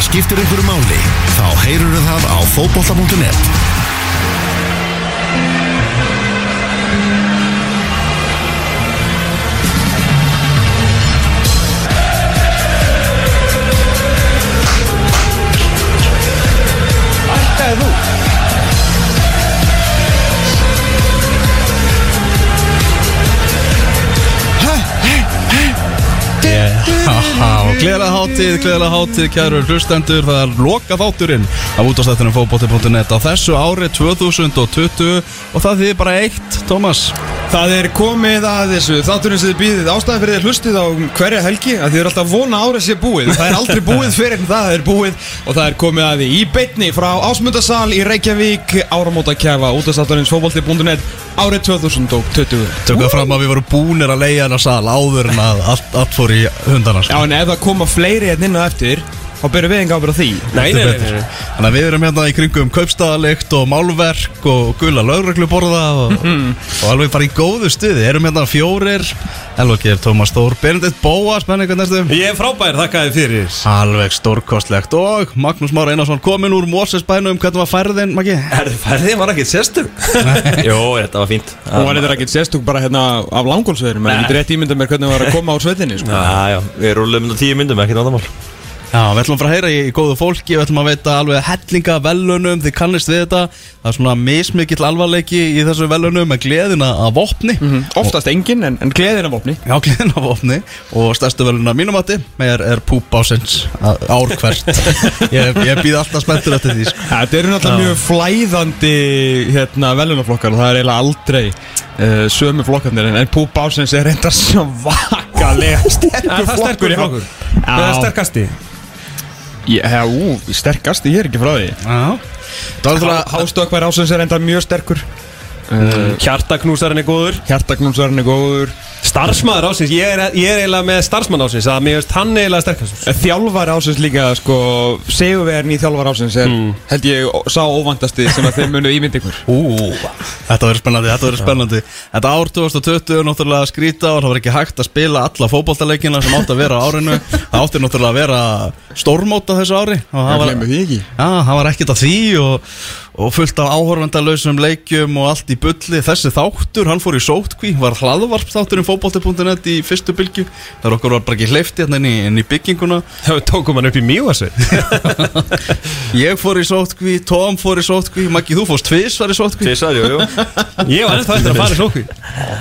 það skiptir einhverju máli, þá heyrur það á fótbolta.net. hátíð, gleðilega hátíð, kæru hlustendur, það er loka þátturinn af útastættunum fótbolti.net á þessu ári 2020 og það þýðir bara eitt, Tómas. Það er komið að þessu. Þátturinn sem þið býðið ástæði fyrir þið hlustið á hverja helgi að þið eru alltaf vona árið sé búið. Það er aldrei búið fyrir en það er búið. Og það er komið að því í beitni frá Ásmundasal í Reykjavík áramóta kæfa útastátturins fótbolti.net árið 2020 Tökum fram að við vorum búnir að leiða hana sal áður en að allt, allt fór í hundana. Já en ef það koma fleiri hérna inn á eftir þá byrjum við enga ábyrð á því. Nei, nei, nei, nei. Þannig að við erum hérna í kringum kaupstaðalikt og málverk og gula lögregluborða og, og alveg bara í góðu stuði. Erum hérna fjórir, Elvokir, Tómas Þór, Benedikt Bóa, spenningu næstu. Ég er frábær, þakka þið fyrir. Alveg stórkostlegt. Og Magnús Már Einarsson komin úr Mósesbænum, hvernig var færðin, Maggi? Er færðið var ekki sérstug? Jó, þetta var fínt. Og var þetta ekki sérstúk bara hérna af langólsveðurum en ég get rétt ímynda mér hvernig það var að koma á sveitinni sko. Já, já, við rúlum um tíu myndum, ekki náttúrulega Já, við ætlum að fara að heyra í, góðu fólki, við ætlum að veita alveg hellinga velunum, þið kannist við þetta, það er svona mismikill alvarleiki í þessu velunum með gleðina af vopni, oftast engin en, en gleðin af opni já gleðina af vopni. Og stærstu veluna mínum mati er, er púp ásins ár hvert, ég, ég býð alltaf spenntur eftir því, sko. Þetta eru náttúrulega mjög flæðandi hérna, velunaflokkar og það er eiginlega aldrei uh, sömu flokkarnir en, en Púp Ásins er reynda svo vakalega sterkur flokkur. Það er sterkasti já, ú, sterkast, ég er ekki frá því. Hástökkvar Ásins er reynda mjög sterkur. Uh, Hjartaknúsarinn er góður. Hjartagnúmsarinn er góður Starfsmaður ásins, ég er, ég er eiginlega með starfsmann ásins að mér veist hann eiginlega sterkast Eh, Þjálfar Ásins líka, sko Sigurvegarn í þjálfar Ásins er held ég sá óvandasti sem að þeim munu ímynd ykkur. Ú, þetta verður spennandi, þetta verður spennandi. Þetta ár 2020 er náttúrulega skrýta og það var ekki hægt að spila alla fótboltaleikina sem átti að vera á árinu. Það átti náttúrulega að vera stórmót á þessu ári það var, það var ekkert að því og, og fullt af áhorfendalausum leikjum og allt í bulli. Þessi þáttur, hann fór í sótkví, var hlaðvarp þáttur um fótbolti.net í fyrstu bylgju. Þar okkur var bara ekki hleyfti hérna inn í, inn í bygginguna. Það tókum hann upp í mývasveit Ég fór í sótkví, Tom fór í sótkví, Maggi þú fórst tvisvar í sótkví Tvisar, jú, jú. Ég var ennþá eftir að fara í sókví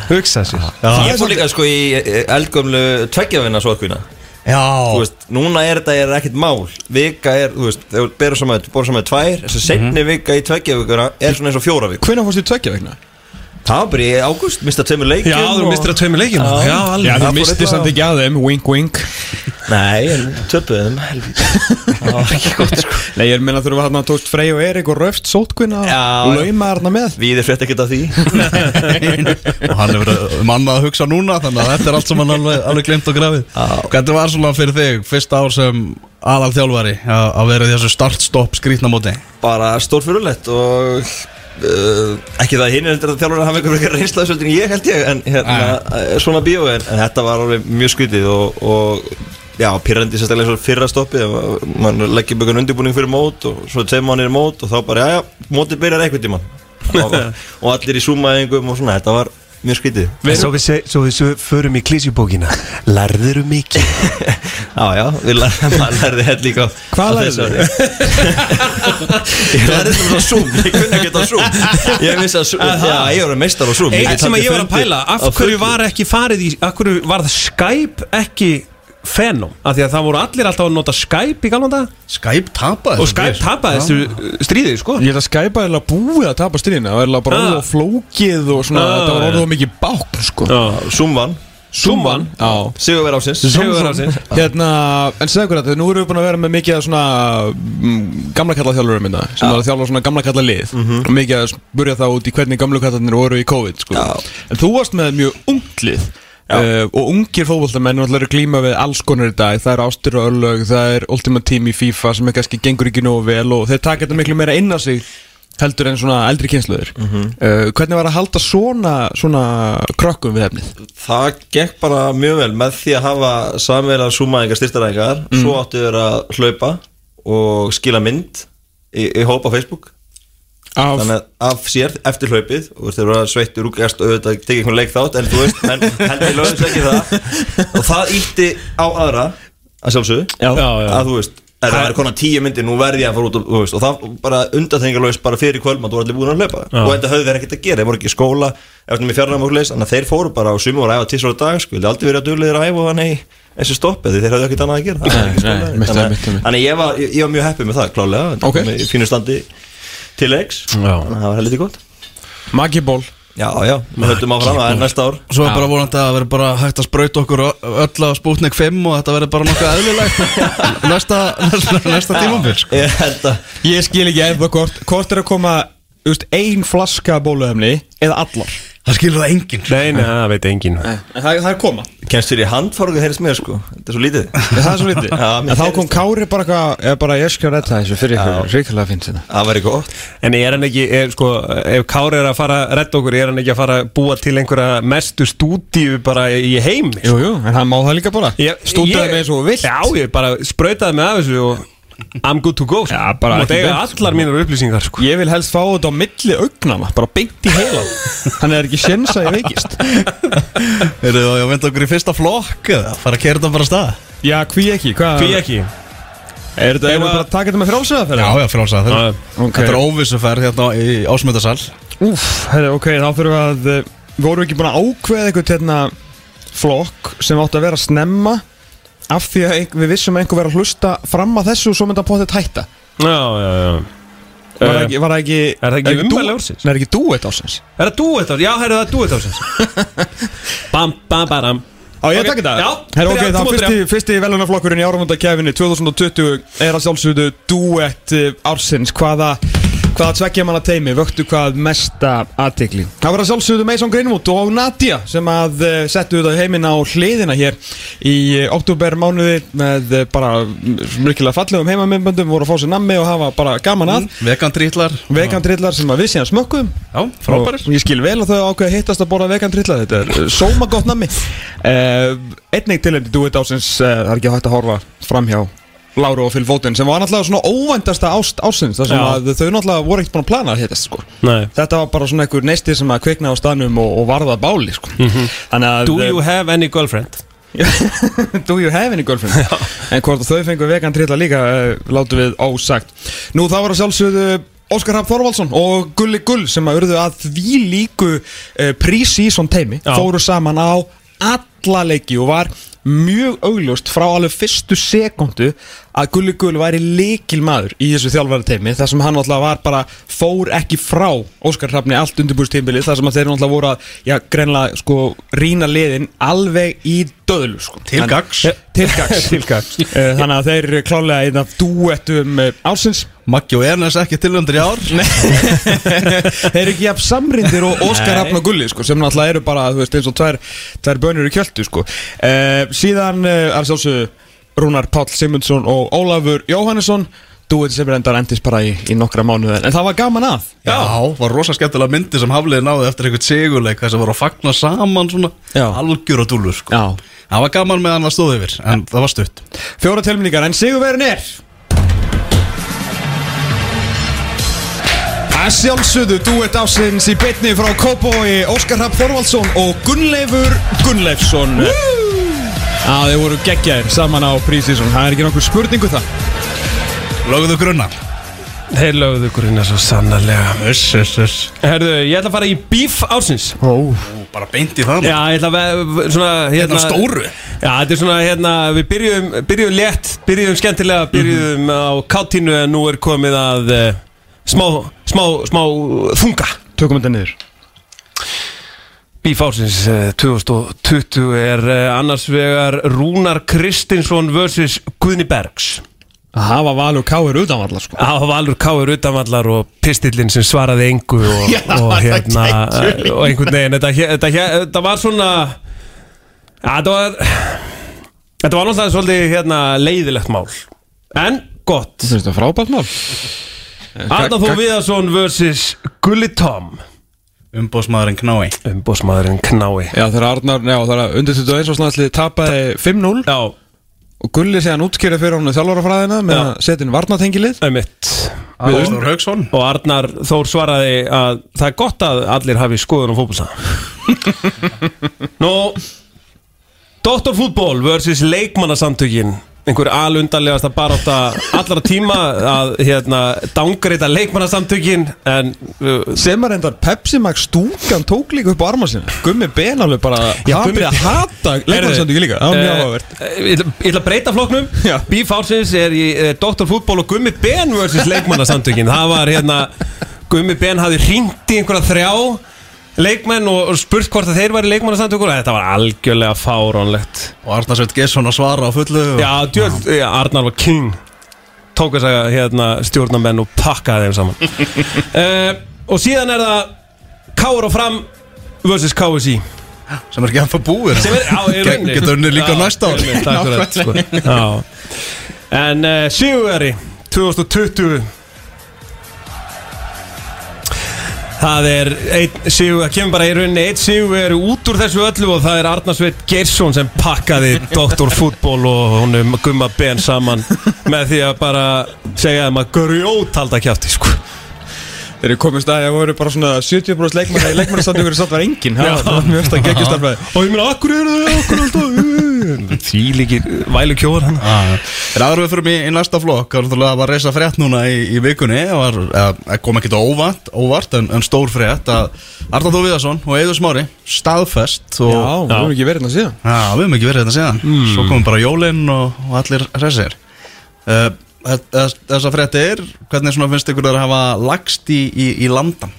Hugsa sér. Ég fór líka sko í eh, eldgömlu tveggjavina sótkvína Já, Þú veist, núna er þetta er ekkert mál. Vika er, þú veist, þegar þú berur saman tvær, þessi setni vika í tveggjavikuna Er svona eins og fjóra vik Hvenær fórstu í tveggja vegna? Það var bara í ágúst, mista tveimur leikjum Já, þú og- mistir að tveimur leikjum. Já. Já, Já, alveg þú það fór misti eitthvað- samt ekki að þeim, wink wink. Nei, en töpuðum, Það var ekki gott sko. Nei, ég er meina þurfa hérna tókst Frey og Erik og Röft sótkvinna Já. og lauma þarna með? Við er frétt ekkert af því. Og hann er verið um annað að hugsa núna þannig að þetta er allt sem hann alveg, alveg glemt og grafið. Hvernig var svona fyrir þig fyrsta ár sem aðal þjálfari að að vera þessu start-stopp skrítna móti? Bara stórfyrulegt og uh, Ekki það hinn er að þjálfur að hafa einhver eitthvað reynslaðsvöldin ég held ég En hérna, uh, svona bíó en, en þetta var alveg mjög skrítið og, og Já, pyrrandi sérstaklega fyrra stoppi mann leggir byggun undirbúning fyrir mót og svo tveim mannir mót og þá bara, já, já, mótið byrjar einhvern tímann. Og, og allir í súmaðingum og svona, þetta var mjög skrítið. Svo við, svo við svo förum í klísjubókina Lærðiru mikið? Já, já, við lærðum, hell líka Hvað þessu ári. Ég lærði þetta á Zoom, ég kunni ekki á Zoom. Ég vissi að, já, ég var meistar á Zoom. Eitt sem að ég var að pæla Af hverju var ekki farið í Af hverju var það Skype ekki Fenom Af því að það voru allir alltaf að nota Skype í galvan dag Skype tapaði Og Skype tapaði þessu stríði sko. Ég held að Skype er alveg búið að tapa stríðina Það er alveg bara Ah. orðið á flókið og svona Ah, Það var já. orðið á mikið bákn sko. Já. Zoom vann Já. Sigurver ásins Sigur ásins. Hérna, en segðu hvernig þetta, nú erum við búin að vera með mikið af svona mm, gamla kalla þjálfurum minna sem var að þjálfa svona gamla kalla lið og mikið að spurja það út í hvernig gamlu kallarnir voru í COVID sko. Já. en þú varst með mjög ungt lið uh, og ungir eru að glíma við alls konar í dag. Það er ástur og örlög, það er Ultimate Team í FIFA sem er kannski gengur ekki nógu vel og þeir taka þetta miklu meira inn á sig heldur en svona eldri kynsluður uh, hvernig var að halda svona, svona krökkum við efnið? Það gekk bara mjög vel með því að hafa samverðar súmaðingar styrtaræðingar Svo áttu þeir að hlaupa og skila mynd í, í hóp á Facebook Af, þannig að af sér eftir hlaupið og þú þeir að sveittur úrgæst og auðvitað tekið einhvern leik þátt en þú veist, menn heldur lögðis ekki það og það ítti á aðra að sjálfsögðu Já. Já, já. að þú veist, er það er konar tíu myndir nú verði ég að fara út og, þú veist, og það bara undanþengarlaust bara fyrir kvöldmatt og allir búin að hlaupa Já. og þetta höfðu þeir ekkert að gera, þeir voru ekki í skóla eftir með fjarnæma og leis, þannig að þeir fóru bara og sumum voru að æfa tísar á dag, sko, vildi aldrei verið æfa og stoppið, því þeir höfðu ekkert annað að gera var ekki Nei, nei, Þannig að- ég var, ég, var mjög heppið með það, klálega Þetta Ok. kom í fínu standi til leiks Já. þannig að það var heldur gott. Magiból Já, já, við höldum áfram, það er næsta ár. Svo er bara vonandi að það verður bara hægt að sprauta okkur öll á Sputnik 5 og þetta verður bara nokkuð eðlilegt. Næsta, næsta, næsta tímambil sko. Ég held að Ég skil ekki eða hvort Hvort er að koma þú veist, Ein flaska bóluefni Eða allar Það skilur það enginn sko. Nei, nei, það veit enginn. En það, það er koma. Kennst þér í handfárugu heyrðis mér sko? Þetta er svo lítið. Það er svo lítið. Já, mér En þá heyrist kom Kári bara eitthvað Eða bara ég skal redda þessu Fyrir ykkur Ríkilega fint sinna Það væri gott. En er hann ekki, er, sko, ef Kári er að fara að redda okkur, er hann ekki að fara að búa til einhverja mestu stúdíu bara í heim? Jú, jú En hann má það líka bara. Ég- Stútaði með eins og þú vilt. Já, ég bara sprautaði mig af þessu og I'm good to go sko. Já, bara Þú mátt ekki eiga beint, allar mínar upplýsingar sko. Ég vil helst fá þetta á milli augnana Bara beint í heilan Hann er ekki sjens að ég veikist. Erum við að venda okkur í fyrsta flokk eða? Fara að kera þetta bara af stað? Já, hví ekki? Hvað Hví ekki? Er þetta, erum við bara að taka þetta með frálsöða Já, já, frálsað Já, ok. Þetta er óvissuferð hérna í ásmöndasal Úf, herri, ok, þá fyrir við að eh, Vorum við ekki búin að ákveða eitthvað hérna Flokk sem átti að vera snemma Af því að ein- við vissum að einhver verið að hlusta Fram að þessu og svo myndi að potið hætta já, já, já. Var það Eh, ekki, var það ekki Er það ekki ummæli ársins? Nei, er ekki dúet ársins Er það duet ár? Já, það er duet ársins Bam, bam, bam Á, ég Ok, að taka þetta? já, Herra, ok, byrja, þá þú mátt fyrsti, fyrsti velunaflokkurinn í áramöndakæfinni 2020 er að sjálfsögðu duett eh, ársins Hvaða, hvaða tveggja manna teimi vöktu hvað mesta aðtikli Það var að sjálfsögðu Mason Greenwood og Nadia sem að uh, settu þetta heiminn á hliðina hér í uh, oktober mánuði með uh, bara myrkilega fallegum heimamindböndum voru að fá sér nammi og hafa bara gaman að. Vegandrítlar Vegandrillar sem að við síðan smökkum Já, frábærir. Og ég skil vel að þau ákveða að hittast að borða vegandrillar þetta er sóma gott nammi. Uh, einnig tilhengi duet ásins uh, það er ekki hægt að horfa framhjá Láru og Phil Foden sem var náttúrulega svona óvæntasta ást ásins þar sem að þau náttúrulega voru ekkert búin að plana hittast sko. Nei þetta var bara svona einhver neistir sem að kvikna á staðnum og, og varða báli sko. þannig að Do you have any girlfriend? Do you have any girlfriend En hvort þau fengu vegan trilla líka uh, Látum við ósagt Nú það var að sjálfsögðu Óskar Rapp Þorvaldsson og Gulli Gull sem að urðu að því líku uh, pre-season teimi Já. fóru saman á alla leiki og var mjög augljóst frá alveg fyrstu sekundu að Gulli Gull væri leikil maður í þessu þjálfæra teimi þar sem hann alltaf var bara fór ekki frá Óskar Hrafni allt undirbúrstímbili þar sem þeir alltaf voru að já, greinlega sko rína liðin alveg í döðlu sko. Til Hann- gagns. Eh, Til gags Til gagns. Eh, Þannig að þeir eru klálega einn af dúettum eh, ársins Maggi og Ernest ekki tilöndur í ár Þeir eru ekki jafn samrindir og Óskar Rafn og Gulli sko, sem náttúrulega eru bara þú veist, eins og tvær, tvær bönur í kjöldu sko. uh, Síðan uh, er sjálfsögðu Rúnar Páll Simundsson og Ólafur Jóhannesson. Dúið sem er endar endist bara í, í nokkra mánuð En það var gaman að. Já, var rosa skemmtilega myndi sem Hafliði náði eftir einhvern sigurleik þess að voru að fagna saman svona Já. algjör og dúlur sko. Já. Það var gaman meðan það stóð yfir en það var stutt. Fjóra tilmynningar, en sigurverin er. Að sjálfsögðu dúett ásins í bytni frá Kópói Óskar Rapp Þorvaldsson og Gunnleifur Gunnleifsson að þeir voru geggjaðir saman á prísísson það er ekki nokkur spurningu það. Lögðu grunna Þeir lögðu inn svo sannarlega. Uss, uss, uss. Herðu, ég ætla að fara í beef ársins. Ó, Bara beint í það Já, ég ætla að ve- svona hérna, Hérna stóru. Já, þetta er svona hérna Við byrjum, byrjum létt, byrjum skemmtilega Byrjum á káttínu en nú er komið að uh, smá, smá, smá þunga. Tökum þetta niður Beef ársins uh, 2020 er uh, annars vegar Rúnar Kristinsson vs. Guðni Bergs. Að hafa valur káir utanvallar sko. Það var alveg káur utanvallar og pistillin sem svaraði engu og, Já, og það hérna gæti og einhvern veginn þetta, þetta, þetta, þetta var svona þetta var þetta var náttúrulega svolítið hérna, leiðilegt mál. En gott. Finnst það frábært mál. Arna Þó Viðarsson vs. Gulli Tom Umbóðsmaðurinn knái. Umbósmaðurinn knái. Já þegar Arnar, já þegar undir 21 og snæðsli tapaði 5-0 Já, og Gulli sé hann útskýrið fyrir hann þjálfarafræðina með Já. að setja inn varnatengilið Einmitt. Ástór Haugsson Og Arnar Þór svaraði að það er gott að allir hafi skoðun á fótbolsa Nú Doktorfútból versus leikmannasamtökin einhver alundarlegasta barátta allra tíma að hérna dángreita leikmannasamtökin en uh, sem að reyndar Pepsi Max stúkan tók líka upp á arma sinna. Gummi Ben alveg bara byrja að hata leikmannsandíku líka. Það var mjög Eh, áhugavert. eh, Ég ætla- að breyta. Beef Houses er í uh, Doktorfútból og Gummi Ben versus leikmannasamtökin. Það var hérna Gummi Ben hafði hringt í einhverja þrjá leikmenn og, spurt hvort að þeir væri leikmannasamtökur Þetta var algjörlega fáránlegt. Og Arnar Sveit Gesson að svara á fullu og- Já, djöld, já, Arnar var king. Tók þess að hérna, stjórnamenn og pakkaði þeim saman. Uh, Og síðan er það Káur og fram versus KSI sem er ekki búið er, já, í rauninni. Getur unnið líka Já, næsta akkurat, sko. En uh, Sigurveri 2020 Það er það kemur bara í rauninni einn sigur er út úr þessu öllu og það er Arnarsveit Geirsson sem pakkaði doktorfútból og honum gumma ben saman með því að bara segja þeim að grjótalda kjátti sko. Þeir eru komist að ég voru bara svona 70% leikmann í leikmannastandíkur satt var engin það var mjög stað geggjustarfæði og ég meina, akkur eru þau, akkur alltaf því líkir vælu kjóður hann Þegar aðra við fyrir mig í næsta flokk Það var reysa frétt núna í, í vikunni. Það var, eða, kom ekkert óvart, óvart en, en stór frétt að Arnar Þó Viðarsson og Eiður Smári staðfest og, já, við höfum ekki verið hérna síðan. Já, við höfum ekki verið þetta síðan. Svo komum bara jólinn og, og allir hressir. Uh, Þessa fréttir Hvernig finnst ykkur að hafa lagst í, í, í landan?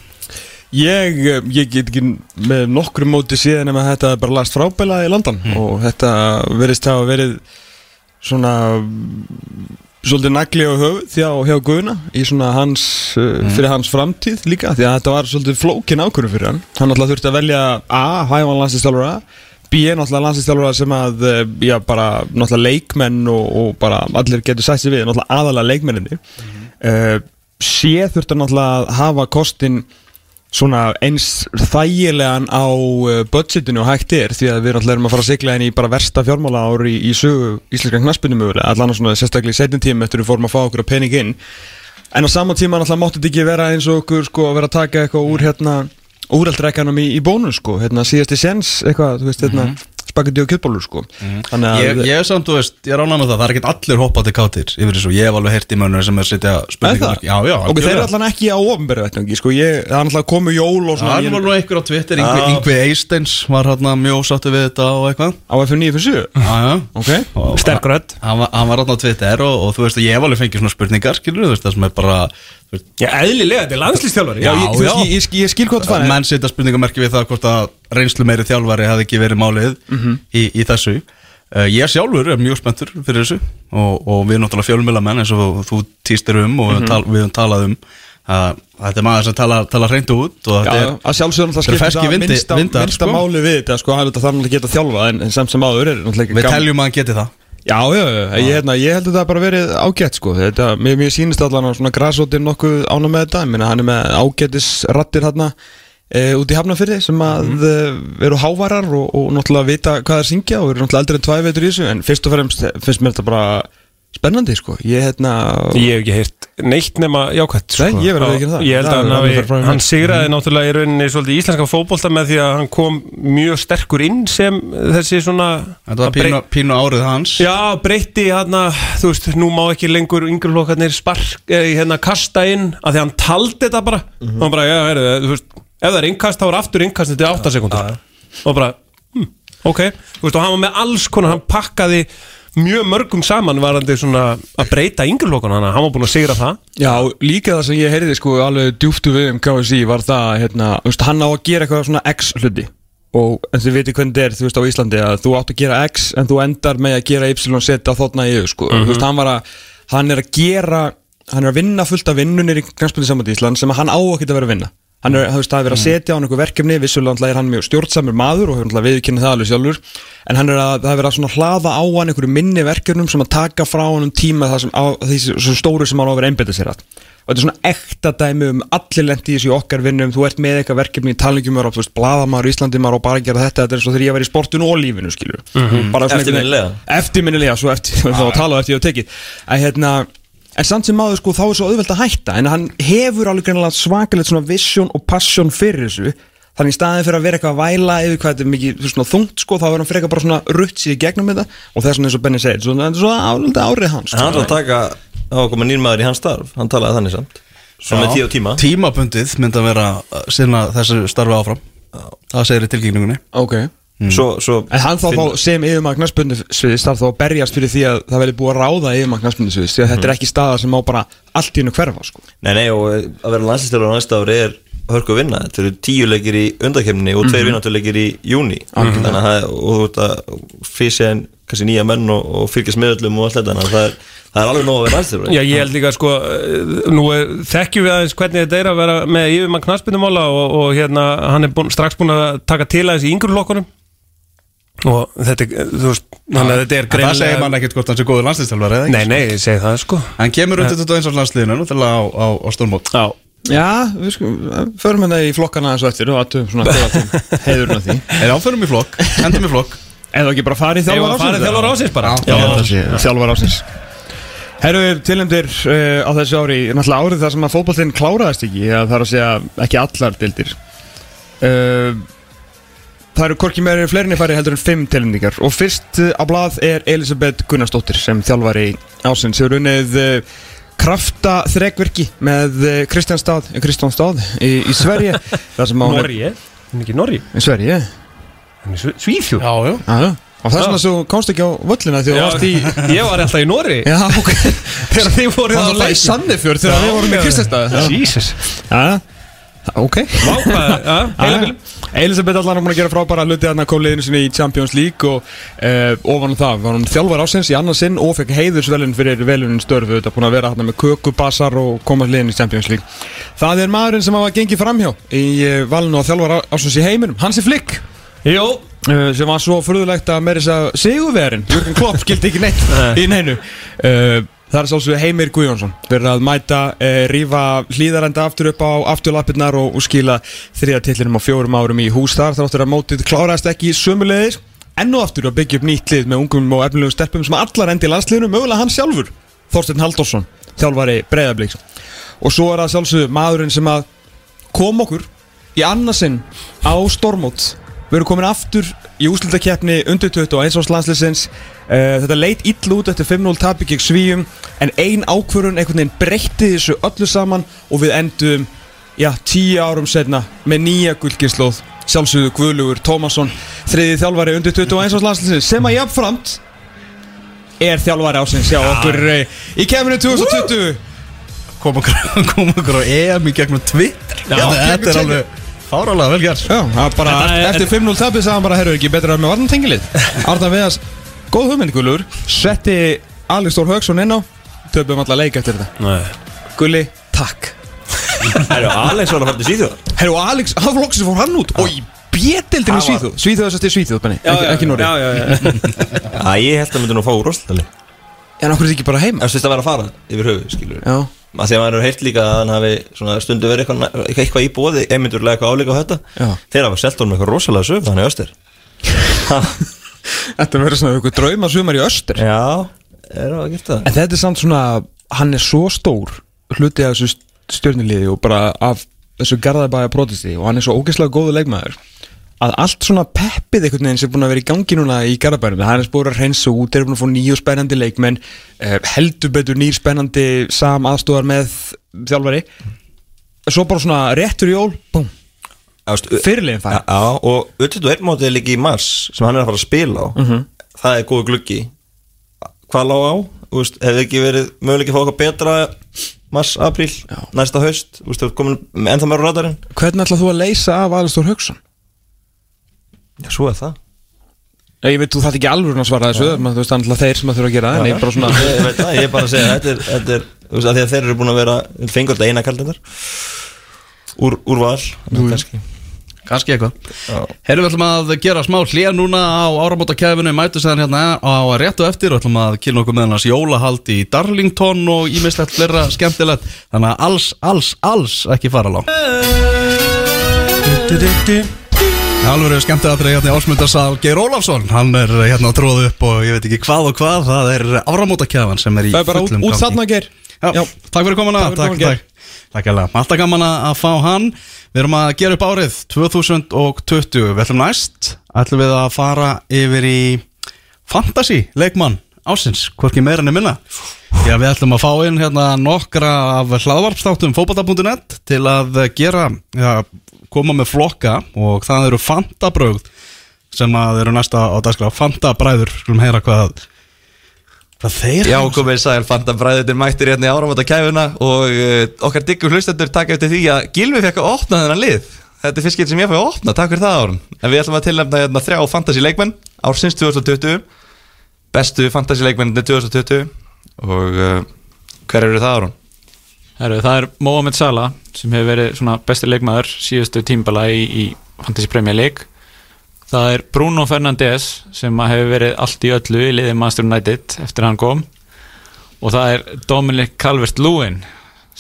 Ég, eh, ég get ekki með nokkru móti síðan ef að þetta er bara last frábæla í London og þetta verðist hafa verið svona mm, svolítið nagli á höfuð hjá, hjá Guðuna í svona hans, uh, fyrir hans framtíð líka því að þetta var svolítið flókin ákvörðu fyrir hann. Hann alltaf þurfti að velja A, hæfann landslistjálfara B, náttúrulega landslistjálfara sem að eh, já, bara náttúrulega leikmenn og, og bara allir getur sætt sér við, náttúrulega aðalega leikmenninni uh, C þurfti hann náttúrulega að hafa kostin svona eins þægilegan á uh, budgetinu og hægt er því að við náttúrulega erum að fara að sigla inn í bara versta fjármála ári í, í sögu íslenska knaspinu mögulega allan svona sérstaklega í setjum tíma eftir við fórum að fá okkur að pening inn. En á sama tíma náttúrulega mátti þetta ekki vera eins og okkur sko að vera að taka eitthvað úr hérna úraldrekkanum í, í bónus sko. Hérna síðasti séns eitthvað þú veist hérna spagetti og kjötbólur sko. Þannig að Ég, ég er samt, þú veist, ég er ánægð með það. Það er ekkert allir hoppandi kátir yfir þessu. Ég hef alveg heyrt í mönnur sem er Er það? spurningar Já, já, Ok, þeir eru allan ekki á vettnangi sko. Ég, það er náttúrulega komu jól og svona Það ég- var nú einhver á Twitter. Yngvi Eisteins var hérna mjög sáttu við þetta og eitthvað. Á FM9 fyrir 7 Já, já. Ok. Og- sterk rödd. Hann var, hann var hérna á Twitter og, og þú veist að ég hef alveg fengið svona spurningar, skilur veist, það sem er bara þú veist, Já, eðlilega, þetta er landslýstjálfari Já, ég, þú já. veist, ég, ég, ég skil hvað það fara reynslu meiri þjálfari hefði ekki verið málið í, í þessu. Uh, Ég sjálfur er mjög spenntur fyrir þessu og, og við náttúrulega fjölmjöla menn eins og þú týstir um og við, tal, við höfum talað um. Að þetta er maður sem tala, tala reynd út og þetta er að er skiptir ferski það vindi- minnsta, vindar, minnsta sko. máli við þetta sko, hann þarf náttúrulega að geta þjálfa en, en samt sem áður er náttúrulega Við teljum að hann geti það. Já, já, já, ég, hérna, ég held að það bara verið ágætt sko, þetta, mér, mér sýnist allan að svona græsóttir nokkuð ána með þetta, ég meina hann er með ágættis rattir hérna e, út í Hafnafyrði sem að mm. eru hávarar og, og náttúrulega vita hvað það syngja og eru náttúrulega eldri en tvæ veitur í þessu en fyrst og fremst finnst mér þetta bara spennandi sko, ég hérna Ég hef ekki heyrt neitt nema jákvæmt sko. Nei, ég verð að viðurkenna það. Ég held að er hann, mér. hann sigraði náttúrulega í rauninni svolítið íslenska fótbolta með því að hann kom mjög sterkur inn sem þessi svona Þetta var að brey- pínu, pínu árið hans Já, breytti hann þú veist, nú má ekki lengur yngri flokkarnir spark, eh, hérna kasta inn að því hann taldi þetta bara og hann bara, já, heyrðu, þú veist, ef það er innkast þá er aftur innkast þetta 8 sekundur og bara, hm, ok. Þú veist, og hann var með alls konar, hann pakkaði mjög mörgum saman varandi svona að breyta yngri flokkana, hann var búin að sigra það. Já, líka það sem ég heyrði sko alveg djúftu við um KSI var það hérna, þú veist, hann á að gera eitthvað svona X hluti. Og en þið veitir hvernig þetta er þú veist á Íslandi að þú átt að gera X en þú endar með að gera Y setja þóttna í sko, þú veist, hann var að hann er að gera, hann er að vinna fullt af vinnunir í saman Ísland sem hann á að geta verið að vinna hann er, þú veist, það er verið að setja á hann eitthvað verkefni vissulega er hann mjög stjórnsamur maður og hefur náttúrulega viðkynna það alveg sjálfur en hann er að, það er verið að svona hlaða á hann einhverju minni verkefnum sem að taka frá hann tíma það sem, á, sem stóru sem hann á að vera einbytta sér að. Og þetta er svona ekta dæmi um allir lendi í þessu okkar vinnum þú ert með eitthvað verkefni í talingjum og þú veist, blaðamar í Íslandi maður og bara gera þetta þetta er svo þegar ég var í sportinu og lífinu skilur einhvern veginn- Eftirminnilega. eftirminnilega, svo eftir þá En samt sem maður sko þá er svo auðvelt að hætta. En hann hefur alveg greinilega svakalegt svona vision og passion fyrir þessu. Þannig í staðin fyrir að vera eitthvað að væla yfir hvað þetta er mikið svona þungt sko Þá er hann frekar bara svona rutt sér í gegnum þetta. Og þess vegna eins og Benni segir, svona, þetta er svona álunda árið hans En hann að taka á að koma nýr maður í hans starf. Hann talaði þannig samt. Svo með tíu tíma. Tímabundið myndi að vera að sinna þessu starfi áfram. Það segir í tilkynningunni Ok Svo, svo En hann þá, þá sem yfirmagn knastbundisviðis þarf þá að berjast fyrir því að það verði búið að ráða yfirmagn knastbundisviðis Því að þetta er ekki staða sem má bara allt í hennu hverfa sko. Nei, nei, og eh, að vera landslýstöru á næsta ári er hörku að vinna. Þetta eru tíu leikir í undakefni og tveir mm leikir í júni Þannig að það og þú ert að físja en kannski nýja menn og, og fylgjast meðallum og allt þetta. Þannig að það er, það er alveg nóg að vera landslýstöru Já, ég held líka sko, eh, nú er, þekkjum við aðeins hvernig þetta er að vera með yfirmann knaspindumála og, og hérna, hann er búin, strax búin að taka til aðeins í yngur lokkunum og þetta, er, þú veist, þannig að þetta er En það segir mann ekkert hvort hann sé góður landslýstjálfari eða ekki Nei, nei, ég segi það sko. Hann kemur undir 21 árs landsliðinu náttúrulega á, á, á stórmót. Já, Já, við sko, förum hérna í flokkana eins og eftir og aðtum svona heiðurinn af því. Er áförum í flokk, endum í flokk. Eða ekki bara farið þjálfar að ásins bara? Já, þjálfar ásins Herru, tilhendur uh, á þessu ári Náttúrulega árið þar sem að fótbollin kláraðist ekki eða það er að segja ekki allar dildir uh, Það eru hvorki meiri fleirinni færi heldur en fimm tilhendingar og fyrst uh, á blað er Elisabeth Gunnarsdóttir sem þjálfari ásins hefur unnið uh, krafta þrekverki með uh, Kristján Stad, Kristján Stad í, í Sverige. Sem Norge, en ekki Norge í Sverige. En í Sve- Svíþjóð. Já. Og þess vegna svo komst ekki á völlina því að þú varst í Ég var alltaf í Norge Já, ok. Þegar þið voruð Það alltaf í Sannefjörð þegar við vorum í Kristjastað Jesus. Já, já, bíl Elisabeth allan er búin að gera frábæra hluti að koma liðinu sinni í Champions League og uh, ofan það var hún þjálfar ásins í annað sinn og fekk heiðursvelin fyrir velunin störfu þetta búin að vera hérna með kökubassar og komast liðinu í Champions League. Það er maðurinn sem hafa gengið framhjá í uh, valinu á þjálfar ásins í heiminum Hansi Flick. Jó, uh, sem var svo furðulegt að meira þess að sigurverin Jörgen Klopp skildi ekki neitt í neinu. Uh, Það er sálsögðu Heimir Guðjónsson. Fyrir að mæta, uh, rífa hlýðarenda aftur upp á afturlappirnar og, og skila þriða tillinum á fjórum árum í hús þar. Þáttur að mótið kláraðist ekki sömulegis enn og aftur að byggja upp nýtt lið með ungum og efnilegum stelpum sem allar endi í landsliðinu mögulega hann sjálfur, Þorsteinn Halldórsson þjálfari Breiðablíks og svo er það sjálfsögðu maðurinn sem að kom okkur í annarsinn á Stormót. Við erum komin aftur í úslitakeppni undir 21 árs landsliðsins uh, Þetta leit ill út eftir 5-0 tapi gegn Svíum En ein ákvörun einhvern veginn breytti þessu öllu saman Og við endum, já, 10 árum setna Með nýja gullgislóð Sjálfsögðu Guðlugur Tómasson Þriði þjálfari undir 21 árs landsliðsins Sem að jafnframt Er þjálfari ásins hjá okkur uh, Í keminu 2020 Kom okkur, kom okkur á EM í gegnum Twitter. Já, Þetta er alveg fárálega vel gert. Já, það er bara Þetta er- eftir 5-0 tapið sagði hann bara, herru ekki betra með varnantengilið Arna Veðas, góð hugmynd Gullur. Setti Alex Þór Hauksson inn á. Töpum alla leik eftir þetta. Nei. Gulli, takk. Eru Alex var að fara til Svíþjóðar. Herru, Alex, hann flokksins fór hann út. Og í í var- Svíþjóð. Svíþjóð að þetta er Svíþjóð, benni, ekki, ekki Nóri Já, já, já. Já, ég held að myndi nú fá úr Róslandali En okkur er þetta ekki bara heima. Það finnst að vera að fara yfir höfu, skilur Já, að því að maður hefur heyrt líka að hann hafi stundu verið eitthvað, eitthvað, í bóði einmyndurlega eitthvað áleika á þetta. Já. þeir hafa selt honum eitthvað rosalega sög þannig östir þetta verður svona eitthvað drauma sumar í östur já, er það að geta það? En þetta er samt svona, hann er svo stór Hluti af þessu stjórniliði Og bara af þessu garðabæja protesti Og hann er svo ógeðslega góðu leikmaður að allt svona peppið einhvern veginn sem er búin að vera í gangi núna í Garabænum það er spóra að reynsa út, þeir eru búin að fá nýju spennandi leikmenn uh, heldur betur nýr spennandi sam aðstóðar með þjálfari. Svo bara svona réttur jól búm, fyrirlegin fær. Já, já, og 21 mótið er líka í mars sem hann er að fara að spila á. Mhm. það er góð gluggi. Hvað lág á, hefði ekki verið möguleik að fá eitthvað betra mars, apríl, næsta haust? Ennþá meira á radarinn. Hvernig ætlað þú að leysa af Alistór Hauksson? já, svo er það. Ég veit, þú þarf ekki alveg að svara þessu þú veist, það er alltaf þeir sem að þurfa að gera það en ég bara svona ég, veit það, ég er bara að segja þetta er, þetta er þú veist, að því að þeir eru búin að vera þetta eina kaldindar úr, úr val kannski, kannski eitthvað. Herrum við ætlum að gera smá hlýja núna á áramótakæfinu Mætu sæðan hérna á rétt og eftir. Og ætlum að kynna okkur með hennars jólahald í Darlington og ímislegt fleira skemmtilegt. Þannig að alls, alls, alls ekki fara langt. Alveg er skemmtilega að hérna í ásmundarsal. Geir Ólafsson, hann er hérna að tróða upp og ég veit ekki hvað og hvað, það er áramótakæfan sem er í Það er bara út, fullum út gangi. þarna ger Já, Já. takk fyrir komuna, Takk takk, alveg Alltaf gaman að fá hann. Við erum að gera upp árið 2020 Við ætlum næst ætlum við að fara yfir í Fantasy, leikmann ásins Hvorki meira enn minna. Já, við ætlum að fá inn hérna nokkra af hlaðvarpstáttum fótbolta.net til að gera, já, koma með flokka og það eru fantabrögð sem að eru næsta á dagskrá. Fantabræður, skulum heyra hvað hvað þeir Já, komið sæl, fanta bræðutin mættir hérna í áramóta kæfuna og uh, okkar diggur hlustendur taka eftir því að Gilvi fekk að opna þennan lið. Þetta er fyrst getur sem ég fæ að opna, takk fyrir það árun En við ætlum að tilnefna hérna þrjá fantasy leikmenn ársins 2020 Bestu fantasy leikmenninni 2020 og uh, hver eru það árun? Heru, það er Mohamed Salah sem hefur verið svona besti leikmaður síðustu tímbala í, í Fantasy Premier League það er Bruno Fernandes sem hefur verið allt í öllu í liðið Master United eftir hann kom og það er Dominic Calvert-Lewin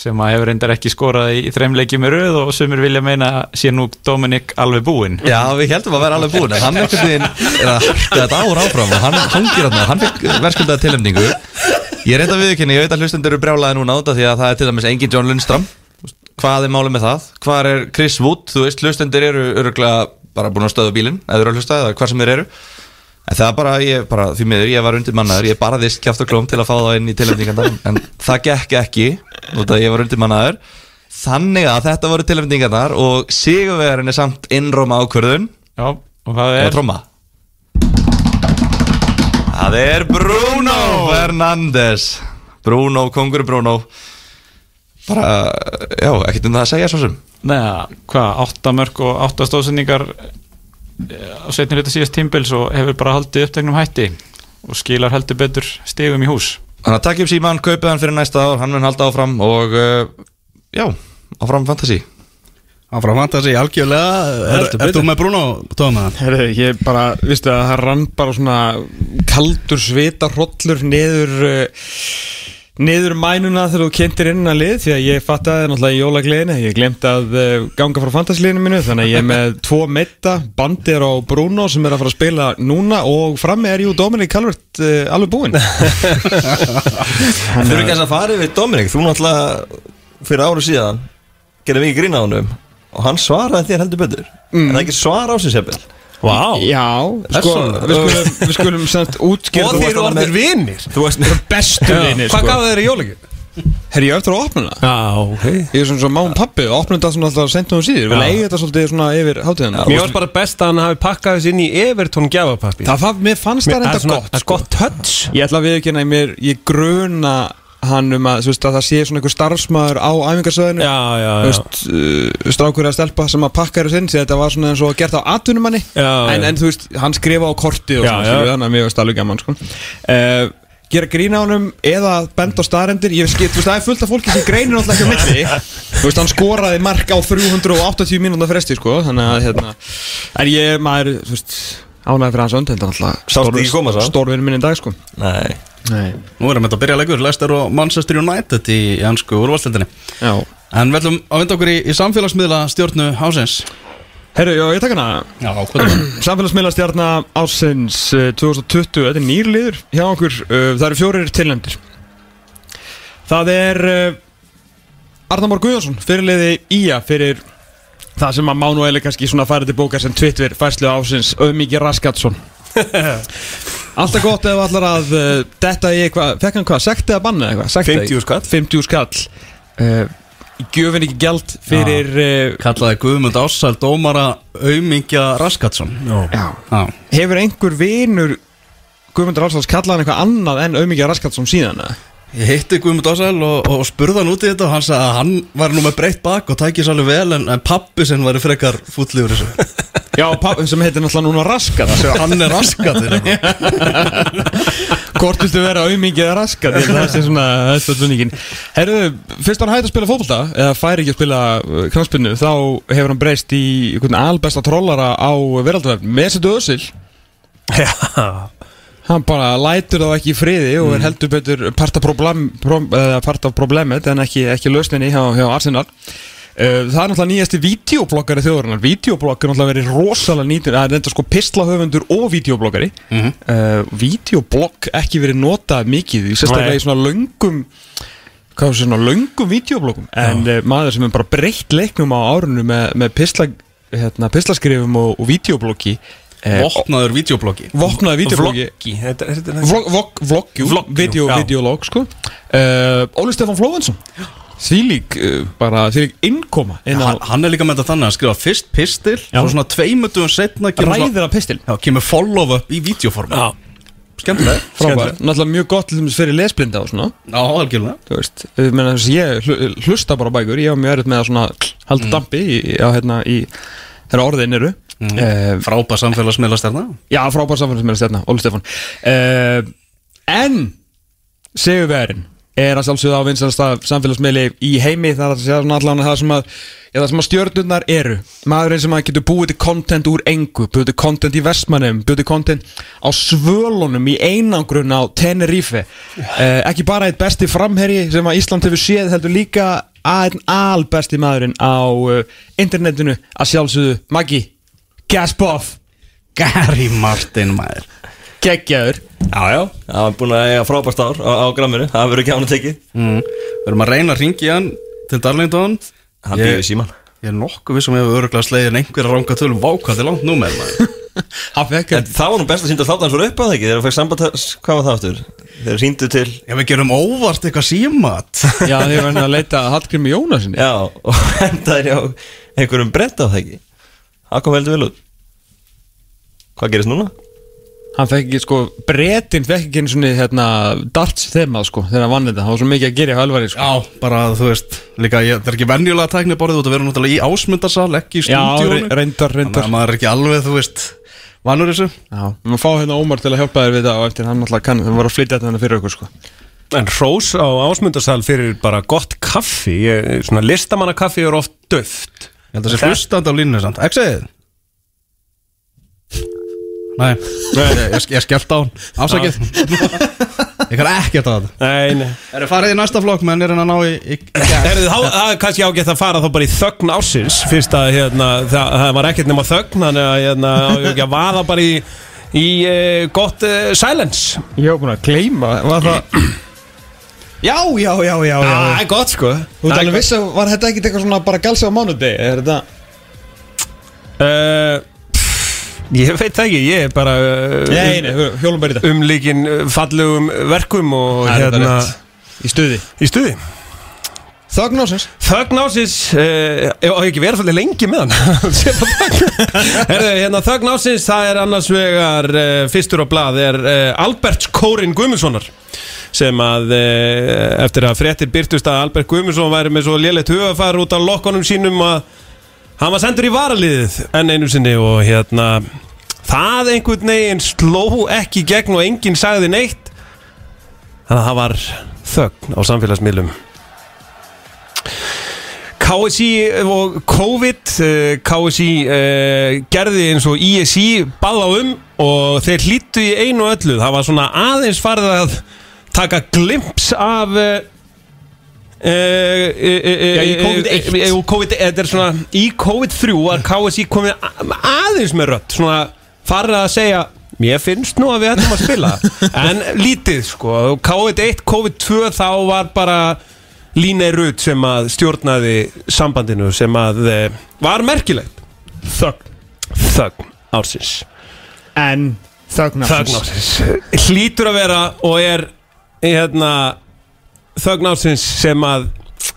sem hefur reyndar ekki skorað í þreim leikjum í röð og sumir vilja meina sé nú Dominic alveg búinn Já, við heldum að vera alveg búin en hann er að harka þetta ár áfram og hann hangir þarna, hann fikk verðskuldaða tilnefningu Ég er reynda viðkynni, ég veit að hlustendur eru brjálaði núna út af því að það er til dæmis engin John Lundstram Hvað er málið með það? Hvað er Chris Wood? Þú veist, hlustendur eru öruglega bara búin að stöða bílinn eða hvað sem þeir eru. En það bara, ég, bara, því miður, ég var undir mannaður, ég barðist kjátt og klóm til að fá það inn í tilnefningandar En það gekk ekki, út af að ég var undir mannaður Þannig að þetta voru tilnefningarnar og sigurvegarinn er samt innróma ákvörðun. Já, og það er tromma. Það er Bruno! Fernandes. Bruno, kongur Bruno Bara, já, ekkert um það að segja svo sem. Neða, hvað, 8 mörg og 8 stóðsendingar á setni hluta síðast tímbils og hefur bara haldið upptegnum hætti og skilar heldur betur stigum í hús. Þannig að takk upp síman, kaupið hann fyrir næsta ár Hann mun halda áfram og uh, Já, áfram fantasy. Áfram fantasi, algjörlega. Er, er þú með Bruno, Tóma? Herri, ég bara, vistu að það rann bara svona kaldur svita hrollur niður uh, niður mænuna þegar þú kynntir inn að lið því að ég fattaði náttúrulega í jólagleðinu ég glemt að uh, ganga frá fantasliðinu mínu þannig að ég er með tvo meitta bandir á Bruno sem er að fara að spila núna og frammi er jú Dominic Calvert uh, alveg búinn. Þú eru ekki að fara yfir Dominik Þú náttúrulega fyrir áru síðan Gerði mikið grín á honum Og hann svaraði þér heldur betur. En það er ekki svara á sig sefil Vá. Já, sko, við skulum, við skulum samt útskýra Og þeir eru orðir vinir. Þú veist, bestu vinir Hvað sko. gaf þeir í jólagjöf? Herri, ég eftir að opna það Já, ok. Ég er svona svo máum pappi og opnum þetta svona alltaf sentum og síður Já. eiga þetta svolítið svona yfir hátíðina. Mér varst bara best að hann hafi pakkað þessi inn í Everton gjafapappi. Það fann, mér fannst það reynda gott Það er sko. gott touch. Ég ætla að viðkynna í mér Ég gruna hann um að, veist, að það sé svona einhver starfsmæður á æfingarsöðinu veist, uh, strákur að stelpa sem að pakka þessu inn því þetta var svona eins og gert á atvinnumanni. En, en þú veist, hann skrifa á kortið og Já, svona, þannig að mér veist alveg gaman sko. uh, gera grín á honum eða benda á staðrendir ég skil, þú veist, það er fullt af fólki sem greinir náttúrulega ekki á milli. Þú veist, hann skoraði mark á 380 mínúnda fresti, sko þannig að, hérna, en ég, maður, þú veist ánæði fyrir hans önd, þetta Sástu ekki koma, náttúrulega sá? stórvinn minn í dag, sko. Nei. Nei. Nú erum við að byrja leikur Leicester og Manchester United í ennsku úrvalstildinni Já, En við ætlum að vinda okkur í, í samfélagsmiðla stjórnu ásins herru, já, ég taka hana. Já, hvað er það? Samfélagsmiðlastjarnar ásins uh, 2020, þetta er nýrliður hjá okkur, uh, það eru fjórir tilnefndir. Það er uh, Arnamór Guðjónsson, fyrirliði Ía fyrir það sem að Mánueli kannski svona farið til bókar sem Twitter færslu ásins Ömiki Raskatsson Alltaf gott ef allar að uh, detta í eitthvað, fekk hann hvað, sekt eða banna eitthvað? Sekta í- 50 skall. 50 skall uh, Gjöfin ekki gjald fyrir uh, Kallaði Guðmund Ással dómara Aumingja Raskatsson Já. Já Hefur einhver vinur Guðmundur Álsons kallað hann eitthvað annað en Auðmikið Raskatsson síðan eða? Ég hitti Guðmund Ással og, og spurði hann út í þetta og hann sagði að hann var nú með breytt bak og tækis alveg vel en, en pappi sinn var frekar fúll yfir þessu. Já, pappi sem heitir náttúrulega núna Raskat Hann er raskatir Hvort viltu vera auðmingið eða Raskat að Það sé svona þetta tunningin Herru, fyrst hann hætti að spila fótbolta Eða færi ekki að spila knarspinnu Þá hefur hann breyst í einhvern albesta trollara á veraldverð Mesut Özil. Já Hann bara lætur þá ekki í friði og er heldur betur part af, problem, pro, uh, part af problemet en ekki, ekki lausninni hjá, hjá Arsenal. Uh, það er náttúrulega nýjasti videobloggari þjóðurinnar Videoblogg er náttúrulega verið rosalega nýtur Það er þetta sko pislahöfundur og videobloggari mm -hmm. Videoblogg ekki verið notað mikið sérstaklega í svona löngum Hvað er svona löngum videobloggum En uh, maður sem er bara breytt leiknum á árunum Með, með pisla, hérna, pislaskrifum og, og videobloggi uh, Vopnaður videobloggi Vopnaði videobloggi Vloggi er videolog sko. uh, Óli Stefán Flóvensson Þvílík, uh, bara þvílík innkoma inn á hann, hann er líka með þetta þannig að skrifa fyrst pistil Já. og svona tveimutugum setna ræðir af pistil. Já, kemur follow-up í videoforma Já. Skemmtilega Frábær, náttúrulega mjög gott til dæmis fyrir lesblinda og svona. Já, algjörlega. Þú veist, ég, meina, þess, að ég hlu- hlusta bara á bækur. Ég var mjög erfitt með að svona halda dampi í, á, hérna, í, þegar orðin eru mm. Frábær samfélagsmiðlastjarna. Já, frábær samfélagsmeira stjarna, Óli Stefán. Uh, En Sigurverin er að sjálfsögða á vinsalasta samfélagsmeili í heimi. Það er að segja allan það sem að sem að stjörnurnar eru. Maðurinn sem að getur búið til content úr engu búið til content í Vestmannum búið til content á svölunum í einangrun á Tenerife. Uh, ekki bara eitt besti framherji sem að Ísland hefur séð heldur líka að einn albesti maðurinn á uh, internetinu að sjálfsögðu Maggi Gaspoff Gary Martin maður. Geggjaður. Já, já, það var búin að eiga frábært ár á, á gramminu. Það verður ekki án að tekið. Mm. Við erum að reyna að ringja hann til Darlington. Hann býður síman Ég er nokkuð vissum að við öruglega slegin einhverja ranga tölum Vákvað til langt númer maður. Hann fekk En það var nú best að sínda þáttan svo upp á það ekki Þegar þú fekk samband, hvað var það aftur? Þeir síndu til, Já, við gerum óvart eitthvað símat. Já, þið var að leita að Hallgrími Jónasinni já, og hendaði á einhverjum brent á það ekki Það kom heldur vel út. Hvað gerist núna? Hann fekk ekki, sko, bretinn fekk ekki einu svona, hérna, darts þemað, sko, þegar hann vann þetta. Það var svo mikið að gera hjá Ölvari, sko. Já, bara þú veist Líka, ég, það er ekki venjulega tækni borðið út að vera náttúrulega í ásmundarsal Ekki í Já, stúdíónu re- reyndar, Þannig reyndar að maður er ekki alveg, þú veist Vanur þessu. Já, við maður fá hérna Ómar til að hjálpa þér við það og eftir. Hann alltaf kann, það var að flytja þetta fyrir okkur, sko. En hrós á ásmundarsal fyrir bara gott kaffi. Ég, Svona listamannakaffi er oft döft Ég held að það sé hlustandi á línu samt. Exið Nei, ég, ég, ég skellt á hann. Ásakið Ég kann ekkert á þetta Nei, nei. Er það farið í næsta flokk menn er hann að ná í, í, Herðu, þá, það er kannski ágætt að fara þá bara í þögn ásins Fyrst að hérna, það, það var ekkert nema þögn Þannig að hérna, á ég ekki að vaða bara í, í uh, gott uh, silence. Ég var búin að gleyma, var það Já, já, já, já, já. Það er gott sko. Þú viss að var þetta ekkit eitthvað svona bara galsi á mánudegi, er þetta uh, Ég veit það ekki, ég er bara uh, þetta. umlíkin uh, fallegum verkum og þetta hérna. Í stuði. Í stuði Þögn ásins Þögn ásins uh, og ekki verið svolítið lengi með hann. Þögn. Herðu, hérna, ásins, það er annars vegar uh, fyrstur á blað er uh, Albert Kórin Guðmundssonar sem að eftir að fréttir byrtust að Albert Guðmundsson væri með svo léleitt hugafar út af lokkonum sínum að hann var sendur í varaliðið enn einu sinni og hérna það einhvern veginn sló ekki gegn og enginn sagði neitt. Þannig að það var þögn á samfélagsmiðlum KSI og COVID eh, KSI uh, gerði eins og ISI bað á um og þeir hlýttu í einu öllu. Það var svona aðeins farið að taka glimps af uh, Já, í COVID-1. COVID, þetta er svona í COVID-3 var KSI komið aðeins með rött svona farið að segja mér finnst nú að við ætlum að spila. En lítið sko. COVID-1, COVID-2 þá var bara Línei Rudd sem að stjórnaði sambandinu sem að e, var merkilegt. Þögn. Þögn ársins. En þögn þögn ásins ársins. Hlýtur að vera og er hérna þögn ársins sem að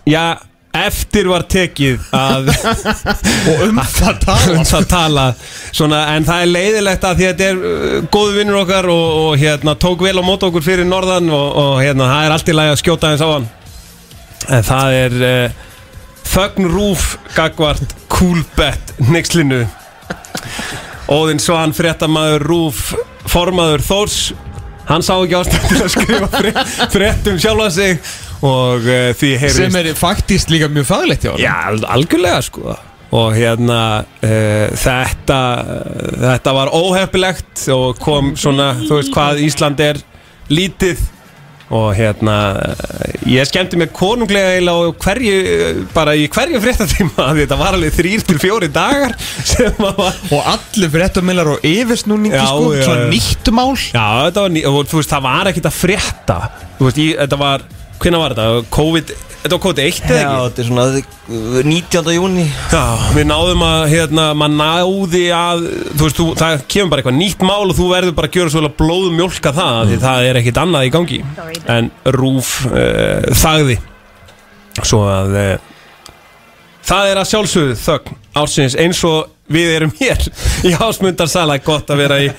já, eftir var tekið að Og um það tala um það tala svona, en það er leiðilegt að því að þetta er uh, góðu vinnur okkar og, og hérna, tók vel á mót okkur fyrir norðan og, og hérna, það er allt í lagi að skjóta eins á hann en það er uh, þögn rúf gagvart cool bet nexlinu Óðinn Svan, fréttamaður Rúf, formaður Þórs Hann sá ekki ástæð til að skrifa frétt, frétt um sjálfa sig Og uh, því heyrðist Sem er faktist líka mjög fagleitt hjá honum. Já, al- algjörlega sko Og hérna uh, þetta, þetta var óheppilegt og kom svona, þú veist hvað Ísland er lítið og hérna ég skemmti mér konunglega eiginlega á hverju, bara í hverju fréttatíma þetta var alveg þrýr til fjóri dagar var Og allir fréttamillar og yfirsnúningi sko, svona já. nýtt mál Já, var, og veist, það var ekkert að frétta veist, ég, þetta var, hvenær var þetta? COVID, þetta var COVID-1 eða Já, ekki? þetta er svona uh, 19. júni Já, við náðum að, hérna, maður náði að, þú veist, þú, það kemur bara eitthvað nýtt mál og þú verður bara að gjöra svolítið blóðum mjólka það, því það er ekkit annað í gangi. En Rúf uh, þagði, svo að uh, það er að sjálfsögðu þögn ársins eins og við erum hér í ásmundarsala, gott að vera í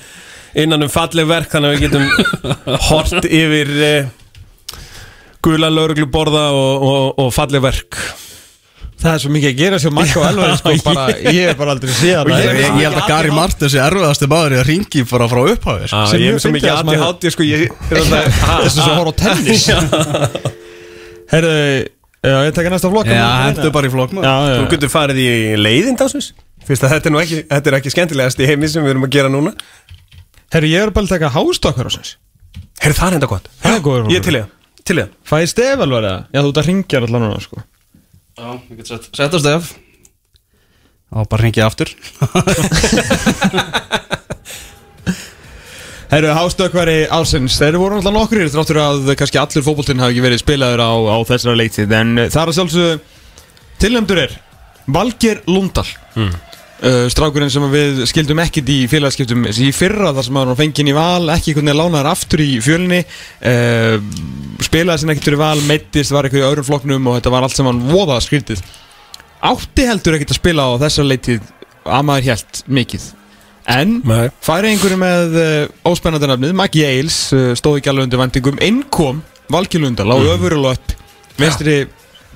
innan um falleg verk, þannig að við getum hort yfir uh, gula lauruglu borða og, og, og falleg verk. Það er svo mikið að gera sér makka og elvar sko, bara, Ég er bara aldrei síðan Ég, ég, ég held að Gary Martin sé erfiðasti maður í að ringi bara frá upphafi sko. Ah, Sem ég er svo mikið að aðti maður- hátti sko, ég er alltaf Þessi svo horf á tennis. Herðu, já, ég tekja næsta flokk. Já, hendur bara í flokk maður. Já, já, Þú getur farið í leiðin dásins Fyrst að þetta er nú ekki, þetta er ekki skemmtilegast í heimi sem við erum að gera núna. Herru, ég er bara að taka hástokkar á sinns Herri, það er enda gott. Er Ég er til það, til ég stef alveg það? Já, þú ert að ringja allan núna sko. Já, ég get sett Setta stef. Á, bara ringi aftur. Herru, hástökkvari ásins Þeir voru alltaf nokkur Þráttur að kannski allur fótboltinn hafi ekki verið spilaður á, á þessara leitið En uh, það er að sjálfsögðu Tilnæmdur er Valgeir Lundal. Hmm. Uh, Strákurinn sem við skildum ekkit í félagskiptum Í fyrra þar sem hann var fenginn í val Ekki einhvern veginn lánaður aftur í fjölni. Uh, Spilaði sinni ekkit fyrir val Meittist, var eitthvað í öðrum flokknum Og þetta var allt sem hann voða skrítið. Átti heldur ekkit að spila á þessara leitið Að maður hélt mikið. En Nei. færi einhverju með uh, óspennandi nafnið Maggi Eils stóð ekki alveg undir vendingum Innkom Valgi Lundal á mm. öfurulöp Vestri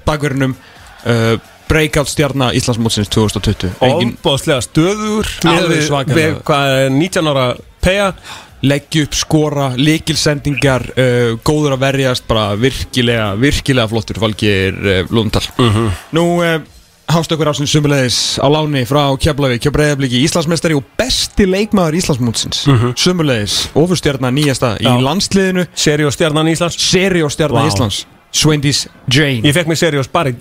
bakverðinum uh, Breakout stjarnar Íslandsmótsins 2020 Engin Óbáslega stöður með, Hvað er 19 ára pega leggja upp, skora, líkilsendingar uh, góður að verjast bara virkilega, virkilega flottur Valgir uh, Lundal. Nú uh, hástökkur ásins sumulegis á láni frá Keflavík, hjá Breiðabliki Íslandsmeistari og besti leikmaður Íslandsmótsins. Mm -hmm. sumulegis, ofurstjarnar nýjasta Já. í landsliðinu stjarnan Íslands. Serióstjarnar Vá. Íslands. Sveindís Jane. Ég fekk mig seri og spari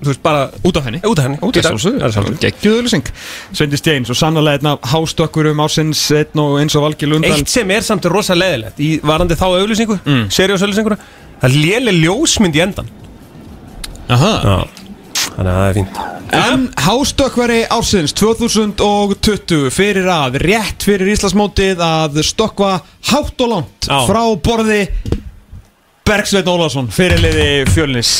Þú veist bara Út af henni? Út af henni Út af er sjálfsögðu. Gekkjuðulising Sveindís Jane Svo sannlega einn af hástökkurum ásins Einn og eins og Valgi Lundal Eitt sem er samt rosa leðilegt Í varandi þá auðlýsingu mm. Seri og auðlýsinguna Það er léleg ljósmynd í endan Aha. Já Þannig að það er fínt. En hástökkvari ársins 2020 fyrir að rétt fyrir Íslandsmótið að stökkva hátt og langt Já. frá borði Bergsveit Ólafsson fyrirliði fjölnis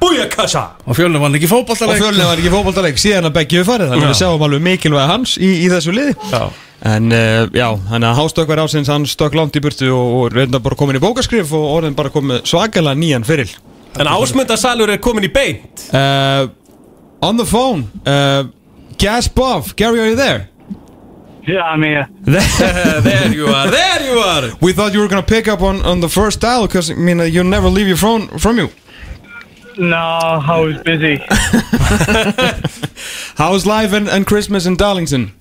Bújakassa. Og fjölnum var hann ekki og fótballtaleg fjölni var ekki fótballtaleg síðan að Beggi við farið þannig að við sjáum alveg mikilvæg hans í, í þessu liði. Já. En uh, já, þannig að hástökkvari ársins hann stökk langt í burtu og, og reynda bara komin í bókaskrif og orðin bara komið svakalega nýjan fyrir En ásmundasalur er komin í beint. Uh, On the phone uh, Gas Buff, Gary are you there? Yeah, I'm here. There you are, there you are. We thought you were gonna pick up on, on the first dial because I mean uh, you never leave your phone from you. No, I was busy. How's life and, and Christmas in Darlington?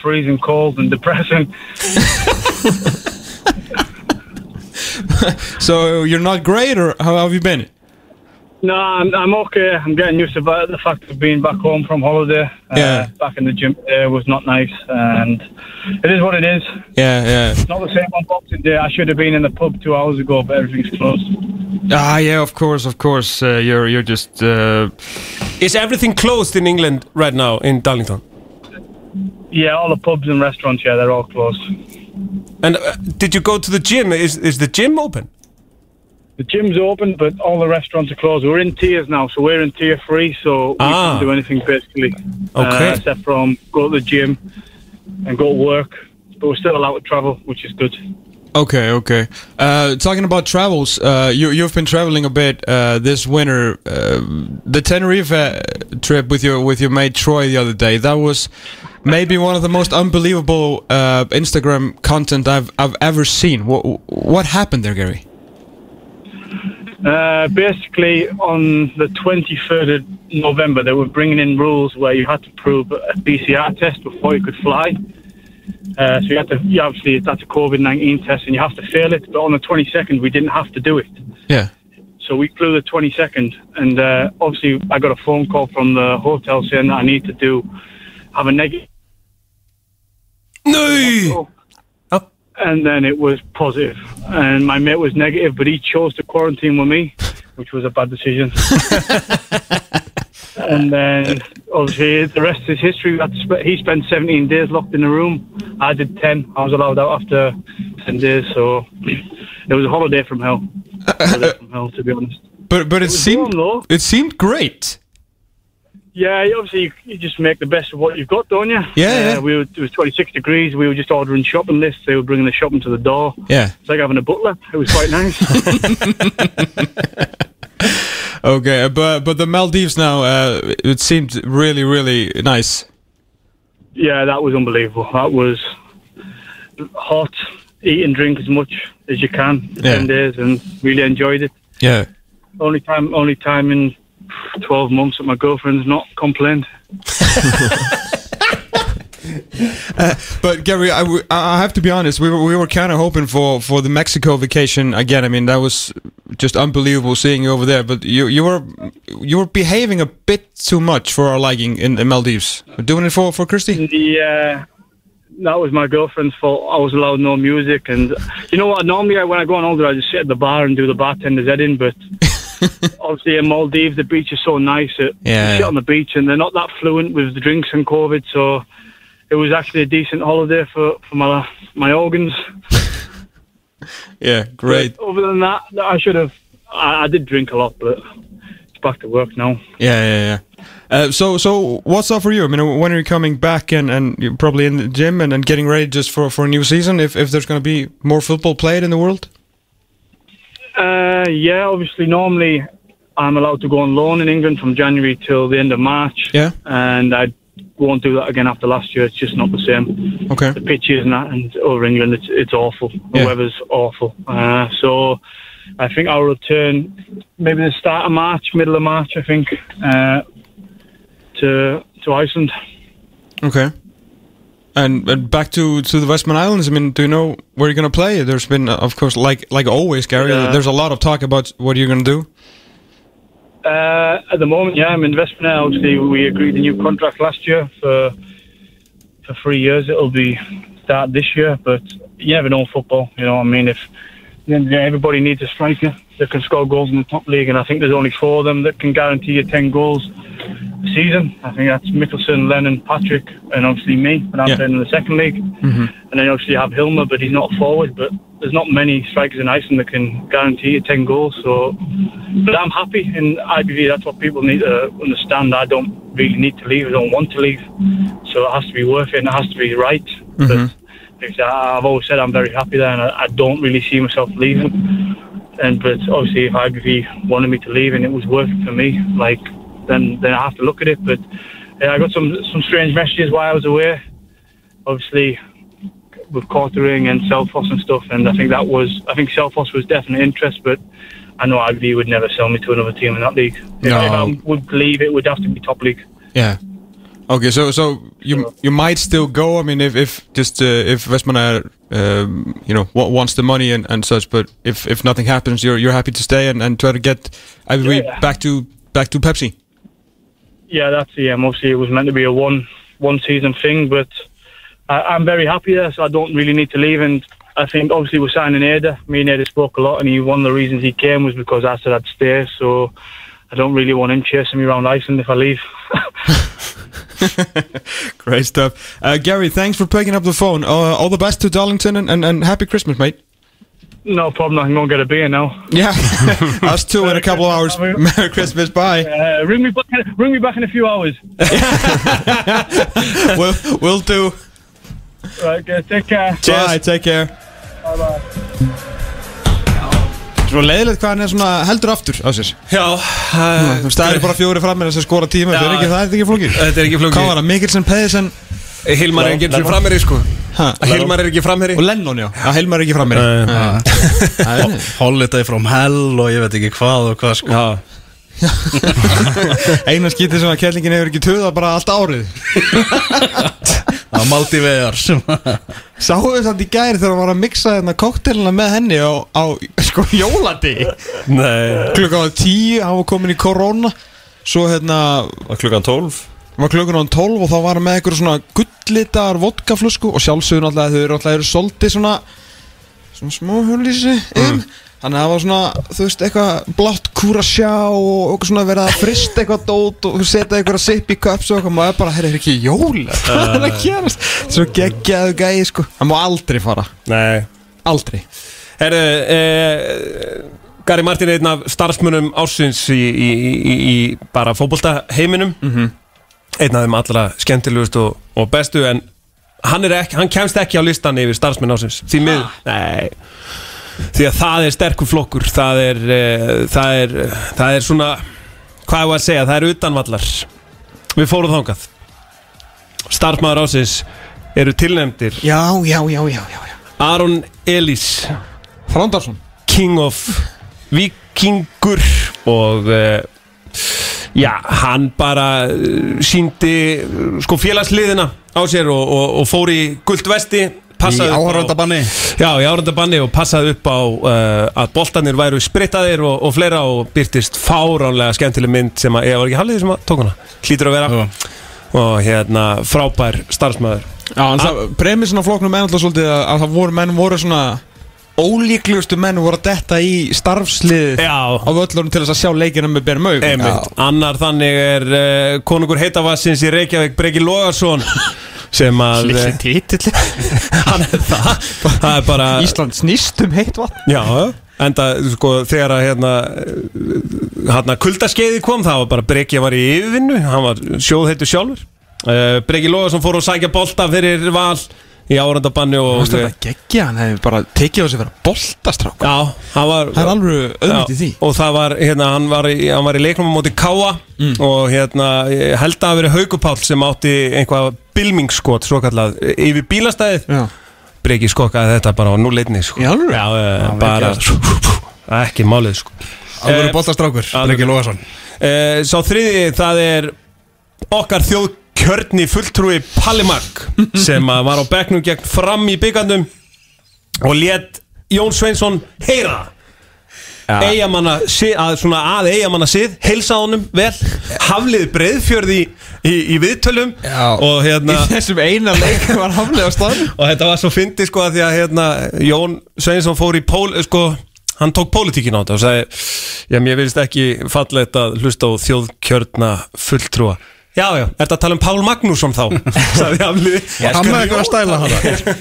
Freezing cold and depressing. So you're not great, or how have you been? No, I'm, I'm okay. I'm getting used to the fact of being back home from holiday. Uh, Yeah. Back in the gym today was not nice, and it is what it is. Yeah, yeah. It's Not the same on Boxing Day. I should have been in the pub two hours ago, but everything's closed. Ah, yeah. Of course, of course. Uh, you're you're just. Uh, Is everything closed in England right now in Darlington? Yeah, all the pubs and restaurants, yeah, they're all closed. And uh, did you go to the gym? Is is the gym open? The gym's open, but all the restaurants are closed. We're in tiers now, so we're in tier three, so we Ah. can't do anything basically. Okay. Uh, except from go to the gym and go to work. But we're still allowed to travel, which is good. okay, okay. Uh, talking about travels, uh, you you've been traveling a bit uh, this winter. Uh, the Tenerife uh, trip with your with your mate Troy the other day. That was maybe one of the most unbelievable uh, Instagram content I've I've ever seen. What what happened there, Gary? Uh, basically, on the 23rd of November, they were bringing in rules where you had to prove a PCR test before you could fly. Uh, so you had to, you obviously, that's a COVID 19 test and you have to fail it. But on the 22nd, we didn't have to do it. Yeah. So we flew the 22nd, and uh, obviously, I got a phone call from the hotel saying that I need to do have a negative. No! And then it was positive, and my mate was negative, but he chose to quarantine with me, which was a bad decision. and then obviously the rest is history. We had to sp- he spent 17 days locked in a room. I did 10. I was allowed out after 10 days, so it was a holiday from hell. Uh, uh, holiday uh, from hell, to be honest. But but it, was seemed warm, it seemed great. Yeah, obviously you, you just make the best of what you've got, don't you? Yeah, yeah. Uh, we were, it was 26 degrees. We were just ordering shopping lists. They were bringing the shopping to the door. Yeah. It's like having a butler. It was quite nice. Okay, but but the Maldives now uh, it seemed really really nice. yeah, that was unbelievable. That was hot. Eat and drink as much as you can for Yeah. 10 days and really enjoyed it. Yeah. Only time, only time in 12 months that my girlfriend's not complained. Uh, but Gary, I, w- I have to be honest. We were we were kind of hoping for for the Mexico vacation again. I mean, that was just unbelievable seeing you over there. But you you were you were behaving a bit too much for our liking in the Maldives. Doing it for for Christy. Yeah, that was my girlfriend's fault. I was allowed no music, and you know what? Normally, I, when I go on holiday, I just sit at the bar and do the bartender's head in. But obviously, in Maldives, the beach is so nice that Yeah. you sit on the beach, and they're not that fluent with the drinks and COVID. So it was actually a decent holiday for for my my organs. Yeah, great. But other than that, I should have. I, I did drink a lot, but it's back to work now. Yeah, yeah, yeah. Uh, so, so what's up for you? I mean, when are you coming back and, and you're probably in the gym and, and getting ready just for, for a new season? If, if there's going to be more football played in the world? Uh, yeah, obviously, normally I'm allowed to go on loan in England from January till the end of March. Yeah. And I won't do that again after last year. It's just not the same. Okay. The pitches and that, and over England, it's it's awful. The Yeah. weather's awful. Uh, so I think I'll return maybe the start of March, middle of March, I think, uh, to to Iceland. Okay. And, and back to, to the Westman Islands. I mean, do you know where you're going to play? There's been, uh, of course, like like always, Gary. Yeah. There's a lot of talk about what you're going to do. Uh, at the moment, yeah, I'm in Vespina. Obviously, we agreed a new contract last year for for three years. It'll be start this year, but you never know football. You know, what I mean, if you know, everybody needs a striker that can score goals in the top league, and I think there's only four of them that can guarantee you ten goals a season. I think that's Mickelson, Lennon, Patrick, and obviously me. But I'm Yeah. playing in the second league, mm-hmm. and then obviously you have Hilmer, but he's not forward. But there's not many strikers in Iceland that can guarantee you ten goals. So, but I'm happy in IBV. That's what people need to understand. I don't really need to leave. I don't want to leave. So it has to be worth it, and it has to be right. Mm-hmm. But because I- I've always said I'm very happy there, and I, I don't really see myself leaving. And but obviously, if IBV wanted me to leave and it was working for me, like then then I have to look at it. But yeah, I got some some strange messages while I was away. Obviously, with Quartering and Selfos and stuff, and I think that was I think Selfos was definitely interest, but I know IBV would never sell me to another team in that league. No. if I would leave, it would have to be top league. Yeah. Okay, so so you you might still go. I mean, if if just uh, if Westman, um, you know, wants the money and, and such, but if if nothing happens, you're you're happy to stay and, and try to get IBV Yeah. back to back to Pepsi. Yeah, that's yeah. Mostly it was meant to be a one one season thing, but I, I'm very happy there, so I don't really need to leave. And I think obviously we're signing Ada. Me and Ada spoke a lot, and he one of the reasons he came was because I said I'd stay. So I don't really want him chasing me around Iceland if I leave. Great stuff, uh, Gary. Thanks for picking up the phone. Uh, all the best to Darlington and, and, and happy Christmas, mate. no problem. I'm go and get a beer now. Yeah, us too in a couple of hours. Merry Christmas. Bye. Uh, ring me back. In, ring me back in a few hours. we'll we'll do. Right, okay, take care. Bye. Take care. Bye bye. Svo leiðilegt hvað hann er svona heldur aftur á sér. Já, Þú stæðir bara fjóri fram með þess að skora tíma. Það er ekki það er ekki flókið. Þetta er ekki flókið. Hvað var það? Mikkelsen, Pedersen Hilmar er ekki eins og framherri sko Ha, Hilmar er ekki framherri Og Lennon, já, já Hilmar er ekki fram mér Nei. Holiday from hell og ég veit ekki hvað og hvað sko Já, Eina skítið sem að kellingin hefur ekki töða bara allt árið Var Maldi vegar sem Sáu þess að í gæri þegar hann var að mixa þarna koktelina með henni á, á sko jóladi nei. Klukkan var tíu, hann var komin í korona. Svo hérna Og klukkan 12 var klukkan á 12 og þá var hann með eitthvað svona gullitar vodkaflösku og sjálfsögur náttúrulega þau eru náttúrulega eru soldið svona svona smá hulísi inn þannig að það var svona, þú veist, eitthvað blátt kúrasjá og eitthvað svona verið að frista eitthvað dót og setja eitthvað sipp í cups og eitthvað, maður bara, herri, er ekki jóla hvað er að gerast, svo geggjaðu gæi sko, hann má aldrei fara. Nei. Aldrei. Herru, eh, Gary Martin er einn af starfsmönnum ársins í, í, í, í bara fótbolta heiminum einn af þeim allra skemmtilegust og, og bestu en hann, er ekki, hann kemst ekki á listan yfir starfsmenn ársins. Því mið, nei því að það er sterkur flokkur það er, uh, það er það er svona, hvað er að segja það er utanvallar. Við fórum þangað. Starfsmæður ársins eru tilnefndir. Já, já, já, já, já, já. Aron Elís. Þrándarsson King of Vikingur og uh, já, hann bara uh, síndi uh, sko félagsliðina á sér og, og, og fór í guld vesti Í áhöröndabanni Já, í áhöröndabanni og passaði upp á uh, að boltanir væru sprittaðir og, og fleira og byrtist fáránlega skemmtileg mynd sem að, ég var ekki hallið sem að tók hana. Hlýtur að vera. Og hérna frábær starfsmæður Já, en það, premissin á flokknum er alltaf svolítið að, að það voru menn voru svona ólíklustu menn voru að detta í starfslið Já, á völlunum til þess að sjá leikina með aug Einmitt. Annar þannig er uh, konungur heitavassins í Reykjavík Breki Logarsson sem að Lilli eh, titill. Hann er það. Það er bara Ísland snýst um heitt vatn. Já, enda sko þegar að hérna hérna kuldaskeiði kom það var bara Breki var í yfirvinnu. Hann var sjóðheitu sjálfur. Uh, Breki Logarsson fór að sækja bolta fyrir val í árandabanni og Það er geggja, hann hefði bara tekið á sig fyrir boltastrák já, hann var Það er alveg auðvitað í því og það var, hérna, hann var í, hann var í leiknum á móti Káa Mm. og hérna, held að það hafi verið Haugupáll sem átti einhvað bilmingsskot svo kallað, yfir bílastæðið Já, Breki skokkaði þetta bara á núleitni sko. Já, Já, bara ekki málið sko. Alvöru Eh, boltastrákur, alvöru. Breki Lóðarsson Eh, Sá þriði, það er okkar þjóðkjörni fulltrúi Pallimag sem var á bekknum gegn fram í byggandum og let Jón Sveinsson heyra. Eigamanna að, að eigamanna sið heilsa honum vel haflið breiðfjörði í, í, í viðtölum Já. og hérna Í þessum eina leik var haflega á staðnum. Og þetta var svo fyndið sko að því að hérna, Jón Sveinsson fór í pól sko, hann tók pólitíkin á þetta og sagði, mér finnst ekki fallegt að hlusta á þjóðkjörna fulltrúa Já, já, er þetta að tala um Pál Magnússon þá? sagði Hafliði Hann með eitthvað að stæla hana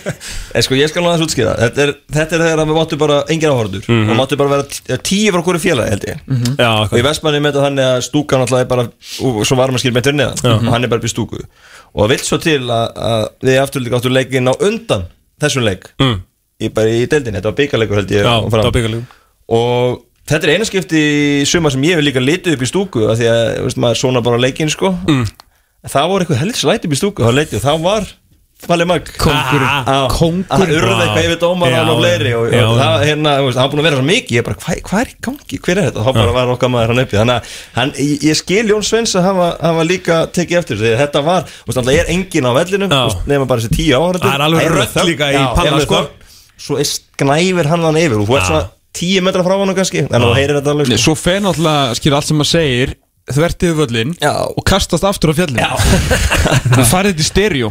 En sko ég skal náða þess útskýra. Þetta er, þetta er þegar við máttu bara engir áhörður Mhm. og máttu bara vera t- tíu frá hverju félagi held ég. Já, og í. Vestmanni með þetta þannig að stúkan alltaf er bara og svo varum að skilja með törniða og hann er bara í stúku. Og það vill svo til að, að við aftur líka áttu leikin á undan þessum leik. Mm. í, bara í deildinni, þetta var byggarleikur held ég Já, og það var þetta er eina skipti suma sem ég hef líka litið upp í stúku af því að veist, maður svona bara leikin sko. Mm. Það voru eitthvað helst læti upp í stúku þá leitið og það var Falli Mag Kóngurinn. að Kóngurinn. urða eitthvað yfir dómar Já, og fleiri og, og það hérna, hann var búin að vera svo mikið. Ég bara, hvað hva er í gangi, hver er þetta? Og þá bara var okkar maður hann uppi. Þannig að hann, ég, ég skil Jón Svens að hafa, hafa líka tekið eftir því að þetta var alltaf er engin á vellinum nema bara þessi tíu áhörður Það er alveg rödd líka í panna, sko. svo er sknæfir hann hann yfir og þú ert svona tíu metra frá hann kannski. En þú heyrir þetta alveg sko. Svo fer náttúrulega, skilur allt sem maður segir þvert yfir völlin Já. og kastast aftur á fjallin Það farið þetta í stereo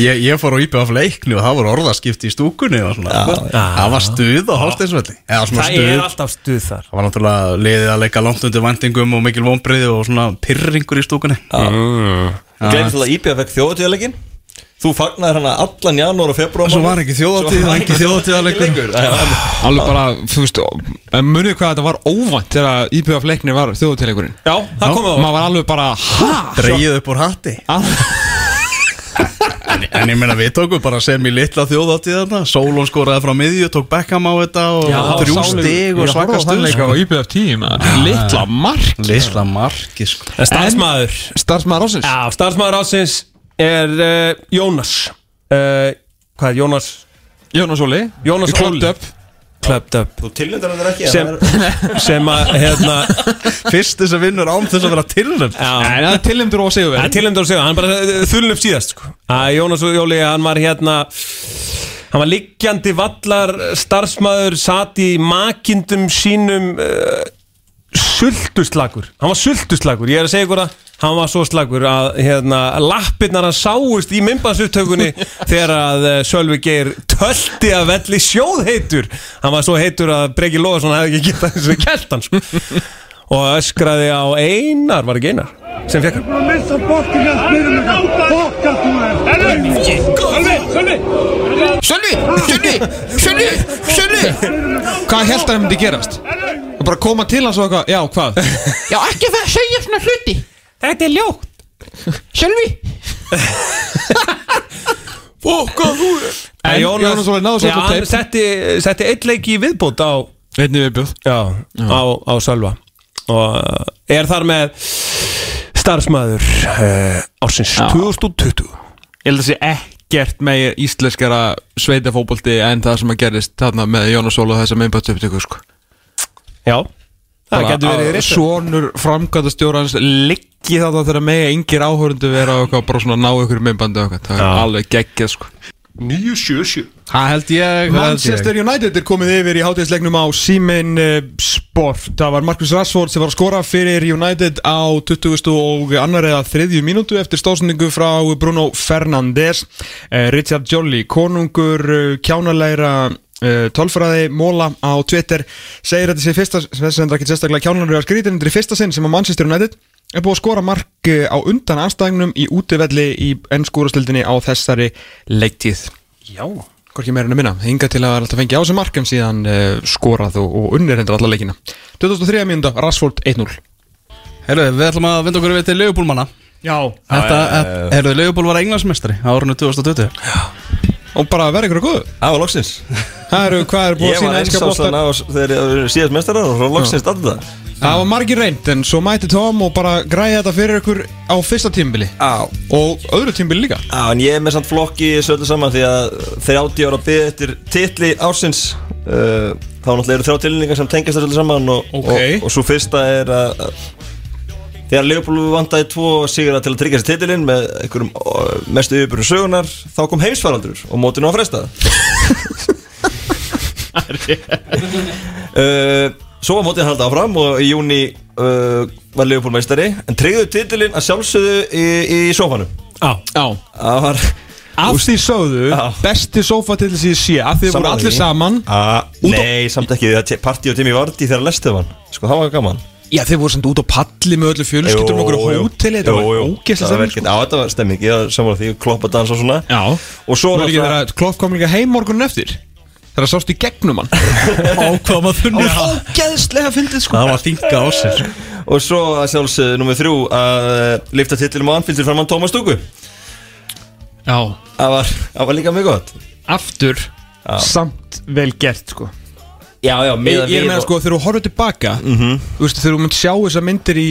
ég, ég fór á IPF leikni og það voru orðaskipti í stúkunni og svona. Það var stuð á hálsteinsvelli Eða svona Það stuð. er alltaf stuð þar. Það var náttúrulega liðið að leika langt undir vendingum og mikil vonbreiði og svona pyrringur í stúkunni. Gleimst alltaf IPF fekk þjóðatíðalegin Þú fagnaði hana allan janúar og februar Svo var ekki þjóðatíð, var ekki þjóðatíðarleikur. Alveg bara, þú veist, en munið hvað þetta var óvænt þegar IPF leikni var þjóðutileikurinn Já, það komið á Maður var alveg bara, hæ? Dreigið upp úr hatti. En, en ég meina við tókum bara sem í litla þjóðatíðarna Sólón skoraði frá miðju, tók Beckham á þetta og þrjú stig og Ég svaka horfði á þann stuð leik á IPF 10 maður. Litla mark Litla marki sko. Starfsmæður Er uh, Jónas. Uh, Hvað er Jónas? Jónas Óli. Jónas Óli. Up. Clubbed Up. Þú tilnöndar hann ekki sem, sem að hérna Fyrst þess að vinnur án þess að vera tilnæmt Nei, það er tilnæmdur og segjum Það er tilnæmdur að segja, hann bara þullin upp síðast sko. að Jónas Jóli, hann var hérna hann var liggjandi vallar starfsmæður, satt í makindum sínum uh, sultuslagur, hann var sultuslagur ég er að segja ykkur að hann var svo slagur að hérna, lappirnar hann sáust í myndbansuttökunni þegar að uh, Sölvi Geir tölti að velli sjóðheitur. Hann var svo heitur að Breki Lóðarsson hefði ekki getað þessu keltan sko. og öskraði á Einar, var ekki Einar sem fekk hann. Sölvi, Sölvi, Sölvi, Sölvi! Hvað held að það myndi gerast? Og bara koma til hans og eitthvað, já, hvað? Já, ekki það að segja svona hluti. Þetta er ljótt. Sölvi? Fokka þú En Jónas Óli náðu Já, svo hann teip setti, setti eitt leik í viðbót á, Einni viðbjóð já, á, á Sölva. Og uh, er þar með starfsmæður uh, ársins Já. 2020 Ég held að sé ekkert meir íslenskara sveitafóbolti en það sem að gerist þarna með Jónas Óli og þessa meðbættsöptöku sko. Já, það getur verið rétt. Svonur framkvæmdastjórans liggi þarna þegar megi engir áhörundu vera og eitthvað bara svona ná ykkur meðbandi og eitthvað. Það er Já. alveg geggjað sko. 977 Það held ég Manchester United er komið yfir í hátíðisleiknum á Simen uh, Sport. Það var Marcus Rashford sem var að skora fyrir United á 20. og annar eða þriðju mínútu eftir stóðsendingu frá Bruno Fernandes. Uh, Richard Jolly, konungur uh, kjánalegra uh, tölfræði Móla á Twitter segir þetta sé fyrsta, þess að ekki sérstaklega kjánalegra skrítin, þetta er fyrsta sinn sem að Manchester United er búið að skora mark uh, á undan anstæðingnum í útivelli í ennskúrastildinni á þessari leiktíð. Já. Hvorki meira en að minna, hinga til að vera alltaf fengi á sem mark en síðan uh, skorað og, og unnir hendur alla leikina. 2003 mínúnda, Rashford 1-0 Herru, við ætlum að vinda okkur við til Leopoldmanna Já. Þetta, herru, Leopold var englandsmestari á árinu 2020 Og bara verða ykkur að góðu Á, loksins. Það eru, hvað er búið Ég að var sína eins einska á bóttar svona á þegar ég var síðast mestarar og loksins alltaf það Það var margir reynd en svo mæti Tom og bara græði þetta fyrir ykkur á fyrsta tímbili Á, Og öðru tímbili líka. Á, en ég er með samt flokki í þessu öllu saman því að 30 ára byggði eftir titli ársins uh, þá náttúrulega eru þrjá tilningar sem tengast þessu öllu saman og, Ok. og, og svo fyrsta er að að Þegar Leopold vandaði tvo sigra til að tryggja sér titilinn með einhverjum mestu yfirbyrjum sögunar þá kom heimsfaraldur og mótinu á frestað. Uh, Svo var mótið að halda áfram og í júni uh, var Leopold meistari en tryggðu titilinn að sjálfsögðu í, í sófanum. Já. Já. Það var Af því sögðu, Já. besti sófa til þessi sé Af því voru allir saman. Að, Nei, samt ekki, það partí og Timmy Vardy þegar lestu hann. Sko, það var gaman Já, þið voru samt út á palli með öllu fjölskyldur um okkur hóteli Þetta var ógeðslega stemming sko. Já, þetta var stemming, ég var saman því, kloppa dans og svona. Já. Og svo er ekki náttúrulega- þeirra, Klopp kom líka heim morgunin eftir? Það sást í gegnum hann. Ákvað maður þunni Ógeðslega fyndið sko. Það var þinga á sér. Og svo að sjálfsögðu nummið þrjú að uh, lifta titilum á Anfield fyrir framann Tómas Stúku Já. Það var, það var líka mjög gott. Aftur Samt vel gert sko Já, já, Ég, ég er með sko, þegar þú horfður tilbaka Þú veist, þegar þú munt sjá þessar myndir í